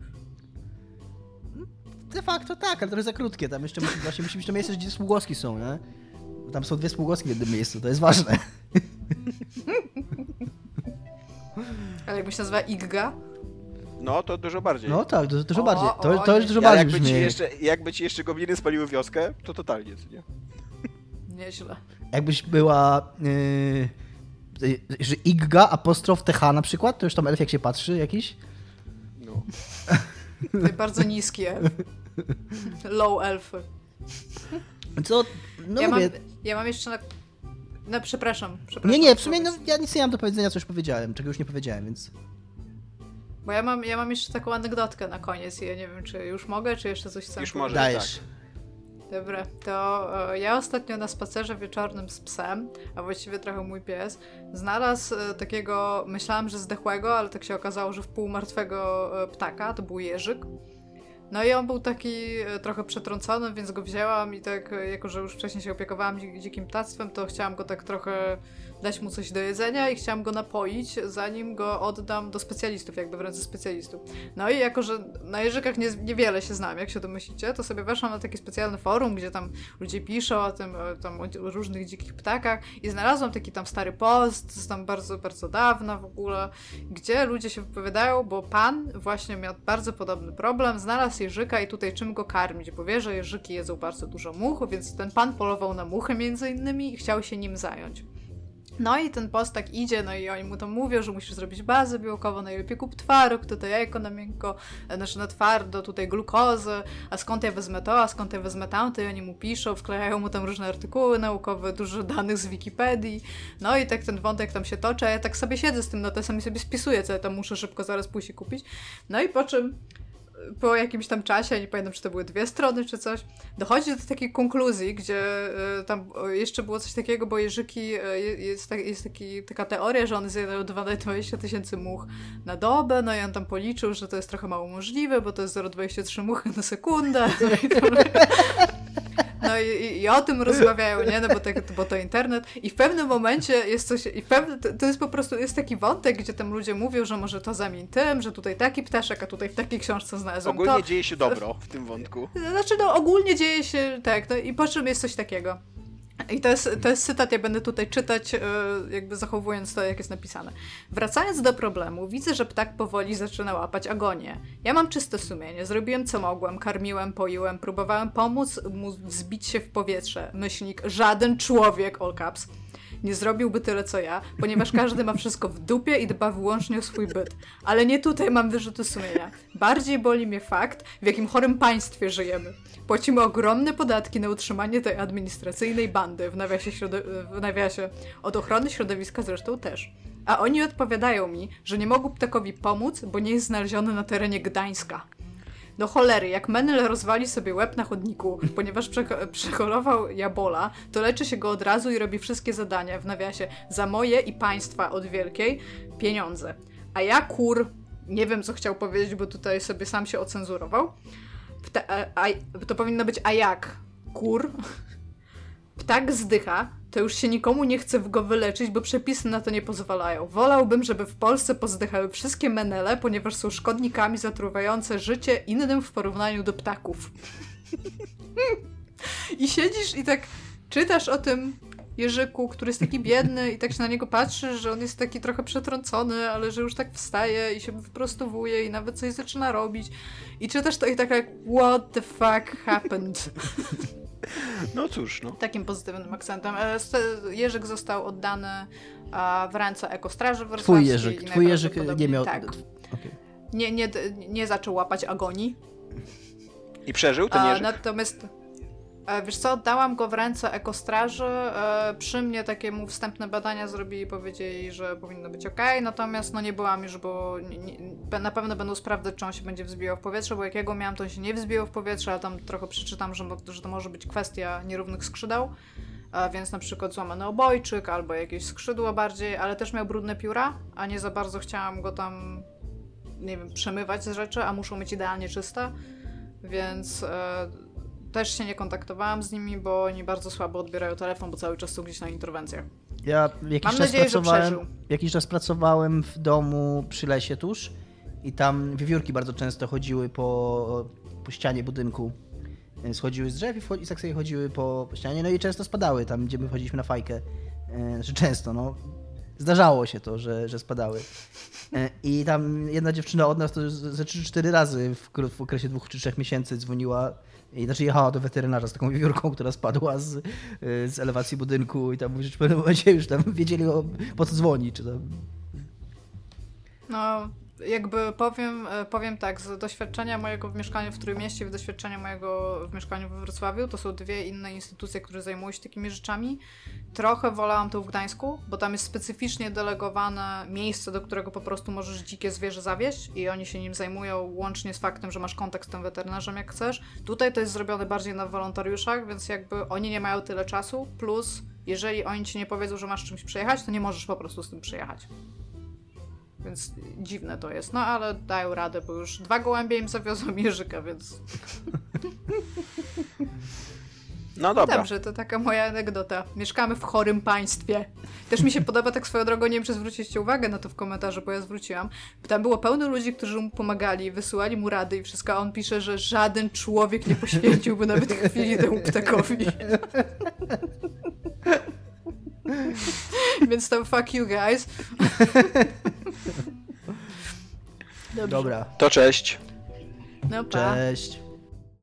De facto tak, ale to jest za krótkie. Tam jeszcze musi, właśnie musi być to miejsce, gdzie spółgłoski są, nie? Bo Tam są dwie spółgłoski w jednym miejscu, to jest ważne. [laughs] Ale jakby się nazywa Igga? No, to dużo bardziej. No tak, dużo, dużo O, bardziej. To, o, to już dużo bardziej jakby ci, jeszcze, jakby ci jeszcze gobliny spaliły wioskę, to totalnie, co nie? Nieźle. Jakbyś była... Yy, że Igga, apostrof TH na przykład, to już tam elf jak się patrzy jakiś. No. [laughs] Bardzo niski elf. Low elfy. Co? No ja, mam, mówię... ja mam jeszcze na... No przepraszam, przepraszam. Nie, nie, w sumie no, ja nic nie mam do powiedzenia, co już powiedziałem, czego już nie powiedziałem, więc... Bo ja mam, ja mam jeszcze taką anegdotkę na koniec i ja nie wiem, czy już mogę, czy jeszcze coś chcę Już możesz, Dajesz. Dobra, to e, ja ostatnio na spacerze wieczornym z psem, a właściwie trochę mój pies, znalazł e, takiego, myślałam, że zdechłego, ale tak się okazało, że w pół martwego e, ptaka, to był jeżyk. No i on był taki trochę przetrącony, więc go wzięłam i tak, jako że już wcześniej się opiekowałam dzi- dzikim ptactwem, to chciałam go tak trochę dać mu coś do jedzenia i chciałam go napoić, zanim go oddam do specjalistów, jakby w ręce specjalistów. No i jako, że na jeżykach nie, niewiele się znam, jak się domyślicie, to sobie weszłam na takie specjalne forum, gdzie tam ludzie piszą o tym, tam, o różnych dzikich ptakach i znalazłam taki tam stary post, tam bardzo, bardzo dawna w ogóle, gdzie ludzie się wypowiadają, bo pan właśnie miał bardzo podobny problem, znalazł jeżyka i tutaj czym go karmić, bo wie, że jeżyki jedzą bardzo dużo much, więc ten pan polował na muchy między innymi i chciał się nim zająć. No i ten post tak idzie, no i oni mu tam mówią, że musisz zrobić bazę białkową, najlepiej kup twaróg, tutaj jajko na miękko, e, znaczy na twardo, tutaj glukozę, a skąd ja wezmę to, a skąd ja wezmę tamto i oni mu piszą, wklejają mu tam różne artykuły naukowe, dużo danych z Wikipedii, no i tak ten wątek tam się toczy, a ja tak sobie siedzę z tym notesem i sobie spisuję, co ja tam muszę szybko zaraz pójść i kupić. No i po czym po jakimś tam czasie, nie pamiętam, czy to były dwie strony, czy coś, dochodzi do takiej konkluzji, gdzie y, tam y, jeszcze było coś takiego, bo jeżyki, y, jest, tak, jest taki, taka teoria, że one zjadają 20 tysięcy much na dobę, no i on tam policzył, że to jest trochę mało możliwe, bo to jest 0,23 muchy na sekundę. No [laughs] i, tam, no i, i, o tym rozmawiają, nie? No bo, tak, bo to internet. I w pewnym momencie jest coś, i pewne, to, to jest po prostu, jest taki wątek, gdzie tam ludzie mówią, że może to zamień tym, że tutaj taki ptaszek, a tutaj w takiej książce znalazłem Ogólnie to. dzieje się dobro w tym wątku. Znaczy, no ogólnie dzieje się tak, no i po czym jest coś takiego. I to jest, to jest cytat, ja będę tutaj czytać, e, jakby zachowując to, jak jest napisane. Wracając do problemu, widzę, że ptak powoli zaczyna łapać agonię. Ja mam czyste sumienie, zrobiłem co mogłem, karmiłem, poiłem, próbowałem pomóc mu wzbić się w powietrze. Myślnik, żaden człowiek, all caps, nie zrobiłby tyle co ja, ponieważ każdy ma wszystko w dupie i dba wyłącznie o swój byt. Ale nie tutaj mam wyrzuty sumienia. Bardziej boli mnie fakt, w jakim chorym państwie żyjemy. Płacimy ogromne podatki na utrzymanie tej administracyjnej bandy, w nawiasie, w nawiasie od ochrony środowiska zresztą też. A oni odpowiadają mi, że nie mogą ptakowi pomóc, bo nie jest znaleziony na terenie Gdańska. Do cholery, jak Menel rozwali sobie łeb na chodniku, ponieważ prze- przechorował jabola, to leczy się go od razu i robi wszystkie zadania, w nawiasie, za moje i państwa od wielkiej pieniądze. A ja kur, nie wiem co chciał powiedzieć, bo tutaj sobie sam się ocenzurował. Pta- a, a, to powinno być a jak? Kur? [laughs] Ptak zdycha, to już się nikomu nie chce go wyleczyć, bo przepisy na to nie pozwalają. Wolałbym, żeby w Polsce pozdychały wszystkie menele, ponieważ są szkodnikami zatruwające życie innym w porównaniu do ptaków. I siedzisz i tak czytasz o tym Jerzyku, który jest taki biedny i tak się na niego patrzysz, że on jest taki trochę przetrącony, ale że już tak wstaje i się wyprostowuje i nawet coś zaczyna robić. I czytasz to i tak jak what the fuck happened? No cóż, no. Takim pozytywnym akcentem. E, Jerzyk został oddany w ręce ekostraży wrocławskiej. Twój Jerzyk, twój Jerzyk nie miał... Tak. Okej. Nie, nie, nie zaczął łapać agonii. I przeżył ten A, jeżyk? natomiast wiesz co, dałam go w ręce ekostraży. E, przy mnie takiemu wstępne badania zrobili i powiedzieli, że powinno być ok. Natomiast no nie byłam już, bo nie, na pewno będą sprawdzać, czy on się będzie wzbijał w powietrze, bo jak ja go miałam, to on się nie wzbijał w powietrze, a tam trochę przeczytam, że, że to może być kwestia nierównych skrzydeł. A więc na przykład złamany obojczyk albo jakieś skrzydło bardziej, ale też miał brudne pióra, a nie za bardzo chciałam go tam, nie wiem, przemywać z rzeczy, a muszą być idealnie czyste. Więc e, też się nie kontaktowałam z nimi, bo oni bardzo słabo odbierają telefon, bo cały czas są gdzieś na interwencjach. Ja jakiś Mam czas nadzieję, pracowałem, jakiś czas pracowałem w domu przy lesie tuż i tam wiewiórki bardzo często chodziły po, po ścianie budynku. Schodziły z drzew i, i tak sobie chodziły po, ścianie, no i często spadały tam, gdzie my chodziliśmy na fajkę. E, Znaczy często, no. Zdarzało się to, że, że spadały. E, I tam jedna dziewczyna od nas to ze 3-4 razy w, w okresie dwóch czy trzech miesięcy dzwoniła i znaczy jechała do weterynarza z taką wiewiórką, która spadła z, y, z elewacji budynku i tam mówi, że w pewnym momencie już tam wiedzieli o, po co dzwoni, czy. No, jakby powiem, e, powiem tak, z doświadczenia mojego w mieszkaniu w Trójmieście i doświadczenia mojego w mieszkaniu we Wrocławiu, to są dwie inne instytucje, które zajmują się takimi rzeczami. Trochę wolałam to w Gdańsku, bo tam jest specyficznie delegowane miejsce, do którego po prostu możesz dzikie zwierzę zawieźć i oni się nim zajmują, łącznie z faktem, że masz kontakt z tym weterynarzem jak chcesz. Tutaj to jest zrobione bardziej na wolontariuszach, więc jakby oni nie mają tyle czasu, plus jeżeli oni ci nie powiedzą, że masz czymś przyjechać, to nie możesz po prostu z tym przyjechać. Więc dziwne to jest. No ale dają radę, bo już dwa gołębie im zawiozą [laughs] Jerzyka, więc No dobra. dobrze, to taka moja anegdota. Mieszkamy w chorym państwie. Też mi się podoba tak swoją drogą, nie wiem czy zwróciliście uwagę na to w komentarzu, bo ja zwróciłam. Tam było pełno ludzi, którzy mu pomagali, wysyłali mu rady i wszystko, a on pisze, że żaden człowiek nie poświęciłby nawet chwili temu ptakowi. [laughs] [laughs] Więc tam fuck you guys. Dobrze. Dobra. To cześć. No pa. cześć.